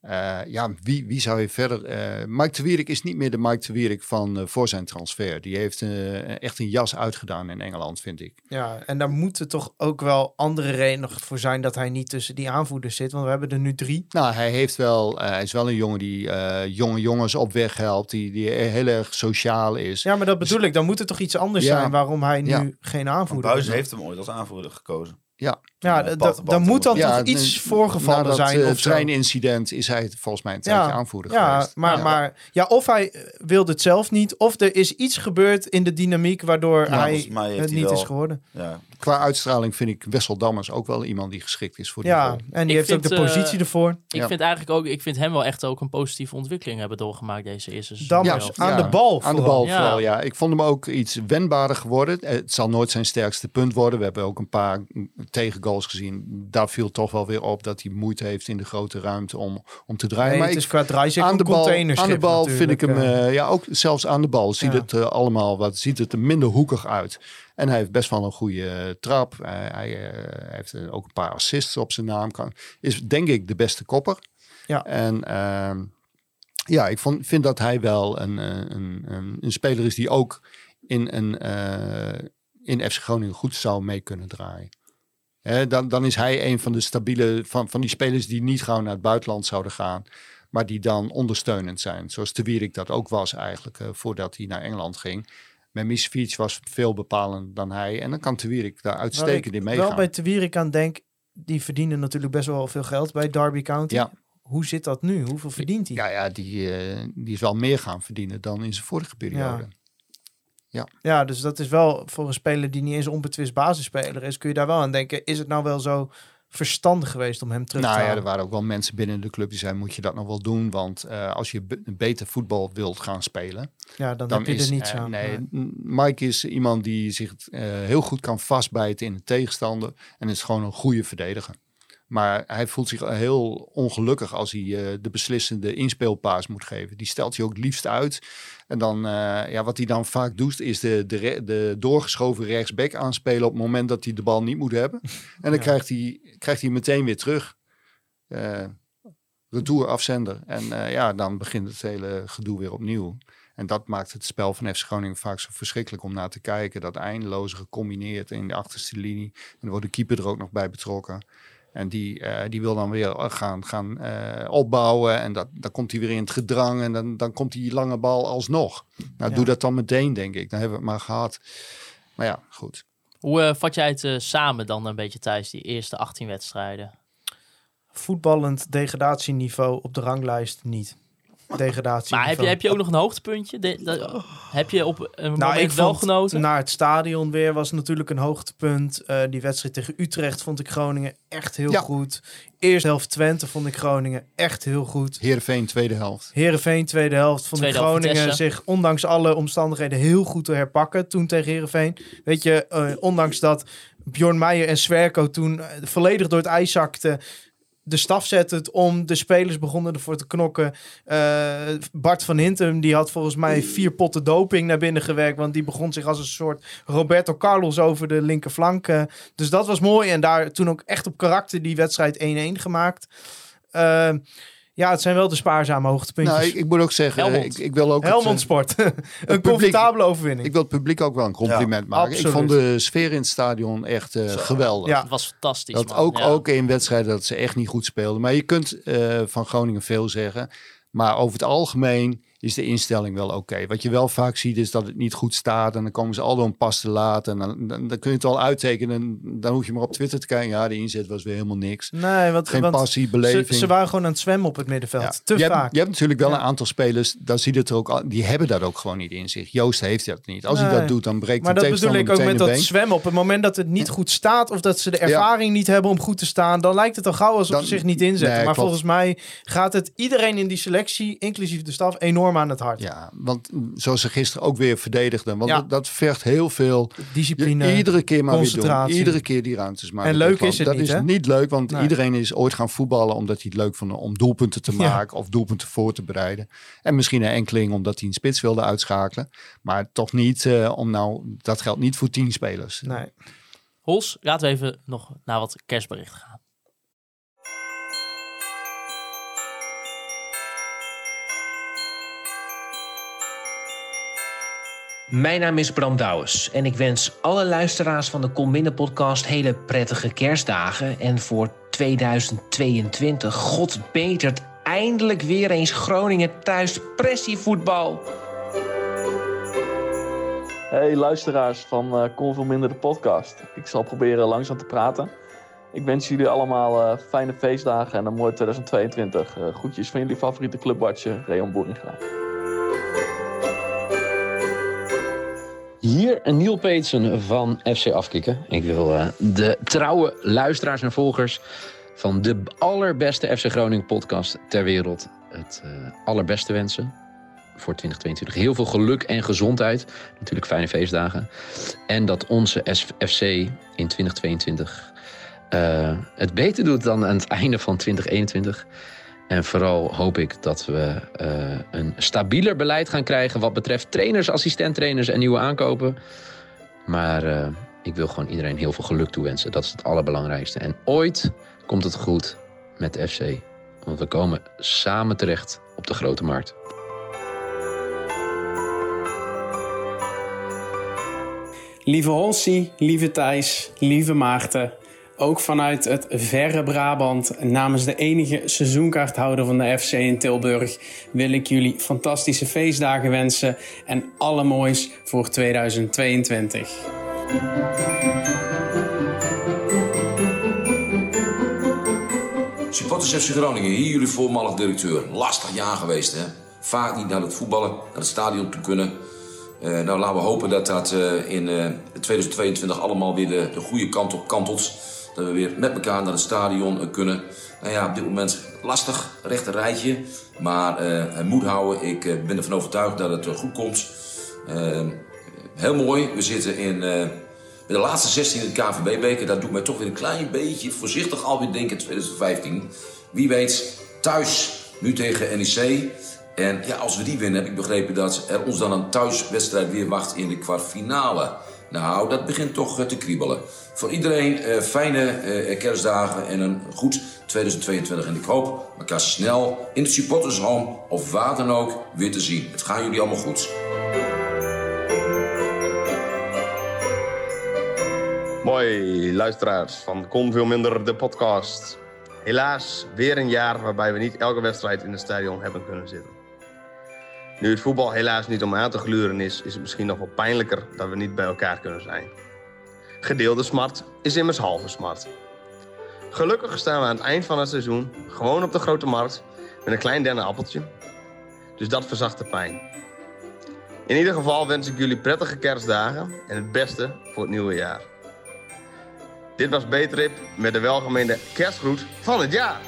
eh, ja, wie, wie zou je verder... eh Mike de Wierik is niet meer de Mike de Wierik van eh, voor zijn transfer. Die heeft eh, echt een jas uitgedaan in Engeland, vind ik. Ja, en daar moeten toch ook wel andere redenen voor zijn dat hij niet tussen die aanvoerders zit. Want we hebben er nu drie. Nou, hij, heeft wel, eh, hij is wel een jongen die eh, jonge jongens op weg helpt. Die, die heel erg sociaal is. Ja, maar dat bedoel ik. Dan moet er toch iets anders Ja. zijn waarom hij nu Ja. geen aanvoerder Buizen is. heeft hem ooit als aanvoerder gekozen. Ja, Ja, dan moet dan Ja, toch iets voorgevallen na dat, zijn. eh, of zo. treinincident is hij volgens mij een tijdje aanvoerder ja, geweest. Maar, Ja. maar ja, of hij eh, wilde het zelf niet, of er is iets gebeurd in de dynamiek waardoor Ja, hij het niet wel- is geworden. Ja. Qua uitstraling vind ik Wessel Dammers ook wel iemand die geschikt is voor die Ja, rol. en die Ik heeft ook de eh, positie ervoor. Ik Ja. vind eigenlijk ook, ik vind hem wel echt ook een positieve ontwikkeling hebben doorgemaakt deze eerste seizoen. Dammers, zelf. aan de bal Aan de vooral. bal Ja. vooral, ja. Ik vond hem ook iets wendbaarder geworden. Eh, Het zal nooit zijn sterkste punt worden. We hebben ook een paar tegengoals gezien. Daar viel toch wel weer op dat hij moeite heeft in de grote ruimte om, om te draaien. Nee, maar het ik, is qua draaizeker aan de bal, aan de bal vind ik hem, eh, ja, ook zelfs aan de bal ziet Ja. het allemaal wat, ziet het er minder hoekig uit. En hij heeft best wel een goede eh, trap. Eh, hij eh, heeft eh, ook een paar assists op zijn naam. Kan, is denk ik de beste kopper. Ja. En ehm, ja, ik vond, vind dat hij wel een, een, een, een speler is die ook in, een, in FC Groningen goed zou mee kunnen draaien. Hè, dan, dan is hij een van de stabiele, van, van die spelers die niet gauw naar het buitenland zouden gaan. Maar die dan ondersteunend zijn. Zoals de Wierik dat ook was eigenlijk, voordat hij naar Engeland ging. Met Misfiets was veel bepalender dan hij. En dan kan de Wierik daar uitstekend in meegaan. wel bij Te Wierik aan denk, die verdienen natuurlijk best wel veel geld bij Derby County. Ja. Hoe zit dat nu? Hoeveel verdient hij? Ja, ja die, eh, die is wel meer gaan verdienen dan in zijn vorige periode. Ja. Ja, dus dat is wel voor een speler die niet eens onbetwist basisspeler is, kun je daar wel aan denken. Is het nou wel zo verstandig geweest om hem terug Nou te ja, halen? er waren ook wel mensen binnen de club die zeiden, moet je dat nog wel doen? Want eh, als je be- beter voetbal wilt gaan spelen... Ja, dan heb je er niets aan. Nee, Mike is iemand die zich eh, heel goed kan vastbijten in de tegenstander. En is gewoon een goede verdediger. Maar hij voelt zich heel ongelukkig als hij uh, de beslissende inspeelpaas moet geven. Die stelt hij ook het liefst uit. En dan, uh, ja, wat hij dan vaak doet, is de, de, de doorgeschoven rechtsback aanspelen op het moment dat hij de bal niet moet hebben. En dan ja. krijgt, hij, krijgt hij meteen weer terug. Uh, retour afzender. En ja, dan begint het hele gedoe weer opnieuw. En dat maakt het spel van FC Groningen vaak zo verschrikkelijk om naar te kijken. Dat eindeloze gecombineerd in de achterste linie. En dan wordt de keeper er ook nog bij betrokken. En die, uh, die wil dan weer gaan, gaan uh, opbouwen. En dat, dan komt hij weer in het gedrang. En dan, dan komt die lange bal alsnog. Nou, ja. doe dat dan meteen, denk ik. Dan hebben we het maar gehad. Maar ja, goed. Hoe uh, vat jij het samen dan een beetje thuis, die eerste 18 wedstrijden? Voetballend degradatieniveau op de ranglijst niet degradatie. Maar heb je, heb je ook nog een hoogtepuntje? De, de, heb je op een moment nou, ik wel vond, genoten? Naar het stadion weer was natuurlijk een hoogtepunt. Uh, die wedstrijd tegen Utrecht vond ik Groningen echt heel ja. goed. Eerste helft Twente vond ik Groningen echt heel goed. Heerenveen tweede helft. Heerenveen tweede helft vond tweede ik Groningen zich ondanks alle omstandigheden heel goed te herpakken toen tegen Heerenveen. Weet je, uh, ondanks dat Bjorn Meijer en Swerko toen uh, volledig door het ijs zakten de staf zette het om. De spelers begonnen ervoor te knokken. Uh, Bart van Hintem die had volgens mij vier potten doping naar binnen gewerkt. Want die begon zich als een soort Roberto Carlos over de linkerflank. Uh, dus dat was mooi. En daar toen ook echt op karakter die wedstrijd 1-1 gemaakt. Uh, ja, het zijn wel de spaarzame hoogtepuntjes. Nou, ik, ik moet ook zeggen, Helmond. ik, ik wil ook... Helmond het, Sport. een comfortabele overwinning. Ik wil het publiek ook wel een compliment Ja, maken. absoluut. Ik vond de sfeer in het stadion echt uh, geweldig. Ja. Het was fantastisch, Dat man. ook, Ja. ook in wedstrijden dat ze echt niet goed speelden. Maar je kunt uh, van Groningen veel zeggen. Maar over het algemeen is de instelling wel oké. Wat je wel vaak ziet is dat het niet goed staat. En dan komen ze al door een pas te laat. En dan, dan, dan kun je het al uittekenen. En dan hoef je maar op Twitter te kijken. Ja, de inzet was weer helemaal niks. Nee, want, Geen want passie, beleving. Ze, ze waren gewoon aan het zwemmen op het middenveld. Ja. Te je vaak. Hebt, je hebt natuurlijk wel een aantal spelers, daar ziet het er ook al, die hebben dat ook gewoon niet in zich. Joost heeft dat niet. Als hij dat doet, dan breekt Maar de dat bedoel ik ook met dat zwemmen. Op het moment dat het niet goed staat of dat ze de ervaring niet hebben om goed te staan, dan lijkt het al gauw alsof Dan- ze zich niet inzetten. Nee, maar klopt. volgens mij gaat het iedereen in die selectie, inclusief de staf, enorm aan het hart. Ja, want zoals ze gisteren ook weer verdedigden. Want Ja. dat, dat vergt heel veel Discipline, Je iedere keer maar weer doen. concentratie. Iedere keer die ruimtes maken. En leuk is het dat niet, is hè? niet leuk, want Nee. iedereen is ooit gaan voetballen omdat hij het leuk vond om doelpunten te Ja. maken of doelpunten voor te bereiden. En misschien een enkeling omdat hij een spits wilde uitschakelen. Maar toch niet eh, om nou, dat geldt niet voor tien spelers. Nee. Hols, laten we even nog naar wat kerstberichten gaan. Mijn naam is Bram Douwes en ik wens alle luisteraars van de Kom Binnen podcast hele prettige kerstdagen. En voor 2022, god betert eindelijk weer eens Groningen thuis pressievoetbal. Hey luisteraars van uh, Kon Veel Minder de podcast. Ik zal proberen langzaam te praten. Ik wens jullie allemaal eh, fijne feestdagen en een mooi 2022. Eh, groetjes van jullie favoriete clubwatcher, Reon Boeringa. Hier Neil Peetsen van FC Afkikken. Ik wil eh, de trouwe luisteraars en volgers van de allerbeste FC Groningen podcast ter wereld het eh, allerbeste wensen voor 2022. Heel veel geluk en gezondheid. Natuurlijk fijne feestdagen. En dat onze FC in 2022 eh, het beter doet dan aan het einde van 2021. En vooral hoop ik dat we eh, een stabieler beleid gaan krijgen wat betreft trainers, assistenttrainers en nieuwe aankopen. Maar eh, ik wil gewoon iedereen heel veel geluk toewensen. Dat is het allerbelangrijkste. En ooit komt het goed met de FC. Want we komen samen terecht op de grote markt. Lieve Holsie, lieve Thijs, lieve Maarten. Ook vanuit het verre Brabant, namens de enige seizoenkaarthouder van de FC in Tilburg, wil ik jullie fantastische feestdagen wensen en alle moois voor 2022. Supporters FC Groningen, hier jullie voormalig directeur. Lastig jaar geweest, hè? Vaak niet naar het voetballen, naar het stadion toe kunnen. Eh, nou, laten we hopen dat dat eh, in eh, 2022 allemaal weer de, de goede kant op kantelt. Dat we weer met elkaar naar het stadion eh, kunnen. Nou ja, op dit moment lastig, rechte rijtje. Maar eh moed houden. Ik eh, ben ervan overtuigd dat het eh, goed komt. Eh, heel mooi. We zitten in eh, de laatste 16 in de KVB-beker, dat doet mij toch weer een klein beetje voorzichtig alweer denken 2015. Wie weet, thuis, nu tegen NEC. En ja, als we die winnen, heb ik begrepen dat er ons dan een thuiswedstrijd weer wacht in de kwartfinale. Nou, dat begint toch eh, te kriebelen. Voor iedereen eh, fijne eh, kerstdagen en een goed 2022. En ik hoop elkaar snel in het supportershome of waar dan ook weer te zien. Het gaan jullie allemaal goed. Mooi, luisteraars van Kon Veel Minder, de podcast. Helaas weer een jaar waarbij we niet elke wedstrijd in het stadion hebben kunnen zitten. Nu het voetbal helaas niet om aan te gluren is, is het misschien nog wel pijnlijker dat we niet bij elkaar kunnen zijn. Gedeelde smart is immers halve smart. Gelukkig staan we aan het eind van het seizoen gewoon op de grote markt met een klein denne appeltje. Dus dat verzacht de pijn. In ieder geval wens ik jullie prettige kerstdagen en het beste voor het nieuwe jaar. Dit was B-Trip met de welgemeende kerstgroet van het jaar.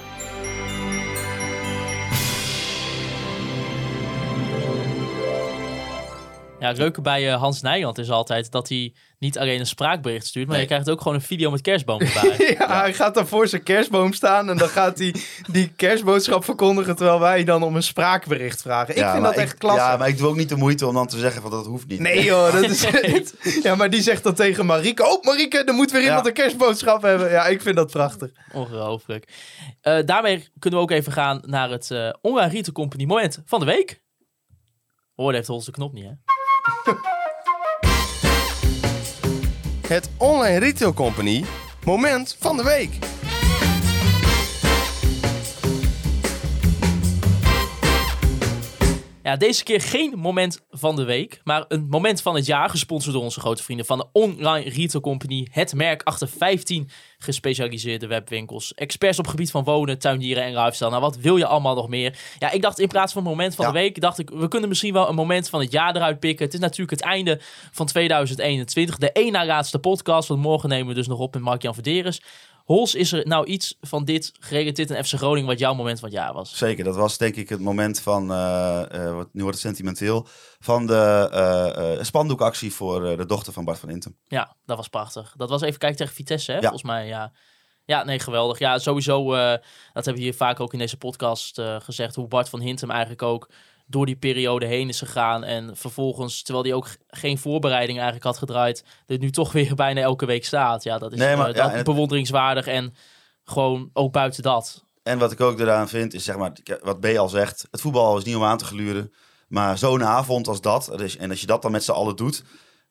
Ja, het leuke bij eh, Hans Nijland is altijd dat hij niet alleen een spraakbericht stuurt, maar je krijgt ook gewoon een video met kerstboom erbij. ja, hij gaat dan voor zijn kerstboom staan en dan gaat hij die kerstboodschap verkondigen terwijl wij dan om een spraakbericht vragen. Ik Ja, vind dat echt klasse. Ja, maar ik doe ook niet de moeite om dan te zeggen van dat hoeft niet. Nee joh, dat is Ja, maar die zegt dan tegen Marieke, oh Marieke, er moet weer iemand een kerstboodschap hebben. Ja, ik vind dat prachtig. Ongelooflijk. Eh, daarmee kunnen we ook even gaan naar het eh Online Retail Company moment van de week. Hoorde heeft Hols de knop niet, hè? Het Online Retail Company moment van de week. Ja, deze keer geen moment van de week, maar een moment van het jaar, gesponsord door onze grote vrienden van de Online Retail Company. Het merk achter 15 gespecialiseerde webwinkels. Experts op gebied van wonen, tuindieren en lifestyle. Nou, wat wil je allemaal nog meer? Ja, ik dacht in plaats van moment van de week, dacht ik, we kunnen misschien wel een moment van het jaar eruit pikken. Het is natuurlijk het einde van 2021. De één na laatste podcast, want morgen nemen we dus nog op met Mark-Jan Verderes. Hols, is er nou iets van dit gerelateerd aan FC Groningen wat jouw moment van het jaar was? Zeker, dat was denk ik het moment van, eh, eh, nu wordt het sentimenteel, van de eh, spandoekactie voor de dochter van Bart van Intem. Ja, dat was prachtig. Dat was even kijken tegen Vitesse, hè? Volgens mij, ja. Ja, nee, geweldig. Ja, sowieso, dat hebben we hier vaak ook in deze podcast gezegd, hoe Bart van Hintem eigenlijk ook door die periode heen is gegaan. En vervolgens, terwijl hij ook geen voorbereiding eigenlijk had gedraaid, er nu toch weer bijna elke week staat. Ja, dat is Nee, maar- eh, dat bewonderingswaardig en gewoon ook buiten dat. En wat ik ook eraan vind, is zeg maar, wat B al zegt, het voetbal is niet om aan te gluren. Maar zo'n avond als dat, en als je dat dan met z'n allen doet,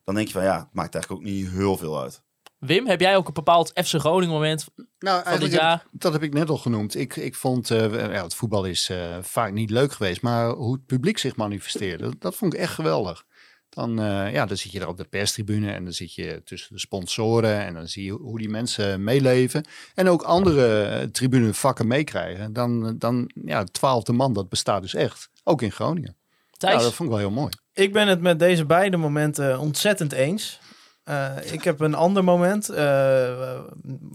dan denk je van ja, het maakt eigenlijk ook niet heel veel uit. Wim, heb jij ook een bepaald FC Groningen moment Nou, van dit eigenlijk jaar? heb- dat heb ik net al genoemd. Ik, ik vond, eh, ja, het voetbal is eh, vaak niet leuk geweest, maar hoe het publiek zich manifesteerde, dat vond ik echt geweldig. Dan, eh, ja, dan zit je daar op de perstribune en dan zit je tussen de sponsoren en dan zie je hoe die mensen meeleven. En ook andere tribunevakken meekrijgen. Dan, dan, ja, twaalfde man, dat bestaat dus echt. Ook in Groningen. Thijs? Ja, dat vond ik wel heel mooi. Ik ben het met deze beide momenten ontzettend eens. Eh, ik heb een ander moment. Eh,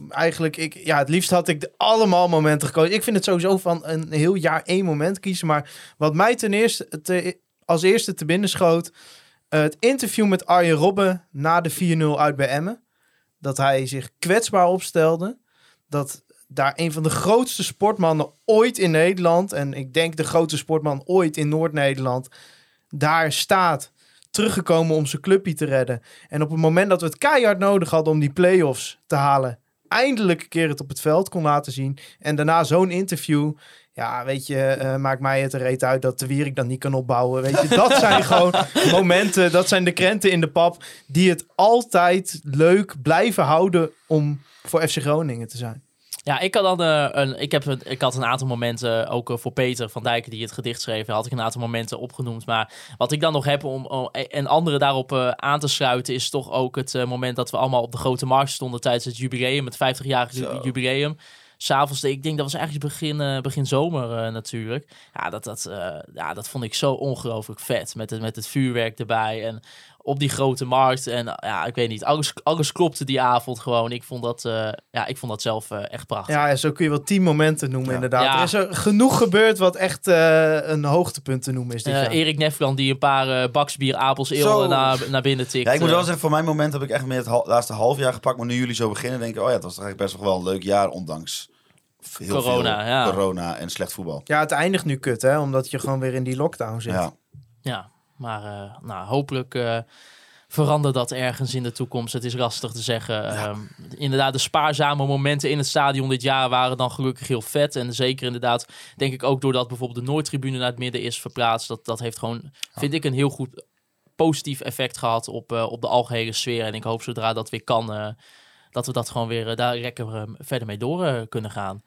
eigenlijk, ik, ja, het liefst had ik allemaal momenten gekozen. Ik vind het sowieso van een heel jaar één moment kiezen. Maar wat mij ten eerste, te, als eerste te binnen schoot... eh, het interview met Arjen Robben na de 4-0 uit bij Emmen. Dat hij zich kwetsbaar opstelde. Dat daar een van de grootste sportmannen ooit in Nederland... en ik denk de grootste sportman ooit in Noord-Nederland... daar staat teruggekomen om zijn clubje te redden. En op het moment dat we het keihard nodig hadden om die play-offs te halen, eindelijk een keer het op het veld kon laten zien. En daarna zo'n interview. Ja, weet je, eh, maakt mij het er reet uit dat de Wierik dan niet kan opbouwen. Weet je, dat zijn gewoon momenten, dat zijn de krenten in de pap die het altijd leuk blijven houden om voor FC Groningen te zijn. Ja, ik had dan eh, een, ik heb ik had een aantal momenten, ook eh, voor Peter van Dijken die het gedicht schreef, had ik een aantal momenten opgenoemd. Maar wat ik dan nog heb om, om en anderen daarop eh, aan te sluiten, is toch ook het eh, moment dat we allemaal op de grote markt stonden tijdens het jubileum, het 50-jarig ju- jubileum. S'avonds, ik denk dat was eigenlijk begin, eh, begin zomer eh, natuurlijk. Ja dat, dat, eh, ja, dat vond ik zo ongelooflijk vet. Met het, met het vuurwerk erbij. En op die grote markt. En eh, ja, ik weet niet, alles, alles klopte die avond gewoon. Ik vond dat, eh, ja, ik vond dat zelf eh, echt prachtig. Ja, zo kun je wel tien momenten noemen inderdaad. Ja. Er is er genoeg gebeurd wat echt eh, een hoogtepunt te noemen is dit jaar. Erik Nefland die een paar baksbier Apels. Eel naar, naar binnen tikt. Ja, ik moet wel zeggen, voor mijn moment heb ik echt meer het laatste half jaar gepakt. Maar nu jullie zo beginnen, denk ik, oh ja, het was toch eigenlijk best wel een leuk jaar, ondanks heel Corona, veel ja. corona en slecht voetbal. Ja, het eindigt nu kut, hè? Omdat je gewoon weer in die lockdown zit. Ja. Ja, maar eh, nou, hopelijk eh verandert dat ergens in de toekomst. Het is lastig te zeggen. Ehm, inderdaad, de spaarzame momenten in het stadion dit jaar waren dan gelukkig heel vet. En zeker inderdaad, denk ik ook doordat bijvoorbeeld de Noordtribune naar het midden is verplaatst. Dat, dat heeft gewoon, vind ik, een heel goed positief effect gehad op, eh, op de algehele sfeer. En ik hoop zodra dat weer kan, dat we dat gewoon weer daar lekker eh, verder mee door kunnen gaan.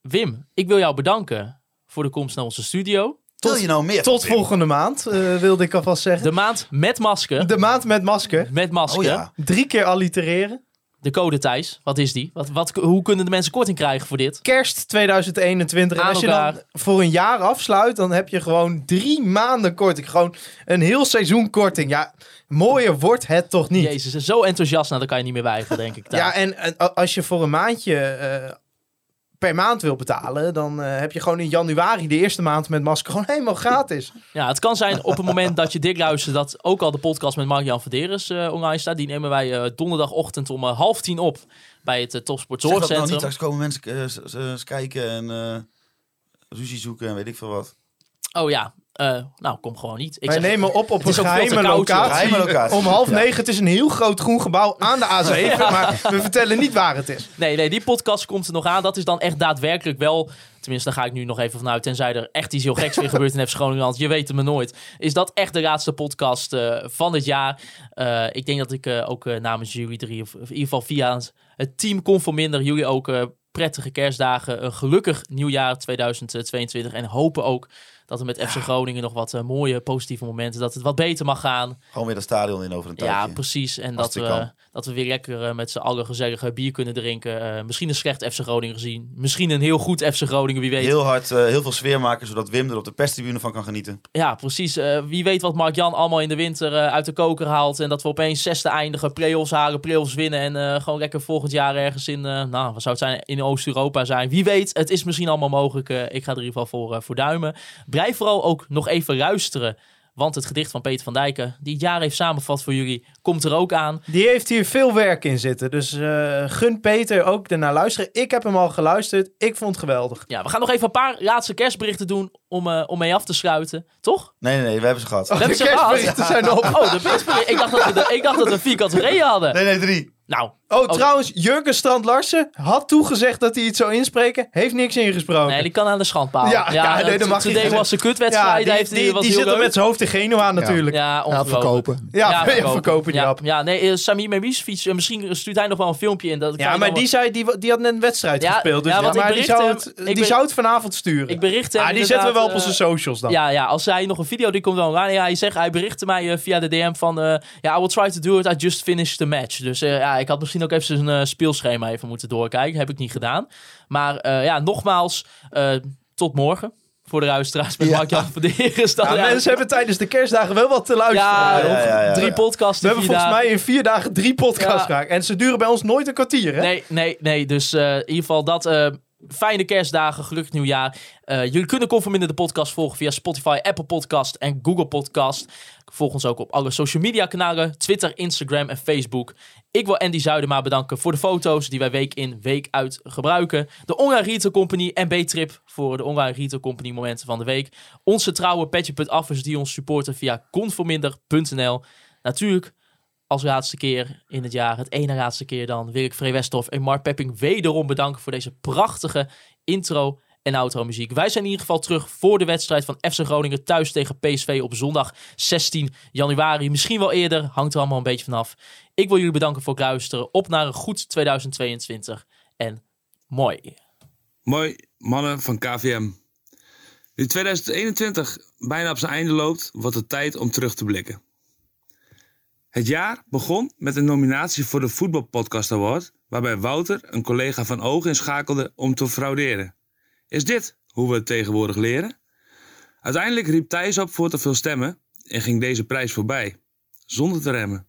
Wim, ik wil jou bedanken voor de komst naar onze studio. Wil je nou meer? Tot volgende maand, eh, wilde ik alvast zeggen. De maand met masker. De maand met masker. Met masker. Oh ja. Drie keer allitereren. De code Thijs, wat is die? Wat, wat, hoe kunnen de mensen korting krijgen voor dit? Kerst 2021. En Aan als je dan voor een jaar afsluit, dan heb je gewoon drie maanden korting. Gewoon een heel seizoen korting. Ja, mooier wordt het toch niet? Jezus, zo enthousiast, nou, daar kan je niet meer weigeren, denk ik. Ja, en, als je voor een maandje eh, per maand wil betalen, dan eh, heb je gewoon in januari de eerste maand met masker gewoon helemaal gratis. Ja, het kan zijn op het moment dat je dit luistert dat ook al de podcast met Mark-Jan Verderes eh, online staat. Die nemen wij eh, donderdagochtend om half tien op bij het uh, Topsport Zeg dat nou Zorgcentrum. niet, komen mensen kijken en eh ruzie zoeken en weet ik veel wat. Oh ja, eh, nou kom gewoon niet. Ik Wij zeg- nemen op op een geheime locatie. Locatie. Om half Ja. negen. Het is een heel groot groen gebouw aan de A7, maar we vertellen niet waar het is. Nee, nee, die podcast komt er nog aan. Dat is dan echt daadwerkelijk wel. Tenminste, daar ga ik nu nog even vanuit. Tenzij er echt iets heel geks weer gebeurt in FC Groningen. want Je weet het me nooit. Is dat echt de laatste podcast eh, van het jaar? Eh, ik denk dat ik ook namens jullie drie, of, in ieder geval via het team Conforminder, jullie ook prettige kerstdagen. Een gelukkig nieuwjaar 2022. En hopen ook dat er met FC Groningen nog wat eh, mooie, positieve momenten. Dat het wat beter mag gaan. Gewoon weer dat stadion in over een tijdje. Ja, precies. En dat we, kan. dat we weer lekker eh, met z'n allen gezellig bier kunnen drinken. Eh, misschien een slecht FC Groningen gezien. Misschien een heel goed FC Groningen, wie weet. Heel hard, eh, heel veel sfeer maken, zodat Wim er op de perstribune van kan genieten. Ja, precies. Eh, wie weet wat Mark-Jan allemaal in de winter eh, uit de koker haalt. En dat we opeens zesde eindigen, play-offs halen, play-offs winnen. En eh, gewoon lekker volgend jaar ergens in, eh, nou, wat zou het zijn, in Oost-Europa zijn. Wie weet, het is misschien allemaal mogelijk. Eh, ik ga er in ieder geval voor, eh, voor duimen. Blijf vooral ook nog even luisteren. Want het gedicht van Peter van Dijken, die het jaar heeft samengevat voor jullie, komt er ook aan. Die heeft hier veel werk in zitten. Dus eh, gun Peter ook ernaar luisteren. Ik heb hem al geluisterd. Ik vond het geweldig. Ja, we gaan nog even een paar laatste kerstberichten doen om, eh, om mee af te sluiten. Toch? Nee, nee, nee, we hebben ze gehad. We hebben ze gehad. Oh, de kerstberichten. Ik dacht dat we, de, ik dacht dat we vier categorieën hadden. Nee, nee, drie. Nou. Oh, trouwens, Jurgen Strand Larsen had toegezegd dat hij iets zou inspreken. Heeft niks ingesproken. Nee, die kan aan de schandpaal. Ja, ja, nee, dat mag niet. was een kutwedstrijd. Ja, die, die, zit er met zijn hoofd in Genua natuurlijk. Ja, ongelooflijk. verkopen. Ja, ja, verkopen die ja, app. Ja, nee, eh, Samir Memisfiets, eh, misschien stuurt hij nog wel een filmpje in. Dat kan Ja, maar die, zei, die, die had net een wedstrijd Ja, gespeeld. Dus ja, ja, maar die, bericht zou het, ik die zou het vanavond sturen. Ik bericht hem Ah, die zetten we wel op onze eh, socials dan. Ja, ja, als hij nog een video, die komt wel online. Ja, hij zegt, hij berichtte mij via de DM van... eh, Ja, I will try to do it, I just finished the match. Dus eh, ja, ik had misschien ook even zijn eh, speelschema even moeten doorkijken. Heb ik niet gedaan. Maar eh, ja, nogmaals, eh, tot morgen. Voor de luisteraars met Mark-Jan van Ja, ja, mensen hebben tijdens de kerstdagen wel wat te luisteren. Ja, ja, ja, ja. drie podcasts We hebben volgens dagen. mij in vier dagen drie podcasts Ja. gemaakt. En ze duren bij ons nooit een kwartier, hè? Nee, nee, nee. Dus in ieder geval dat. Fijne kerstdagen, gelukkig nieuwjaar. Eh jullie kunnen Conforminder de podcast volgen via Spotify, Apple Podcast en Google Podcast. Volg ons ook op alle social media kanalen, Twitter, Instagram en Facebook. Ik wil Andy Zuidema bedanken voor de foto's die wij week in, week uit gebruiken. De Online Retail Company en B-Trip voor de Online Retail Company momenten van de week. Onze trouwe Petje.affers die ons supporten via conforminder.nl. Natuurlijk als laatste keer in het jaar, het ene laatste keer dan, wil ik Free Westhoff en Mark Pepping wederom bedanken voor deze prachtige intro en outro muziek. Wij zijn in ieder geval terug voor de wedstrijd van FC Groningen thuis tegen PSV op zondag 16 januari. Misschien wel eerder, hangt er allemaal een beetje vanaf. Ik wil jullie bedanken voor het luisteren. Op naar een goed 2022 en mooi. Mooi, mannen van KVM. Nu 2021 bijna op zijn einde loopt, wordt het tijd om terug te blikken. Het jaar begon met een nominatie voor de Voetbalpodcast Award, waarbij Wouter een collega van ogen inschakelde om te frauderen. Is dit hoe we het tegenwoordig leren? Uiteindelijk riep Thijs op voor te veel stemmen en ging deze prijs voorbij. zonder te remmen.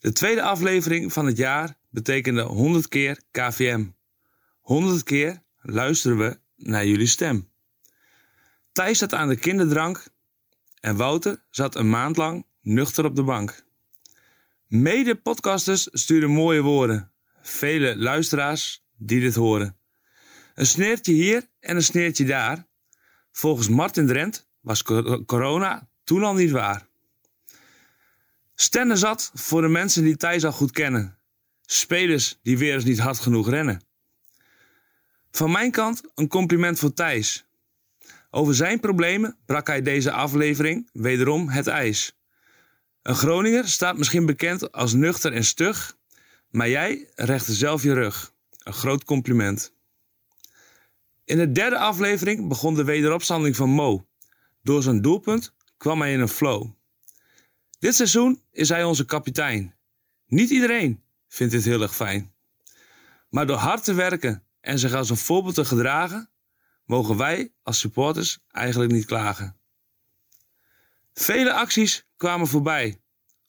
De tweede aflevering van het jaar betekende 100 keer KVM. 100 keer luisteren we naar jullie stem. Thijs zat aan de kinderdrank en Wouter zat een maand lang nuchter op de bank. Mede-podcasters sturen mooie woorden. Vele luisteraars die dit horen. Een sneertje hier en een sneertje daar. Volgens Martin Drent was co- corona toen al niet waar. Stenne zat voor de mensen die Thijs al goed kennen. Spelers die weer eens niet hard genoeg rennen. Van mijn kant een compliment voor Thijs. Over zijn problemen brak hij deze aflevering wederom het ijs. Een Groninger staat misschien bekend als nuchter en stug, maar jij rechtte zelf je rug. Een groot compliment. In de derde aflevering begon de wederopstanding van Mo. Door zijn doelpunt kwam hij in een flow. Dit seizoen is hij onze kapitein. Niet iedereen vindt dit heel erg fijn. Maar door hard te werken en zich als een voorbeeld te gedragen, mogen wij als supporters eigenlijk niet klagen. Vele acties kwamen voorbij.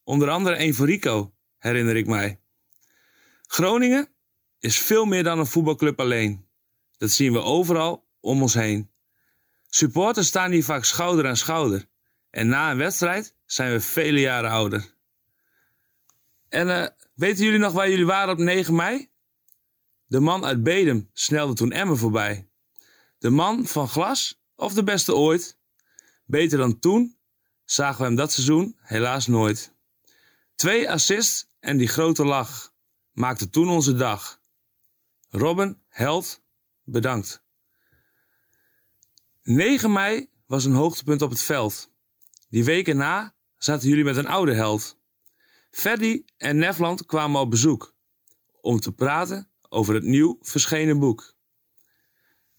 Onder andere een voor Rico, herinner ik mij. Groningen is veel meer dan een voetbalclub alleen. Dat zien we overal om ons heen. Supporters staan hier vaak schouder aan schouder. En na een wedstrijd zijn we vele jaren ouder. En eh, weten jullie nog waar jullie waren op 9 mei? De man uit Bedem snelde toen Emmen voorbij. De man van glas of de beste ooit? Beter dan toen zagen we hem dat seizoen helaas nooit. Twee assists en die grote lach maakten toen onze dag. Robin, held, bedankt. 9 mei was een hoogtepunt op het veld. Die weken na zaten jullie met een oude held. Ferdy en Nefland kwamen op bezoek om te praten over het nieuw verschenen boek.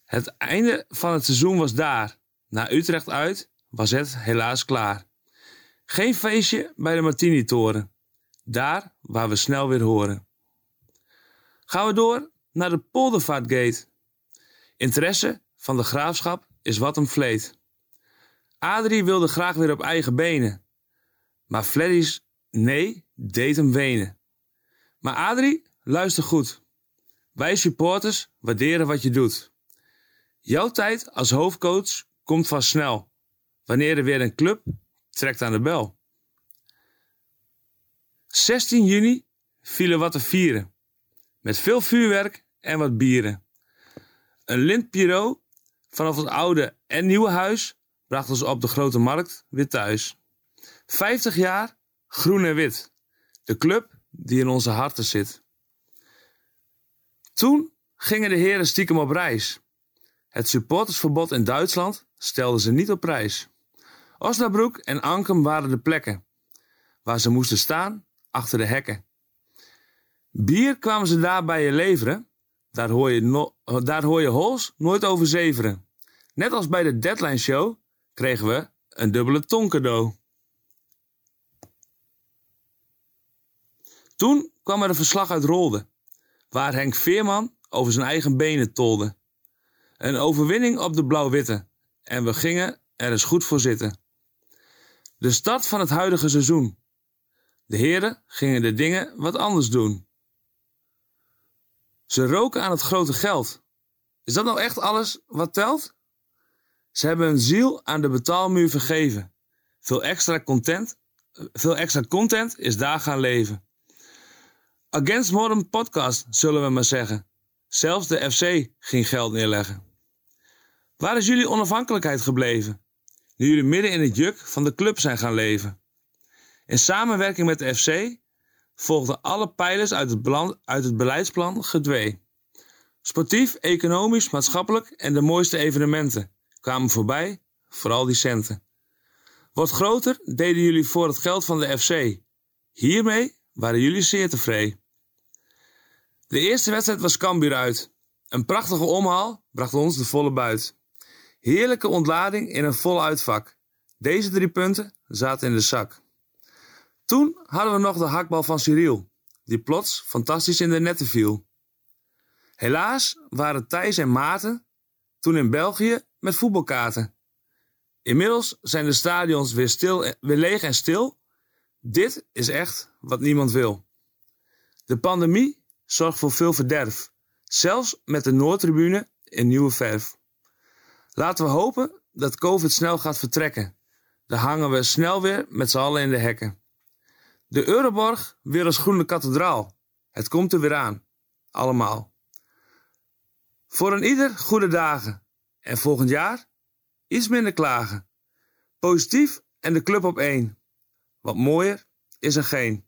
Het einde van het seizoen was daar. Na Utrecht uit was het helaas klaar. Geen feestje bij de Martini-toren. Daar waar we snel weer horen. Gaan we door naar de Poldervaartgate. Interesse van de graafschap is wat hem vleet. Adrie wilde graag weer op eigen benen. Maar Freddy's nee deed hem wenen. Maar Adrie, luister goed. Wij supporters waarderen wat je doet. Jouw tijd als hoofdcoach komt vast snel. Wanneer er weer een club trekt aan de bel. 16 juni vielen wat te vieren. Met veel vuurwerk en wat bieren. Een lintpiro vanaf het oude en nieuwe huis bracht ons op de grote markt weer thuis. 50 jaar groen en wit. De club die in onze harten zit. Toen gingen de heren stiekem op reis. Het supportersverbod in Duitsland stelden ze niet op prijs. Osnabrück en Ankem waren de plekken waar ze moesten staan achter de hekken. Bier kwamen ze daar bij je leveren. Daar hoor je, no daar hoor je hols nooit over zeveren. Net als bij de Deadline Show kregen we een dubbele ton cadeau. Toen kwam er een verslag uit Rolde, waar Henk Veerman over zijn eigen benen tolde. Een overwinning op de blauw-witte en we gingen er eens goed voor zitten. De start van het huidige seizoen. De heren gingen de dingen wat anders doen. Ze roken aan het grote geld. Is dat nou echt alles wat telt? Ze hebben hun ziel aan de betaalmuur vergeven. Veel extra content, veel extra content is daar gaan leven. Against Modern Podcast, zullen we maar zeggen. Zelfs de FC ging geld neerleggen. Waar is jullie onafhankelijkheid gebleven? Nu jullie midden in het juk van de club zijn gaan leven. In samenwerking met de FC volgden alle pijlers uit het, uit het beleidsplan gedwee. Sportief, economisch, maatschappelijk en de mooiste evenementen kwamen voorbij, vooral die centen. Wat groter deden jullie voor het geld van de FC. Hiermee waren jullie zeer tevreden. De eerste wedstrijd was Cambuur uit. Een prachtige omhaal bracht ons de volle buit. Heerlijke ontlading in een vol uitvak. Deze drie punten zaten in de zak. Toen hadden we nog de hakbal van Cyril, die plots fantastisch in de netten viel. Helaas waren Thijs en Maarten toen in België met voetbalkaarten. Inmiddels zijn de stadions weer, stil, weer leeg en stil. Dit is echt wat niemand wil. De pandemie zorgt voor veel verderf, zelfs met de Noordtribune in nieuwe verf. Laten we hopen dat COVID snel gaat vertrekken. Dan hangen we snel weer met z'n allen in de hekken. De Euroborg weer als groene kathedraal. Het komt er weer aan. Allemaal. Voor een ieder goede dagen. En volgend jaar iets minder klagen. Positief en de club op één. Wat mooier is er geen.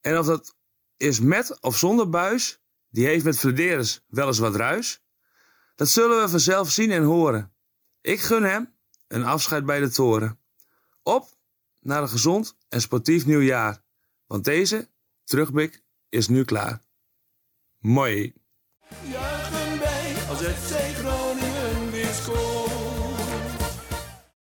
En of dat is met of zonder buis, die heeft met Flederis wel eens wat ruis. Dat zullen we vanzelf zien en horen. Ik gun hem een afscheid bij de toren. Op naar een gezond en sportief nieuwjaar. Want deze terugblik is nu klaar. Mooi.